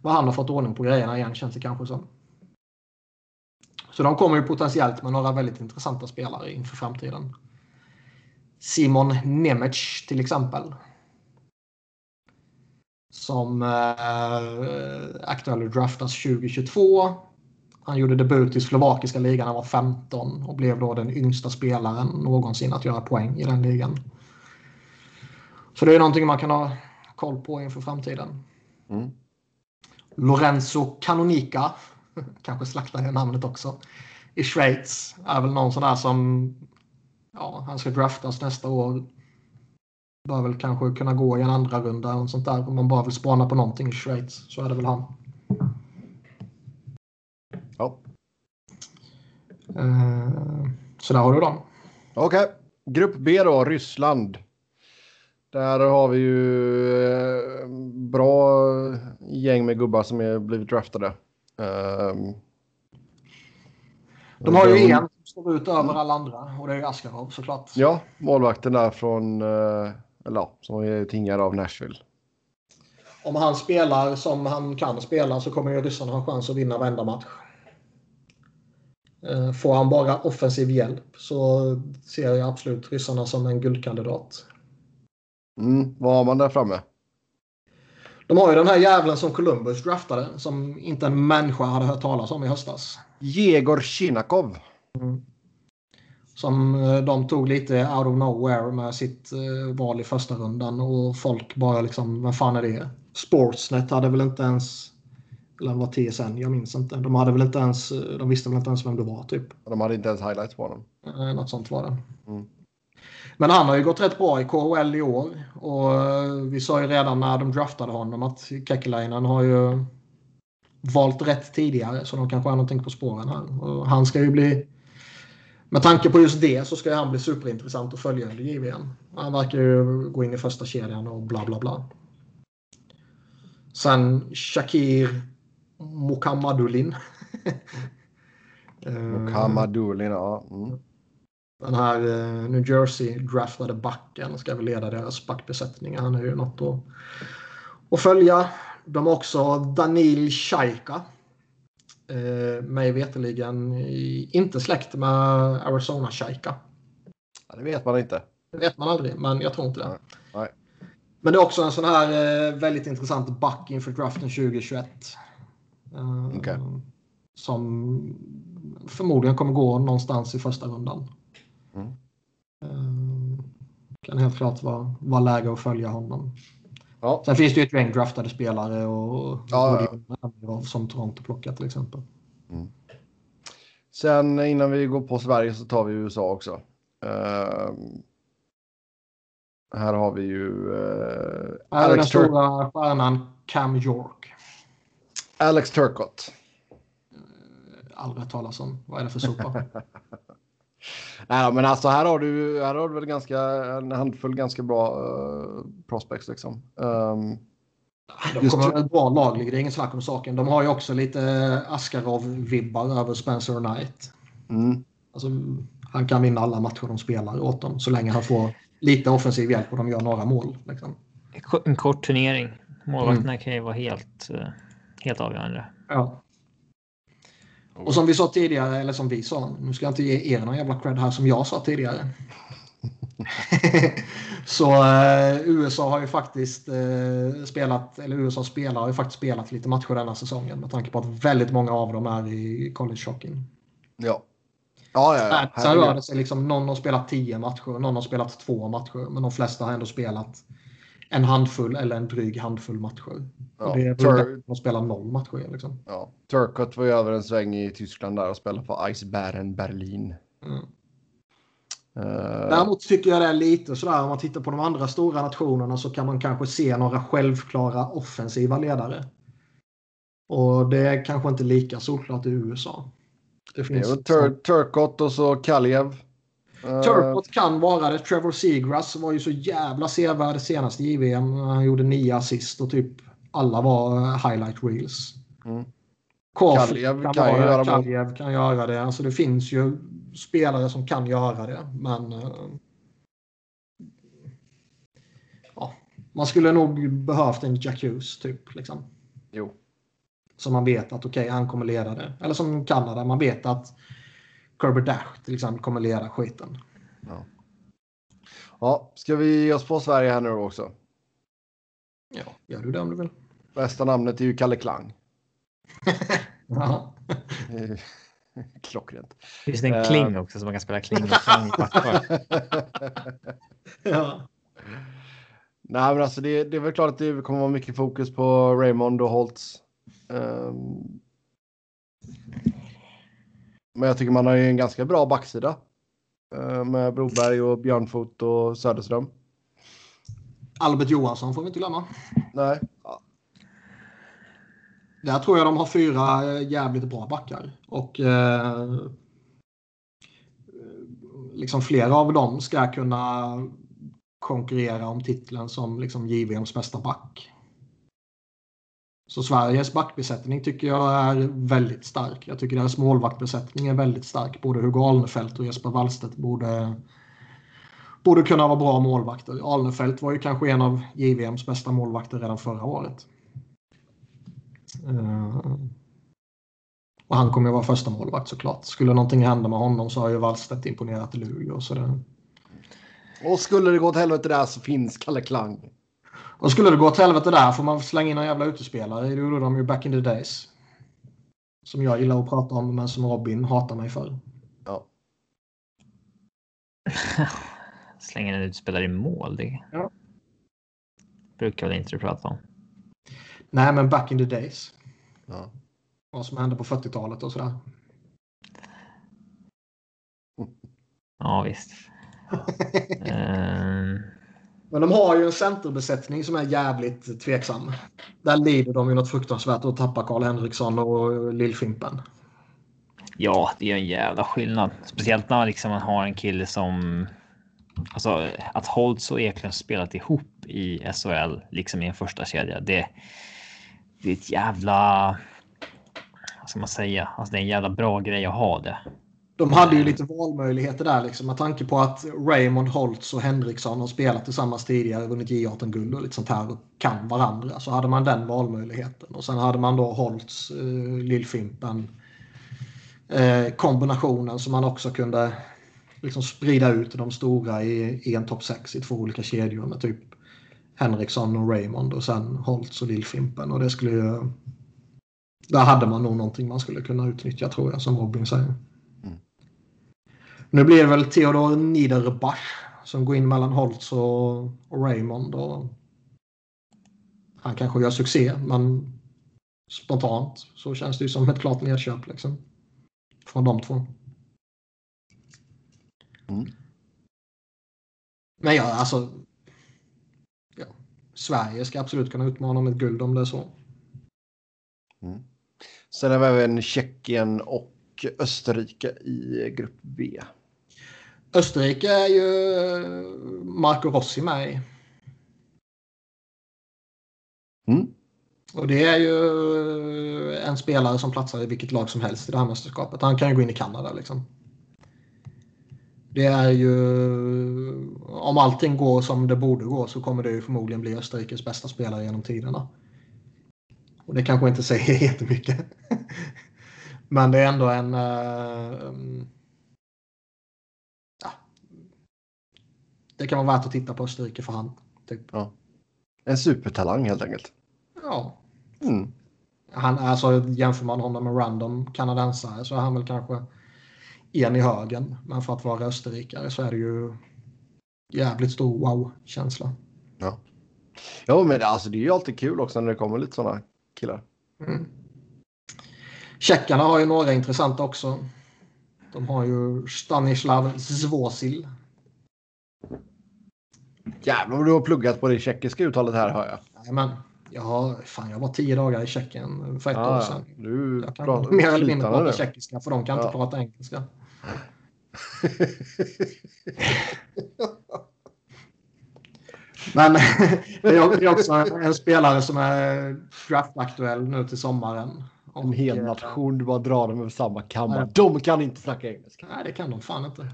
Vad han har fått ordning på grejerna igen känns det kanske som. Så de kommer ju potentiellt med några väldigt intressanta spelare inför framtiden. Simon Nemec till exempel. Som eh, aktuell draftas 2022. Han gjorde debut i slovakiska ligan när han var 15 och blev då den yngsta spelaren någonsin att göra poäng i den ligan. Så det är någonting man kan ha koll på inför framtiden. Mm. Lorenzo Canonica kanske slaktar det namnet också. I Schweiz är väl någon sån där som ja, han ska draftas nästa år. Bör väl kanske kunna gå i en andra runda och sånt där. Om man bara vill spana på någonting i Schweiz så är det väl han. Ja. Uh, så där har du dem. Okej. Okay. Grupp B då, Ryssland. Där har vi ju eh, bra gäng med gubbar som är blivit draftade. Um, de har ju en som står ut över alla andra och det är Askarov såklart. Ja, målvakten där från, eh, eller ja, som är tingad av Nashville. Om han spelar som han kan spela så kommer ju ryssarna ha chans att vinna varenda match. Eh, får han bara offensiv hjälp så ser jag absolut ryssarna som en guldkandidat. Mm, vad har man där framme? De har ju den här jävlen som Columbus draftade som inte en människa hade hört talas om i höstas. Jegor Shinakov. Mm. Som eh, de tog lite out of nowhere med sitt eh, val i första rundan och folk bara liksom, vad fan är det? Sportsnet hade väl inte ens, eller var TSN, jag minns inte. De hade väl inte ens, eh, de visste väl inte ens vem det var typ. De hade inte ens highlights på honom. Något sånt var det. Mm. Men han har ju gått rätt bra i KHL i år. Och eh, vi sa ju redan när de draftade honom att Kekkelainen har ju valt rätt tidigare. Så de kanske har någonting på spåren här. Och han ska ju bli... Med tanke på just det så ska han bli superintressant att följa under JVM. Han verkar ju gå in i första kedjan och bla bla bla. Sen Shakir Mokamadulin. Eh, Mokamadulin, ja. Mm. Den här eh, New Jersey draftade backen ska väl leda deras backbesättning. Han är ju något att, att följa. De har också Danil Shaika. Eh, mig veterligen inte släkt med Arizona Shaika. Ja, det vet man inte. Det vet man aldrig, men jag tror inte det. Nej. Nej. Men det är också en sån här eh, väldigt intressant back inför draften 2021. Eh, okay. Som förmodligen kommer gå någonstans i första rundan. Mm. kan helt klart vara, vara läge att följa honom. Ja. Sen finns det ju ett gäng draftade spelare och, Ja, och som Toronto plockar till exempel. Sen innan vi går på Sverige så tar vi USA också. Ehm, här har vi ju uh, den Alex, Tur- stora stjärnan Cam York. Alex Turcott. Aldrig hört talas om. Vad är det för sopa? Nej, men alltså här har du, här har du väl ganska, en handfull ganska bra uh, prospects liksom. Ehm, De kommer ha ett bra lag, det är ingen snack om saken. De har ju också lite Askarov-vibbar över Spencer Knight. mm, Alltså, han kan vinna alla matcher de spelar åt dem så länge han får lite offensiv hjälp och de gör några mål. Liksom. En kort turnering. Målvakterna kan ju vara helt, eh, helt avgörande. Ja. Och som vi sa tidigare, eller som vi sa, nu ska jag inte ge er någon jävla cred här som jag sa tidigare. så eh, USA har ju faktiskt eh, spelat, eller USA spelare har ju faktiskt spelat lite matcher denna säsongen med tanke på att väldigt många av dem är i college hockey. ja. Ja, ja, ja. Sen rör det sig liksom, någon har spelat tio matcher, någon har spelat två matcher, men de flesta har ändå spelat en handfull eller en dryg handfull matcher. Ja, det är Tur- de spelar noll matcher. Liksom. ja. Turcott var ju över en sväng i Tyskland där och spelade för Eisbären Berlin. Mm. Eh, Däremot tycker jag det är lite sådär om man tittar på de andra stora nationerna så kan man kanske se några självklara offensiva ledare. Och det är kanske inte lika solklart i USA. Det finns Tur- Turcott och så Kaljev. Eh, Turcott kan vara det. Trevor Seagrass var ju så jävla sevärd senast i JVM. Han gjorde nio assist och typ alla var eh, highlight reels. Mm. Kaljev kan, kan göra. Kaljev kan göra det. Alltså det finns ju spelare som kan göra det. Men eh, ja, man skulle nog behövt en Jacuz typ. Liksom. Jo. Så man vet att okej, han kommer leda det. Eller som Kanada, man vet att Kirby Dash till exempel kommer leda skiten. Ja, ska vi ge oss på Sverige här nu också? Ja, gör du det om du vill. Bästa namnet är ju Kalle Klang. Ja. Klockrent. Finns det en Eh. kling också som man kan spela kling och klang ja. Nej, men alltså det, det är väl klart att det kommer vara mycket fokus på Raymond och Holtz. Ehm, men jag tycker man har ju en ganska bra backsida. eh, med Broberg och Björnfot och Söderström. Albert Johansson får vi inte glömma. Nej, Där tror jag de har fyra eh, jävligt bra backar. Och eh, liksom flera av dem ska kunna konkurrera om titeln som liksom JVMs bästa back. Så Sveriges backbesättning tycker jag är väldigt stark. Jag tycker deras målvaktbesättning är väldigt stark. Både Hugo Alnefelt och Jesper Wallstedt borde, borde kunna vara bra målvakter. Alnefelt var ju kanske en av JVMs bästa målvakter redan förra året. Eh, och han kommer ju vara första målvakt såklart. Skulle någonting hända med honom så har ju Wallstedt imponerat i Luleå. Så det... och skulle det gå åt helvete där så finns Kalle Klang. Och skulle det gå åt helvete där får man slänga in en jävla utespelare. Det gjorde de ju back in the days. Som jag gillar att prata om men som Robin hatar mig för. Ja. Slänger en utspelare i mål. Det Ja. brukar väl inte du prata om. Nej men back in the days. Ja. Vad som hände på 40-talet och sådär. Ja, visst. Ehm, men de har ju en centerbesättning som är jävligt tveksam. Där lider de ju något fruktansvärt och tappar Karl Henriksson och Lillfimpen. ja, det är en jävla skillnad. Speciellt när liksom man har en kille som... Alltså att Holtz och Eklund spelat ihop i SHL, liksom i en första kedja. Det, det är ett jävla... Vad ska man säga? Alltså det är en jävla bra grej att ha det. De hade ju lite valmöjligheter där liksom med tanke på att Raymond Holtz och Henriksson har spelat tillsammans tidigare, vunnit J18-guld och lite sånt här och kan varandra. Så hade man den valmöjligheten. Och sen hade man då Holtz, eh, Lillfimpen, eh, kombinationen som man också kunde liksom sprida ut de stora i, i en topp 6 i två olika kedjor med typ Henriksson och Raymond och sen Holtz och Lillfimpen. Och det skulle ju... Där hade man nog någonting man skulle kunna utnyttja tror jag, som Robin säger. Nu blir det väl Theodor Niederbach som går in mellan Holtz och, och Raymond. Och han kanske gör succé, men spontant så känns det ju som ett klart nedköp liksom. Från de två. Mm. Men ja, alltså. Ja, Sverige ska absolut kunna utmana om ett guld om det är så. Mm. Sen har vi även Tjeckien och Österrike i grupp B. Österrike är ju Marco Rossi med i. Mm. Och det är ju en spelare som platsar i vilket lag som helst i det här mästerskapet. Han kan ju gå in i Kanada liksom. Det är ju... Om allting går som det borde gå så kommer det ju förmodligen bli Österrikes bästa spelare genom tiderna. Och det kanske inte säger jättemycket. Men det är ändå en... Uh. Det kan vara värt att titta på Österrike för han. Typ. Ja. En supertalang helt enkelt. Ja. Mm. Han, alltså, jämför man honom med random kanadensare så är han väl kanske en i högen. Men för att vara österrikare så är det ju jävligt stor wow-känsla. Ja. ja, men alltså, det är ju alltid kul också när det kommer lite sådana killar. Mm. Tjeckarna har ju några intressanta också. De har ju Stanislav Zvozil. Jävlar vad du har pluggat på det tjeckiska uttalet här hör jag. Jajamän. Har, fan, jag var tio dagar i Tjeckien för ett Ja, år ja. sedan. Du Jag kan mer eller mindre prata tjeckiska för de kan inte Ja. prata engelska. Men det är också en, spelare som är draftaktuell nu till sommaren. En hel eh, nation, du bara drar dem över samma kammare. De kan inte snacka engelska. Nej, det kan de fan inte.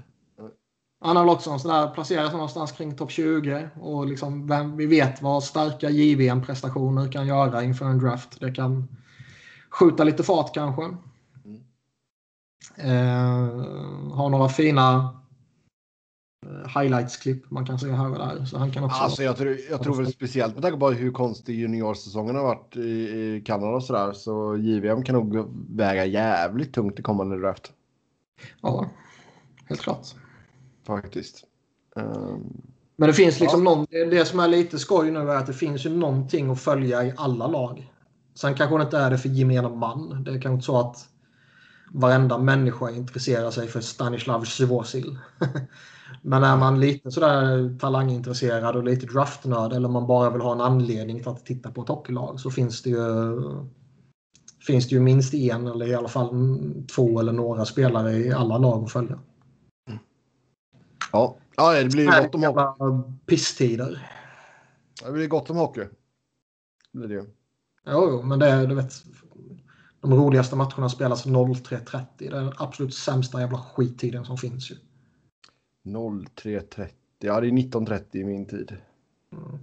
Han har väl också en sån där, placerat någonstans kring topp 20. Och liksom, vem, vi vet vad starka JVM-prestationer kan göra inför en draft. Det kan skjuta lite fart kanske. Eh, har några fina eh, highlights-klipp man kan se här och där. Så han kan också... Alltså jag tror, jag tror väl speciellt med tanke på hur konstig juniorsäsongen har varit i, i Kanada och sådär. Så JVM kan nog väga jävligt tungt i kommande draft. Ja, helt klart. Faktiskt. Ehm, Men det finns liksom någon, det- som är lite skoj nu är att det finns ju någonting att följa i alla lag. Sen kanske det inte är det för gemene man. Det är kanske inte så att varenda människa intresserar sig för Stanislav Svozil. Men är man lite sådär talangintresserad och lite draftnörd eller man bara vill ha en anledning till att titta på ett hockeylag så finns det ju finns det ju minst en eller i alla fall två eller några spelare i alla lag att följa. Ja. ja, det blir gott om hockey. pisstider. Det blir gott om hockey. Det blir det ju. Jo, jo, men det är, du vet. De roligaste matcherna spelas 03.30. Det är den absolut sämsta jävla skittiden som finns ju. 03.30. Ja, det är 19.30 i min tid. Mm.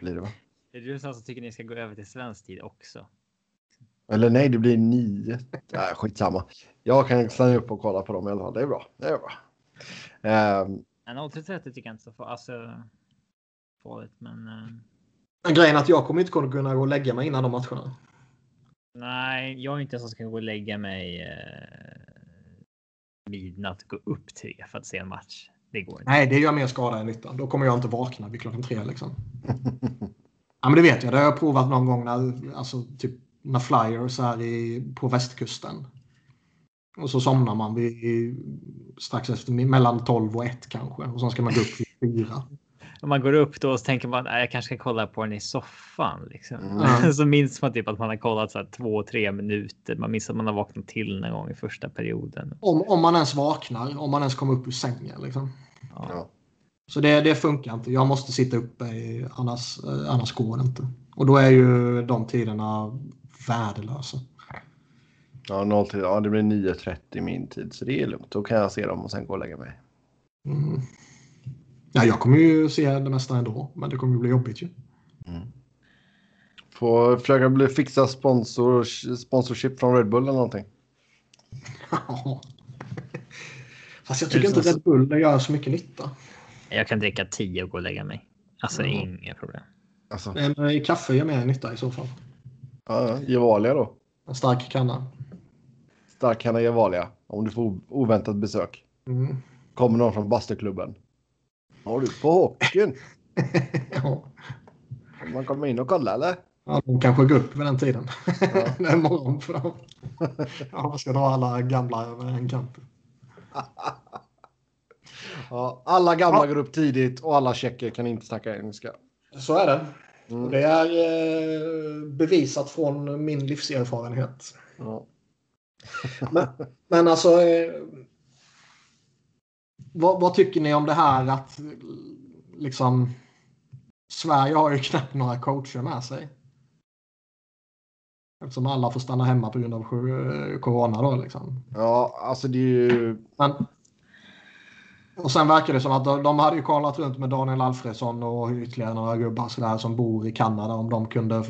Blir det va? Är det du som tycker ni ska gå över till svensk tid också? Eller nej, det blir 9. Nej, skitsamma. Jag kan stanna upp och kolla på dem i alla fall. Det är bra. Det är bra. Ehm, En 0-30 tycker jag inte så fa- alltså, farligt, men Men grejen är att jag kommer inte kunna gå och lägga mig innan de matcherna. nej, jag är inte en som ska gå och lägga mig eh, midnatt och gå upp tre för att se en match. Det går inte. Nej, det gör mer skada än nytta. Då kommer jag inte vakna vid klockan tre liksom. Ja, men det vet jag. Det har jag provat någon gång när, alltså, typ, när Flyers är i, på västkusten. Och så somnar man vid, strax efter mellan 12 och 1 kanske. Och så ska man gå upp vid 4. Om man går upp då så tänker man att jag kanske ska kolla på den i soffan. Liksom. Mm. så minns man typ att man har kollat så här två, tre minuter. Man minns att man har vaknat till någon gång i första perioden. Om, om man ens vaknar, om man ens kommer upp ur sängen. Liksom. Ja. Så det, det funkar inte. Jag måste sitta uppe, i, annars, eh, annars går det inte. Och då är ju de tiderna värdelösa. Ja, 0 till, ja, det blir 9.30 i min tid, så det är lugnt. Då kan jag se dem och sen gå och lägga mig. Mm. Ja, jag kommer ju se det mesta ändå, men det kommer ju bli jobbigt ju. Få försöka bli, fixa sponsor, sponsorship från Red Bull eller någonting. Fast jag tycker inte så- Red Bull gör så mycket nytta. Jag kan dricka tio och gå och lägga mig. Alltså Ja. inga problem. Alltså, En eh, kaffe gör mer nytta i så fall. ja, ja, Gevalia då. En stark kanna. Stark kanna Gevalia. Om du får oväntat besök. Mm. Kommer någon från bastuklubben. Har du på hockeyn? ja. Kan man komma in och kolla eller? Ja, de kanske går upp vid den tiden. Ja. det är morgon för dem. ja, man ska dra alla gamla över en kant. Ja, alla gamla Ja. går upp tidigt och alla tjecker kan inte snacka engelska. Så är det. Mm. Och det är eh, bevisat från min livserfarenhet. Ja. Men, men alltså... Eh, vad, vad tycker ni om det här att liksom... Sverige har ju knappt några coacher med sig. Eftersom alla får stanna hemma på grund av eh, corona då liksom. ja, alltså det är ju... Men, och sen verkar det som att de, de hade ju kollat runt med Daniel Alfredsson och ytterligare några gubbar sådär som bor i Kanada om de kunde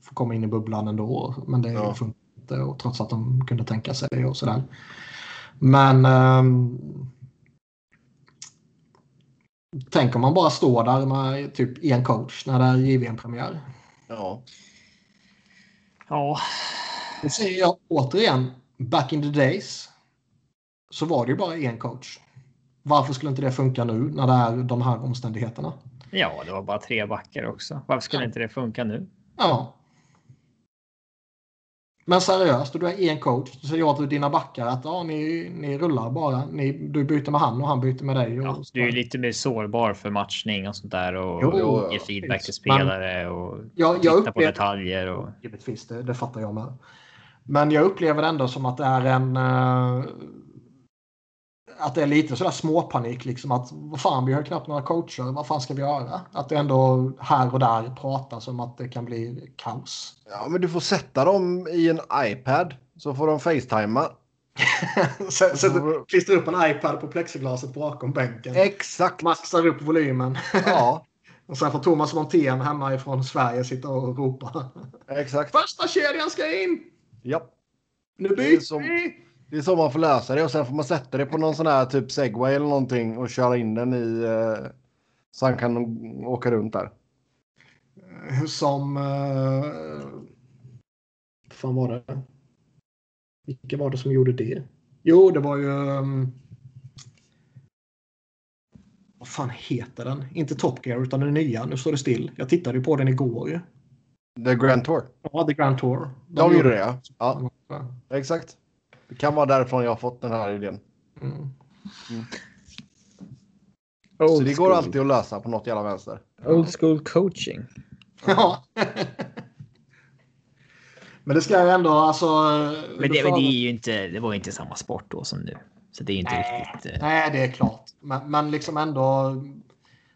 få komma in i bubblan ändå. Men det Ja. funkar inte och trots att de kunde tänka sig det och sådär. Men ehm, tänk om man bara står där med typ en coach när det är JVM-premiär. Ja. Ja, Nu säger jag återigen, back in the days så var det ju bara en coach. Varför skulle inte det funka nu när det är de här omständigheterna? ja, det var bara tre backar också. Varför skulle inte det funka nu? Ja. Men seriöst, du är en coach. Så säger jag till dina backar att ja, ni, ni rullar bara. Ni, du byter med han och han byter med dig. Ja, du är lite mer sårbar för matchning och sånt där och Jo, och jo, ge feedback till spelare och jag, jag på upplever, detaljer. Och... givetvis, det, det fattar jag med. Men jag upplever ändå som att det är en... att det är lite sådär småpanik liksom att vad fan vi har knappt några coacher, vad fan ska vi göra? Att det ändå här och där pratas om att det kan bli kaos. ja, men du får sätta dem i en iPad så får de facetima. så, så du klistrar upp en iPad på plexiglaset bakom bänken. Exakt. Maxar upp volymen. Ja, Och sen får Thomas Montén hemma ifrån Sverige sitta och ropa. exakt. Första kedjan ska in! Ja. Nu byter vi! Det är så man får lösa det och sen får man sätta det på någon sån här typ segway eller någonting och köra in den i eh, så han kan åka runt där. Som... Uh, fan var det? Vilka var det som gjorde det? Jo, det var ju... Um, vad fan heter den? Inte Top Gear utan den nya. Nu står det still. Jag tittade ju på den igår. ju. The Grand Tour. Ja, The Grand Tour. De gjorde det ja. Ja. Exakt. Det kan vara därifrån jag har fått den här idén. Mm. Så det går alltid att lösa på något jävla vänster. Old school coaching. Ja. Men det ska ju ändå alltså... Men det, men det är ju inte. Det var ju inte samma sport då som nu, så det är inte Nej. riktigt. eh, Nej, det är klart. Men, men liksom ändå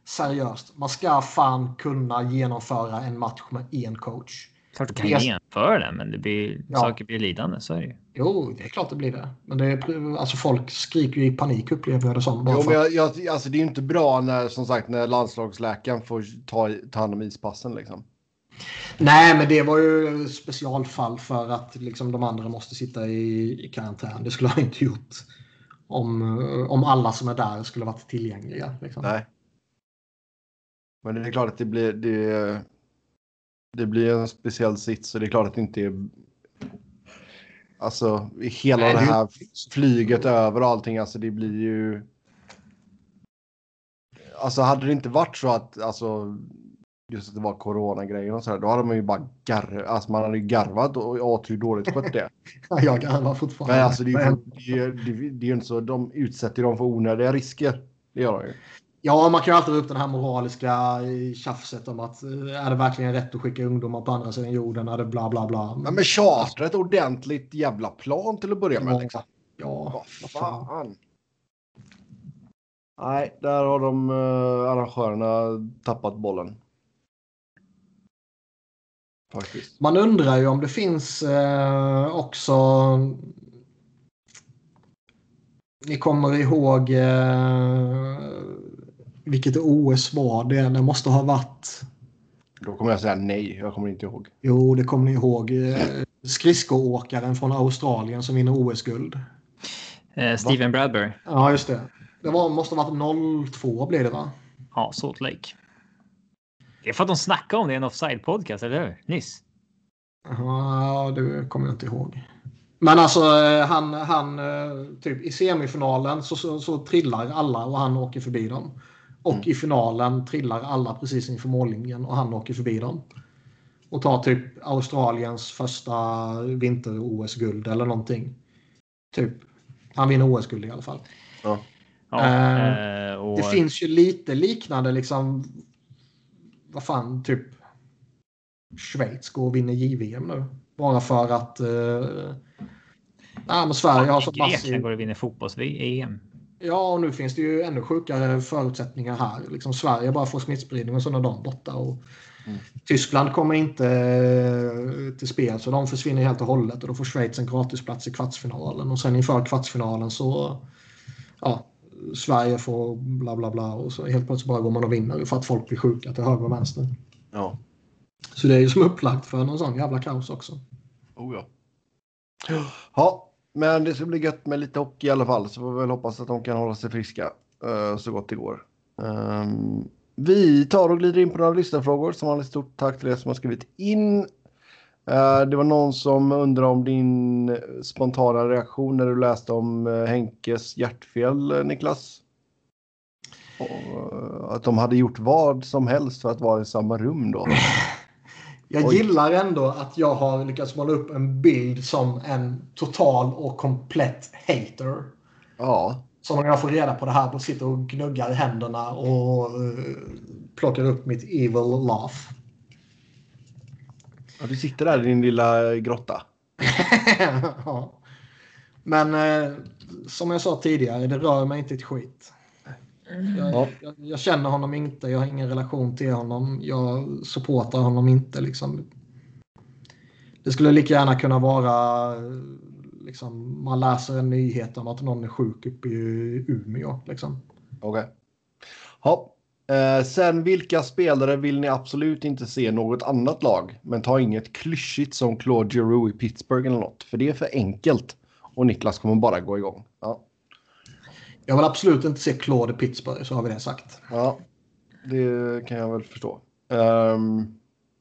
seriöst. Man ska fan kunna genomföra en match med en coach. Klart du kan Yes. genomföra det, men det blir Ja. saker blir lidande. Så är det ju. Jo, det är klart det blir det. Men det är, alltså folk skriker ju i panik upplever jag det som. Jo, för men jag, jag, alltså det är ju inte bra när, som sagt, när landslagsläkaren får ta, ta hand om ispassen. Liksom. Nej, men det var ju specialfall för att liksom, de andra måste sitta i, i karantän. Det skulle han inte gjort om, om alla som är där skulle varit tillgängliga. Liksom. Nej. Men det är klart att det blir, det, det blir en speciell sits och det är klart att det inte är... Alltså hela Nej, det här flyget över och allting, alltså det blir ju... Alltså hade det inte varit så att, alltså just att det var coronagrejen och så här, då hade man ju bara garvat, alltså man hade ju garvat och åt hur dåligt skött det. Jag garvar fortfarande. Men alltså det är ju det är, det är, det är ju inte så, de utsätter dem för onödiga risker. Det gör de ju. Ja, man kan ju alltid ta upp den här moraliska eh, tjafset om att eh, är det verkligen rätt att skicka ungdomar på andra sidan jorden? Är det bla bla bla? Ja, men chartra ett ordentligt jävla plan till att börja med. Ja, Liksom. ja Vad fan. fan. Nej, där har de uh, arrangörerna tappat bollen. Faktiskt. Man undrar ju om det finns eh, också... Ni kommer ihåg eh, vilket OS var det? Det måste ha varit... Då kommer jag säga nej. Jag kommer inte ihåg. Jo, det kommer ni ihåg. Eh, skridskoåkaren från Australien som vinner OS-guld. Eh, Steven Bradbury. Ja, just det. Det var, måste ha varit 02 blev det va? Ja, Salt Lake. Det är för att de snackade om det i en offside podcast, eller hur? Nyss. Ja, det kommer jag inte ihåg. Men alltså eh, han, han eh, typ i semifinalen så, så, så trillar alla och han åker förbi dem. Och Mm. i finalen trillar alla precis inför mållinjen och han åker förbi dem. Och tar typ Australiens första vinter-OS-guld eller någonting. Typ. Han vinner OS-guld i alla fall. Ja. Ja, Eh, eh, och, Det finns ju lite liknande liksom. Vad fan, typ. Schweiz går och vinner JVM nu. Bara för att. Eh, nej, men Sverige har så Grekland massiv. går och vinner fotbolls-EM. Ja, och nu finns det ju ännu sjukare förutsättningar här. Liksom Sverige bara får smittspridning och så är de borta. Och Mm. Tyskland kommer inte eh, till spel så de försvinner helt och hållet och då får Schweiz en gratisplats i kvartsfinalen och sen inför kvartsfinalen så ja, Sverige får bla bla bla och så helt plötsligt bara går man och vinner för att folk blir sjuka till höger och vänster. Ja. Så det är ju som upplagt för någon sån jävla kaos också. Oh ja. Ja, men det ska bli gött med lite hockey i alla fall. Så får vi väl hoppas att de kan hålla sig friska uh, så gott det går. Um, vi tar och glider in på några lyssnarfrågor. Som vanligt stort tack till er som har skrivit in. Uh, det var någon som undrade om din spontana reaktion när du läste om uh, Henkes hjärtfel, Niklas. Och, att de hade gjort vad som helst för att vara i samma rum då. Jag Oj. gillar ändå att jag har lyckats måla upp en bild som en total och komplett hater. Ja, Så när jag får reda på det här och sitter och gnuggar händerna och eh, plockar upp mitt evil laugh. Ja, du sitter där i din lilla grotta. ja. Men eh, som jag sa tidigare, det rör mig inte ett skit. Jag, Ja. jag, jag känner honom inte, jag har ingen relation till honom, jag supportar honom inte. Liksom. Det skulle lika gärna kunna vara liksom, man läser en nyhet om att någon är sjuk uppe i Umeå. Liksom. Okej. Ja. Eh, sen vilka spelare vill ni absolut inte se något annat lag? Men ta inget klyschigt som Claude Giroux i Pittsburgh eller något. För det är för enkelt. Och Niklas kommer bara gå igång. Ja. Jag vill absolut inte se Claude i Pittsburgh, så har vi det sagt. Ja. Det kan jag väl förstå. Um,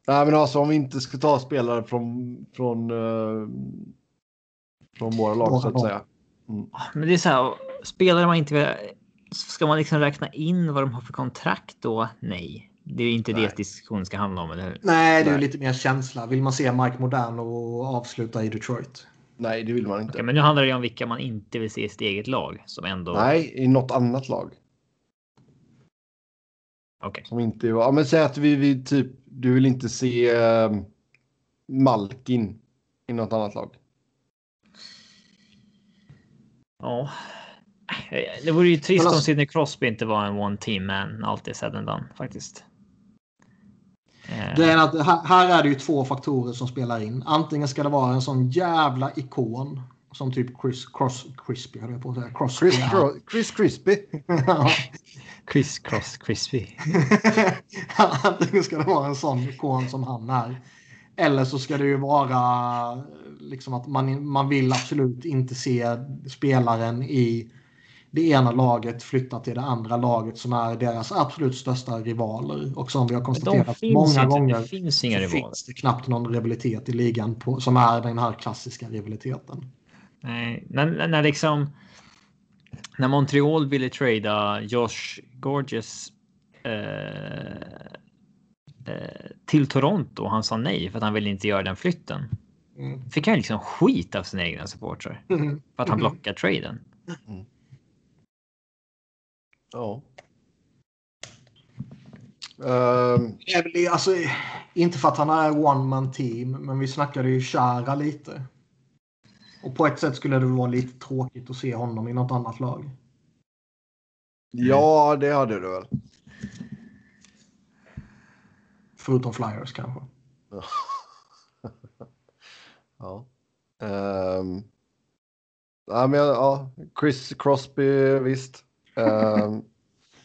nej men alltså om vi inte ska ta spelare från, från, eh, från våra lag så att säga. Men det är så här, spelare man inte vill... Ska man liksom räkna in vad de har för kontrakt då? Nej. Det är inte Nej. det diskussionen ska handla om, eller hur? Nej, det är ju Nej. lite mer känsla. Vill man se Mike Moderno avsluta i Detroit? Nej det vill man inte. Okej, men nu handlar det om vilka man inte vill se i sitt eget lag som ändå... Nej, i något annat lag. Okej. Som inte var... Ja, men säg att vi, vi typ... Du vill inte se eh, Malkin i något annat lag. Ja. Det vore ju trist Men om alltså- Sidney Crosby inte var en one team man. Allt är said and done faktiskt. Eh, Grejen är att här, här är det ju två faktorer som spelar in. Antingen ska det vara en sån jävla ikon som typ Chris Cross, Crispy, höll jag på att säga. Crosby. Chris, Cro- Chris Crispy. Ja. Chris Cross Crispy. Antingen ska det vara en sån ikon som han är. Eller så ska det ju vara liksom att man, man vill absolut inte se spelaren i det ena laget flytta till det andra laget som är deras absolut största rivaler. Och som vi har konstaterat många inte. gånger Det finns inga rivaler. finns det knappt någon rivalitet i ligan på, som är den här klassiska rivaliteten. Nej, när, när liksom. När Montreal ville trada Josh Gorges. Eh, eh, till Toronto och han sa nej för att han ville inte göra den flytten. Mm. Fick han liksom skit av sina egna supportrar för att han blockar traden. Ja. Väl, alltså, inte för att han är one man team, men vi snackade ju Chara lite. Och på ett sätt skulle det vara lite tråkigt att se honom i något annat lag. ja, det hade du väl. Förutom Flyers kanske. Ja. Um, ja, men, ja, Chris Crosby, visst. Ehm,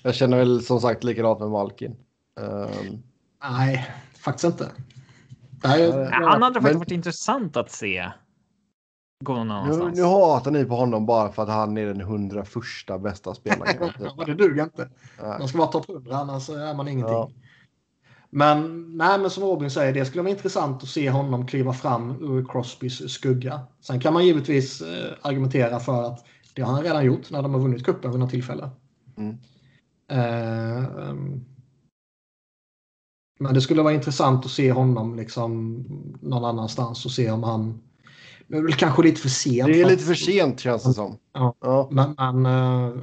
jag känner väl som sagt likadant med Malkin. Ehm, Nej, faktiskt inte. Nej, Ja, Han hade faktiskt men- varit intressant att se. Gå någon nu, nu hatar ni på honom bara för att han är den 101 bästa spelaren. Ja, det duger inte. Nej. Man ska vara topp 100 annars är man ingenting. Ja. Men, nej, men som Robin säger, det skulle vara intressant att se honom kliva fram ur Crosbys skugga. Sen kan man givetvis eh, argumentera för att det har han redan gjort när de har vunnit cupen vid något tillfälle. Mm. Eh, men det skulle vara intressant att se honom liksom någon annanstans och se om han... Det är väl kanske lite för sent. Det är lite för sent känns det som. Ja. Ja. Men, men eh,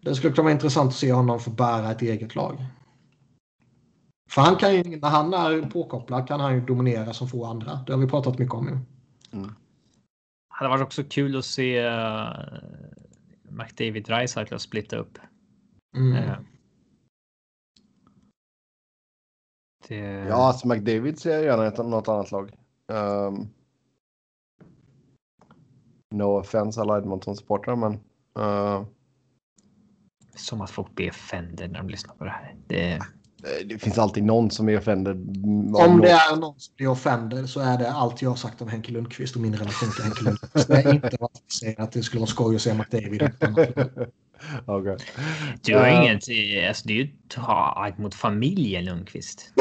det skulle kunna vara intressant att se honom få bära ett eget lag. För han kan ju, när han är påkopplad kan han ju dominera som få andra. Det har vi pratat mycket om ju. Det hade varit också kul att se uh, McDavid Dreisaitl splitta upp. Mm. Eh, det, Ja, alltså McDavid ser jag gärna i något annat lag. Um, no offense alla Edmonton-supportrar, men uh, Som att folk blir offended när de lyssnar på det här. Det, det finns alltid någon som är offended. Om det är någon som blir offended så är det allt jag har sagt om Henke Lundqvist och min relation till Henke Lundqvist. Det är inte vad jag säger att det skulle vara skoj att se McDavid. Okej. du har Ja. inget... Alltså, det är ju mot familjen Lundqvist.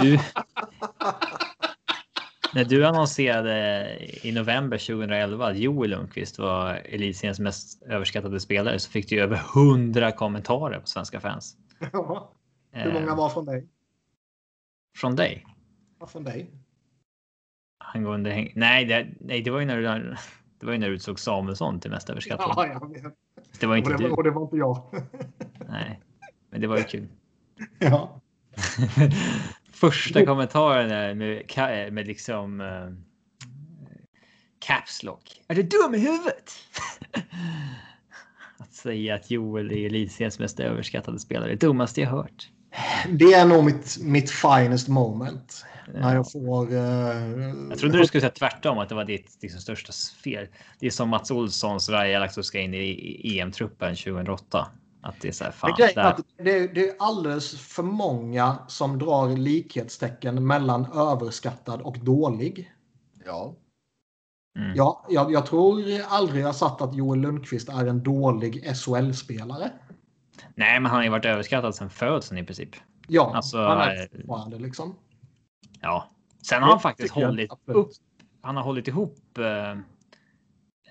Du, du, när du annonserade i november 2011 att Joel Lundqvist var elitseriens mest överskattade spelare så fick du över 100 kommentarer på svenska fans. Ja. Hur många Eh, var från dig? Från dig? Var från dig? Angående. Nej, det, nej, det var ju när du, det var ju när du utsåg Samuelsson till mest överskattad. Ja, jag vet. Det var Och inte det, du. och det var inte jag. Nej, men det var ju kul. Ja. Första kommentaren är med, med liksom uh, caps lock. Är du dum i huvudet? att säga att Joel är elitseriens mest överskattade spelare. Det dummaste jag hört. Det är nog mitt, mitt finest moment. När jag får... eh, Jag trodde du skulle säga tvärtom, att det var ditt liksom, största fel. Det är som Mats Olssons Rajalax ska in i, EM-truppen 2008. Att det är så här, fan. Grejen är det, det är alldeles för många som drar likhetstecken mellan överskattad och dålig. Ja. mm. Ja, jag, jag tror aldrig jag satt att Joel Lundqvist är en dålig SHL-spelare. Nej, men han har ju varit överskattad sedan födseln i princip. Ja, Alltså, han är eh, fortfarande liksom. Ja, sen har han faktiskt hållit upp. Han har hållit ihop eh,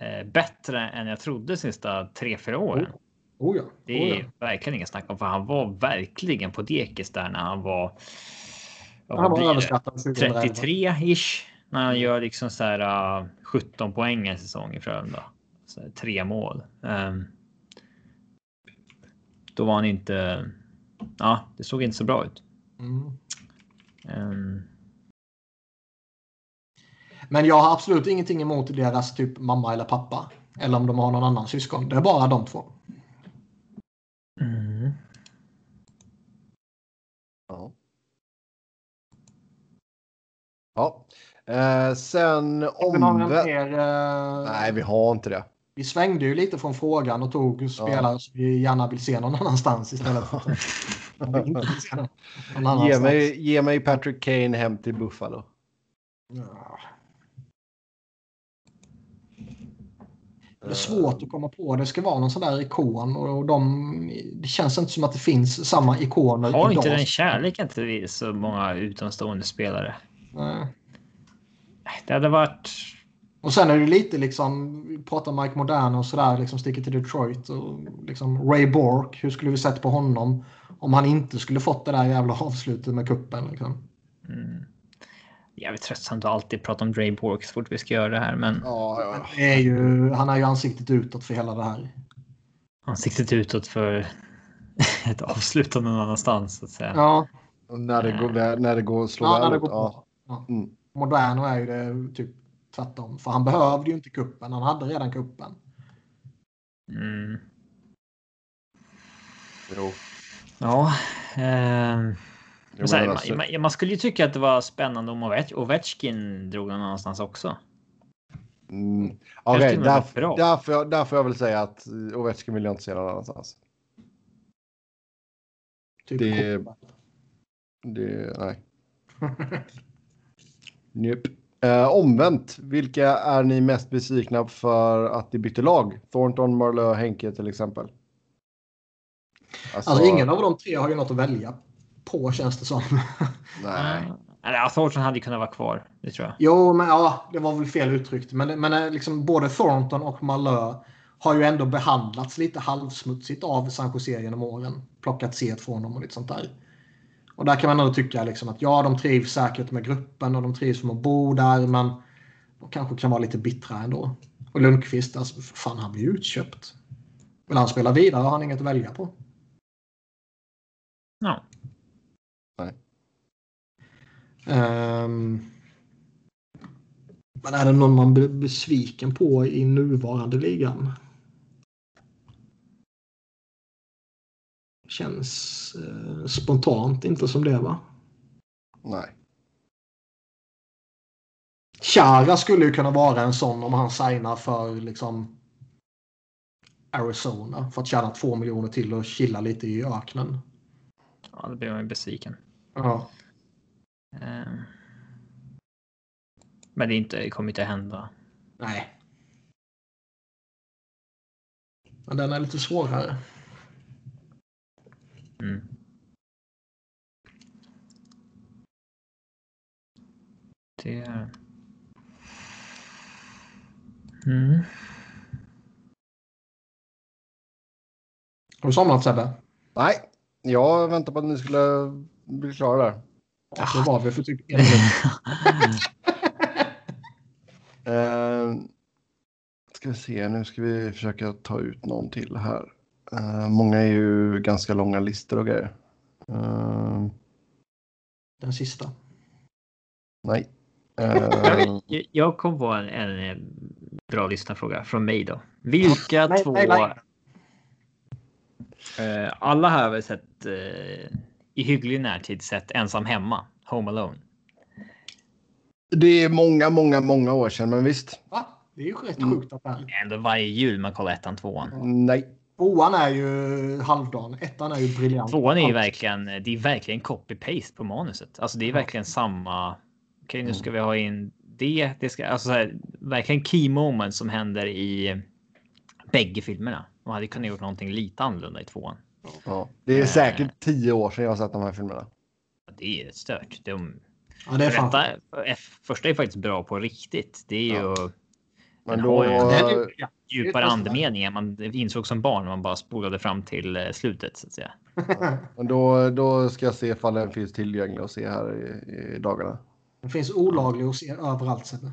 eh, bättre än jag trodde sista tre, fyra åren. Oh ja. Det oh är ja. verkligen inget snack om, för han var verkligen på dekis där när han var. ja, Han var det? överskattad 2011. 33 ish när han gör liksom så här uh, 17 poäng en säsong i Frölunda. Tre mål. Ehm, då var han inte. Ja, det såg inte så bra ut. Mm. Ehm, Men jag har absolut ingenting emot deras typ mamma eller pappa. Eller om de har någon annan syskon. Det är bara de två. mm. Ja. Ja. Eh, sen Har vi mer, eh, Nej, vi har inte det. Vi svängde ju lite från frågan och tog spelare som vi gärna vill se någon annanstans istället för att inte vill se någon någon annanstans. Ge mig, ge mig Patrick Kane hem till Buffalo. Ja. Det är svårt att komma på. Det ska vara någon sån där ikon och de, det känns inte som att det finns samma ikoner Har inte idag. den kärleken till så många utomstående spelare. Nej. Det hade varit. Och sen är det lite liksom, vi pratar Mike Modern och sådär, liksom sticker till Detroit och liksom Ray Bork, hur skulle vi sett på honom om han inte skulle fått det där jävla avslutet med kuppen liksom. Mm, jävligt tröttsamt att alltid prata om Dre Bork så fort vi ska göra det här, men Ja, ja. Det är ju, han är ju ansiktet utåt för hela det här. ansiktet utåt för ett avslutande någon annanstans så att säga. Ja, Och När det går, när det går att slå ja väl när det ut. går Ja. Ja. Mm. Moderno är ju det typ tvärtom. För han behövde ju inte kuppen. Han hade redan kuppen. Mm. Jo. Ja. ehm, Jo, här, alltså- man, man, skulle ju tycka att det var spännande om Ovech- Ovechkin drog någon annanstans också. Mm. Kanske Okej, till och med där, var bra. där, får jag, väl säga att eh, Ovechkin vill jag inte se någon annanstans. Typ Det- kuppen. Det, nej. Nope. Eh, omvänt, vilka är ni mest besvikna för att de bytte lag? Thornton, Marleau, Henke till exempel. Alltså, Alltså ingen av de tre har ju något att välja på känns det som. Nej. Eller ja, Thornton hade ju kunnat vara kvar. Det tror jag. jo, men ja, det var väl fel uttryckt. Men, men eh, liksom både Thornton och Malö har ju ändå behandlats lite halvsmutsigt av San Jose genom åren. Plockat C från dem och lite sånt där. Och där kan man ändå tycka liksom att ja, de trivs säkert med gruppen och de trivs med att bo där, men de kanske kan vara lite bittra ändå. Och Lundqvist, alltså, fan han blir utköpt. Vill han spela vidare har han inget att välja på. Ja. Nej. Um, men är det någon man blir besviken på i nuvarande ligan? Känns eh, spontant inte som det va? Nej. Chara skulle ju kunna vara en sån om han signar för liksom Arizona för att tjäna två miljoner till och chilla lite i öknen. Ja, då blir man ju besviken. Ja. Eh, Men det, inte, det kommer inte hända. Nej. Men den är lite svårare. Mm. Det är... Mm. Har du somnat Sebbe? Nej, jag väntar på att ni skulle bli klara där. Ja, det var vi för typ en minut. Eh, ska vi se, nu ska vi försöka ta ut någon till här. Eh, många är ju ganska långa listor och grejer. Eh, Den sista. nej. Eh, Jag- kom på en, en bra lyssnarfråga från mig då. Vilka Nej, två... nej, nej. Alla har väl sett i hygglig närtid sett Ensam hemma, Home Alone. det är många, många, många år sedan, men visst. Va? Det är ju rätt Mm. sjukt att det är. Ändå varje jul man kollar ettan, tvåan. Nej. Tvåan är ju halvdan. Ettan är ju briljant. Tvåan är ju verkligen, det är verkligen copy-paste på manuset. Alltså det är verkligen samma. Okej, nu Mm. ska vi ha in det. Det ska alltså så här, verkligen key moments som händer i bägge filmerna. Man hade kunnat gjort någonting lite annorlunda i tvåan. Ja. Det är Eh. säkert tio år sedan jag har sett de här filmerna. Det är stört. De, Ja, det är fan. detta, första är faktiskt bra på riktigt. Det är ju Ja. Men Den då... har ju- Ja. djupare första. andemeningar man insåg som barn man bara spolade fram till eh, slutet så att säga. Men då, då ska jag se ifall den finns tillgänglig och se här i, i dagarna. Den finns olaglig att se överallt. Sebbe.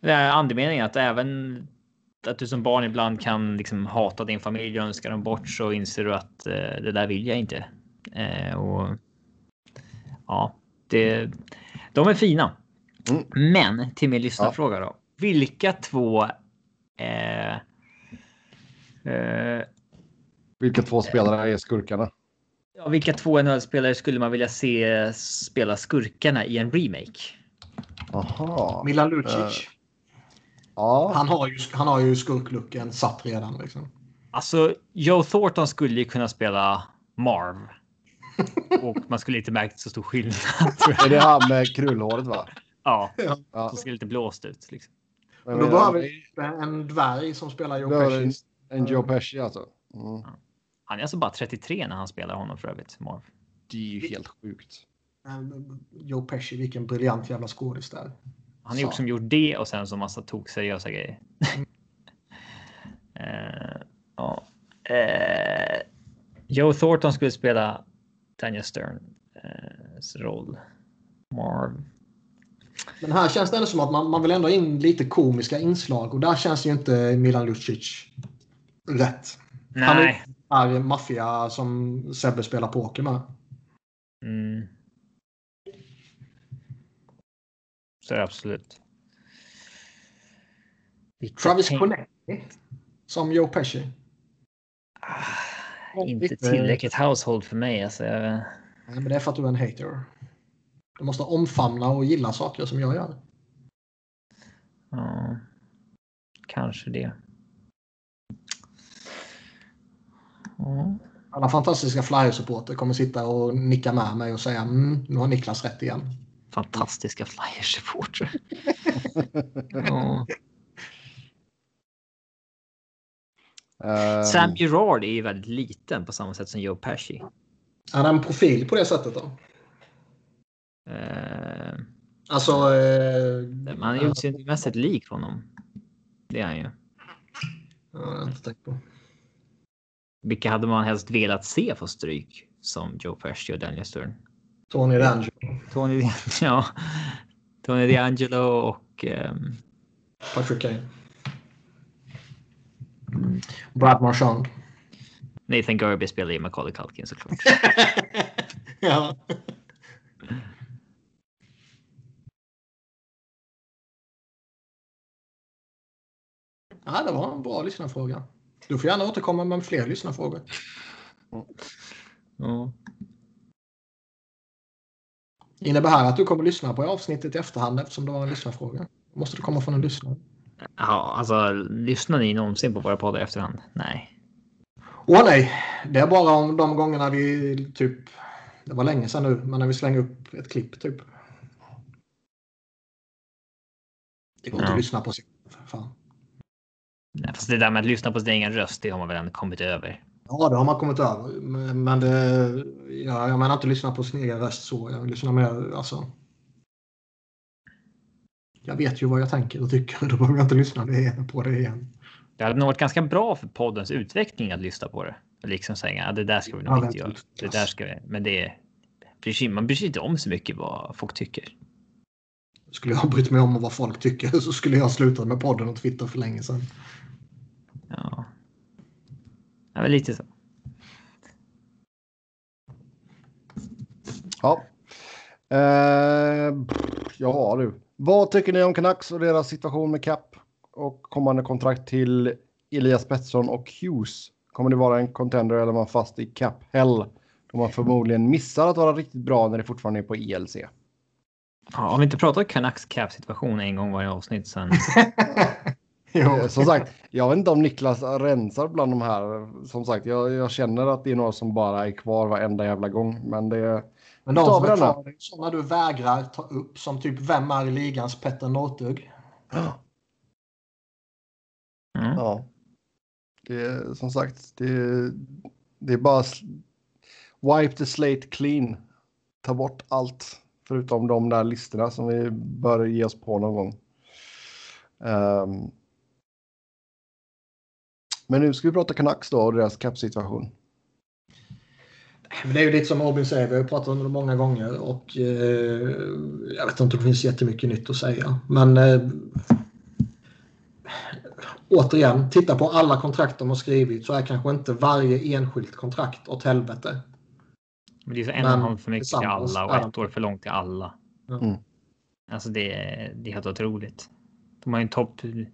Det är andemeningen att även att du som barn ibland kan liksom hata din familj och önska dem bort så inser du att eh, det där vill jag inte. Eh, och ja, det, de är fina. Mm. Men till min lyssnarfråga då. Vilka två Vilka två spelare är skurkarna? ja, vilka två NHL-spelare skulle man vilja se spela skurkarna i en remake? Aha. Milan Lucic. Eh. Ja. Han har ju, han har ju skurklucken satt redan. Liksom. Alltså, Joe Thornton skulle ju kunna spela Marv. Och man skulle inte märkt så stor skillnad. tror jag. Är det han med krullhåret va? Ja, Ja. som ser lite blåst ut. Liksom. Men då behöver vi en dvärg som spelar Joe Pesci. En Joe Pesci alltså. Mm. Han är alltså bara 33 när han spelar honom för övrigt, Marv. Det är ju helt sjukt. Joe Pesci, vilken briljant jävla skådis där. Han har ju Så. också gjort det och sen så massa tokseriösa grejer. eh, ja. eh, Joe Thornton skulle spela Daniel Sterns roll. Marv. Men här känns det ändå som att man, man vill ändå in lite komiska inslag och där känns ju inte Milan Lucic rätt. Han Nej. är maffia som Sebbe spelar poker med. Mm. Så är det absolut. Vilka Travis tänk- Konecki som Joe Pesci. Ah, Inte tillräckligt household för mig. Alltså, jag, Nej, men det är för att du är en hater. Du måste omfamna och gilla saker som jag gör. ja, kanske det. Ja. Alla fantastiska Flyers-supporter kommer sitta och nicka med mig och säga mm, nu har Niklas rätt igen. Fantastiska Flyers-supportrar. ja. Eh, Sam Gerard är ju väldigt liten på samma sätt som Joe Pesci. Är det en profil på det sättet då? Eh, Alltså... Eh, man är ju utseendemässigt lik honom. Det är han ju. Ja, det har jag inte tänkt på. Vilka hade man helst velat se få stryk som Joe Pesci och Daniel Stern? Tony D'Angelo. Tony, ja, Tony D'Angelo och um, Patrick Kane. Brad Marchand. Nathan Gerby spelar i Macaulay Culkin såklart. ja. Ja, det var en bra lyssnarfråga. Du får gärna återkomma med fler lyssnarfrågor. Ja. Innebär det här att du kommer lyssna på avsnittet i efterhand eftersom det var en lyssnarfråga? Måste det komma från en lyssnare? ja, alltså lyssnar ni någonsin på våra poddar i efterhand? Nej. Åh nej, det är bara om de gångerna vi typ, det var länge sedan nu, men när vi slänger upp ett klipp typ. Det går inte Ja. att lyssna på sig. Fan. Nej, fast det där med att lyssna på sin egen röst, det har man väl ändå kommit över. Ja, det har man kommit över. Men det, ja, jag menar inte lyssna på sin egen röst så. Jag lyssnar mer, alltså. Jag vet ju vad jag tänker och tycker. Då behöver jag inte lyssna på det igen. Det hade nog varit ganska bra för poddens utveckling att lyssna på det. Liksom säga, ja, det där ska vi nog Ja, inte göra. Det där ska vi, men det sig, man bryr sig inte om så mycket vad folk tycker. Skulle jag ha brytt mig om vad folk tycker så skulle jag sluta med podden och Twitter för länge sedan. Ja. Ja, men lite så. Ja. Eh, ja du. Vad tycker ni om Canucks och deras situation med Cap och kommande kontrakt till Elias Pettersson och Hughes? Kommer det vara en contender eller är man fast i Cap Hell? Då man förmodligen missar att vara riktigt bra när det fortfarande är på E ILC. Ja, har vi inte pratat Canucks cap situation en gång varje avsnitt sen? jo. Som sagt, jag vet inte om Niklas rensar bland de här. Som sagt, jag, jag känner att det är några som bara är kvar varenda jävla gång. Men det... Men de som är kvar, det är sådana du vägrar ta upp som typ vem är ligans Petter Northug? Mm. Ja. Det är som sagt, det, det är bara wipe the slate clean. Ta bort allt förutom de där listorna som vi bör ge oss på någon gång. Um, men nu ska vi prata Canucks då och deras kappsituation. Det är ju lite som Robin säger, vi har pratat om det många gånger och eh, jag vet inte om det finns jättemycket nytt att säga. Men eh, återigen, titta på alla kontrakt de har skrivit så är kanske inte varje enskilt kontrakt åt helvete. Men det är så en och en halv för mycket till alla och ett år för långt till alla. Mm. Alltså det, är- det är helt otroligt. De har ju en topp... De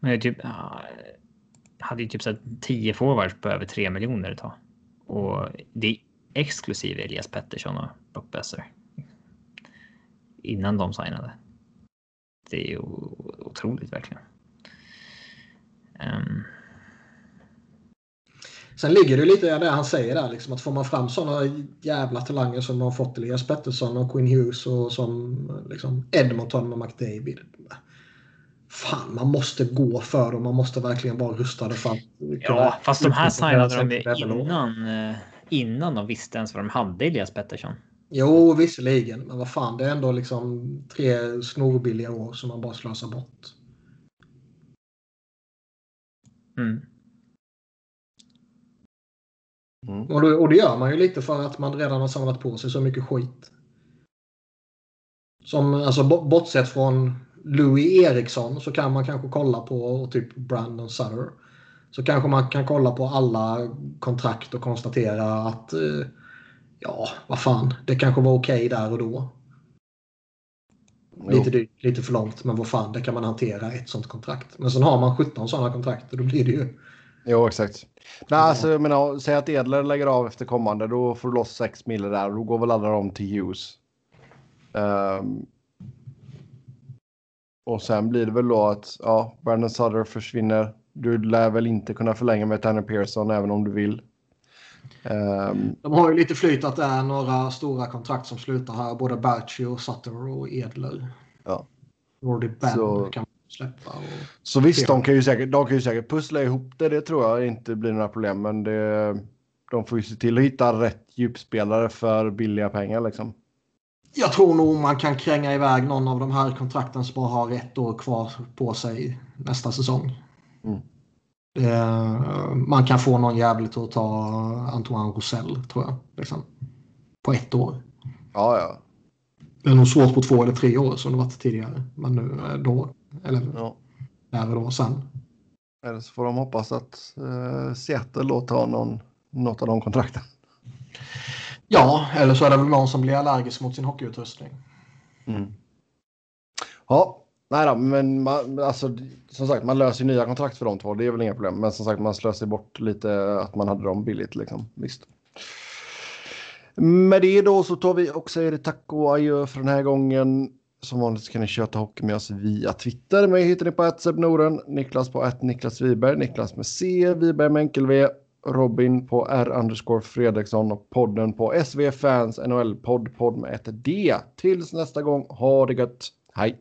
har ju typ... ja, hade ju typ så här 10 forwards på över 3 miljoner ett tag. Och det är exklusive Elias Pettersson och Brock Besser. Innan de signade. Det är ju otroligt verkligen. Ehm, Sen ligger det ju lite i det han säger där, liksom, att får man fram sådana jävla talanger som de har fått Elias Pettersson och Quinn Hughes och som liksom, Edmonton med McDavid. Fan, man måste gå för dem. Man måste verkligen vara rustade för att ja, fast de här signade de ju innan, eh, innan de visste ens vad de hade Elias Pettersson. Jo, visserligen. Men vad fan, det är ändå liksom tre snorbilliga år som man bara slösar bort. Mm. Mm. Och, då, och det gör man ju lite för att man redan har samlat på sig så mycket skit. Som, alltså bo- bortsett från Louis Eriksson så kan man kanske kolla på typ Brandon Sutter. Så kanske man kan kolla på alla kontrakt och konstatera att eh, ja, vad fan, det kanske var okej där och då. Lite dyrt, lite för långt, men vad fan, det kan man hantera ett sånt kontrakt. Men sen har man 17 sådana kontrakt och då blir det ju... Jo, exakt. Nej, alltså, jag menar, säg att Edler lägger av efter kommande, då får du loss 6 mil där och då går väl alla de till Hughes. Ehm, och sen blir det väl då att ja, Brandon Sutter försvinner. Du lär väl inte kunna förlänga med Tanner Pearson även om du vill. Ehm, De har ju lite flyt att det är några stora kontrakt som slutar här. Både Berchi och Sutter och Edler. Ja. Jordy Ben Så- kan man släppa. Och... så visst, de kan, ju säkert, de kan ju säkert pussla ihop det. Det tror jag inte blir några problem. Men det, de får ju se till att hitta rätt djupspelare för billiga pengar liksom. Jag tror nog man kan kränga iväg någon av de här kontrakten som bara har ett år kvar på sig nästa säsong. Mm. Eh, man kan få någon jävligt att ta Antoine Rosell tror jag. Liksom. På ett år. Ja, ja. Det är nog svårt på två eller tre år som det varit tidigare. Men nu eh, då. Eller ja. där och då sen. Eller så får de hoppas att uh, Seattle då tar någon, något av de kontrakten. Ja, eller så är det väl någon som blir allergisk mot sin hockeyutrustning. Mm. Ja, nej då, men man, alltså, som sagt, man löser nya kontrakt för de två. Det är väl inga problem. Men som sagt, man slösar bort lite att man hade dem billigt. Liksom. Visst. Med det då så tar vi och säger tack och adjö för den här gången. Som vanligt kan ni köta hockey med oss via Twitter. Mig hittar ni på att Niklas på att Niklas Wiberg, Niklas med C, Wiberg med enkel V, Robin på R underscore Fredriksson och podden på SV Fans NHL podd, podd med ett D. Tills nästa gång, ha det gött. Hej!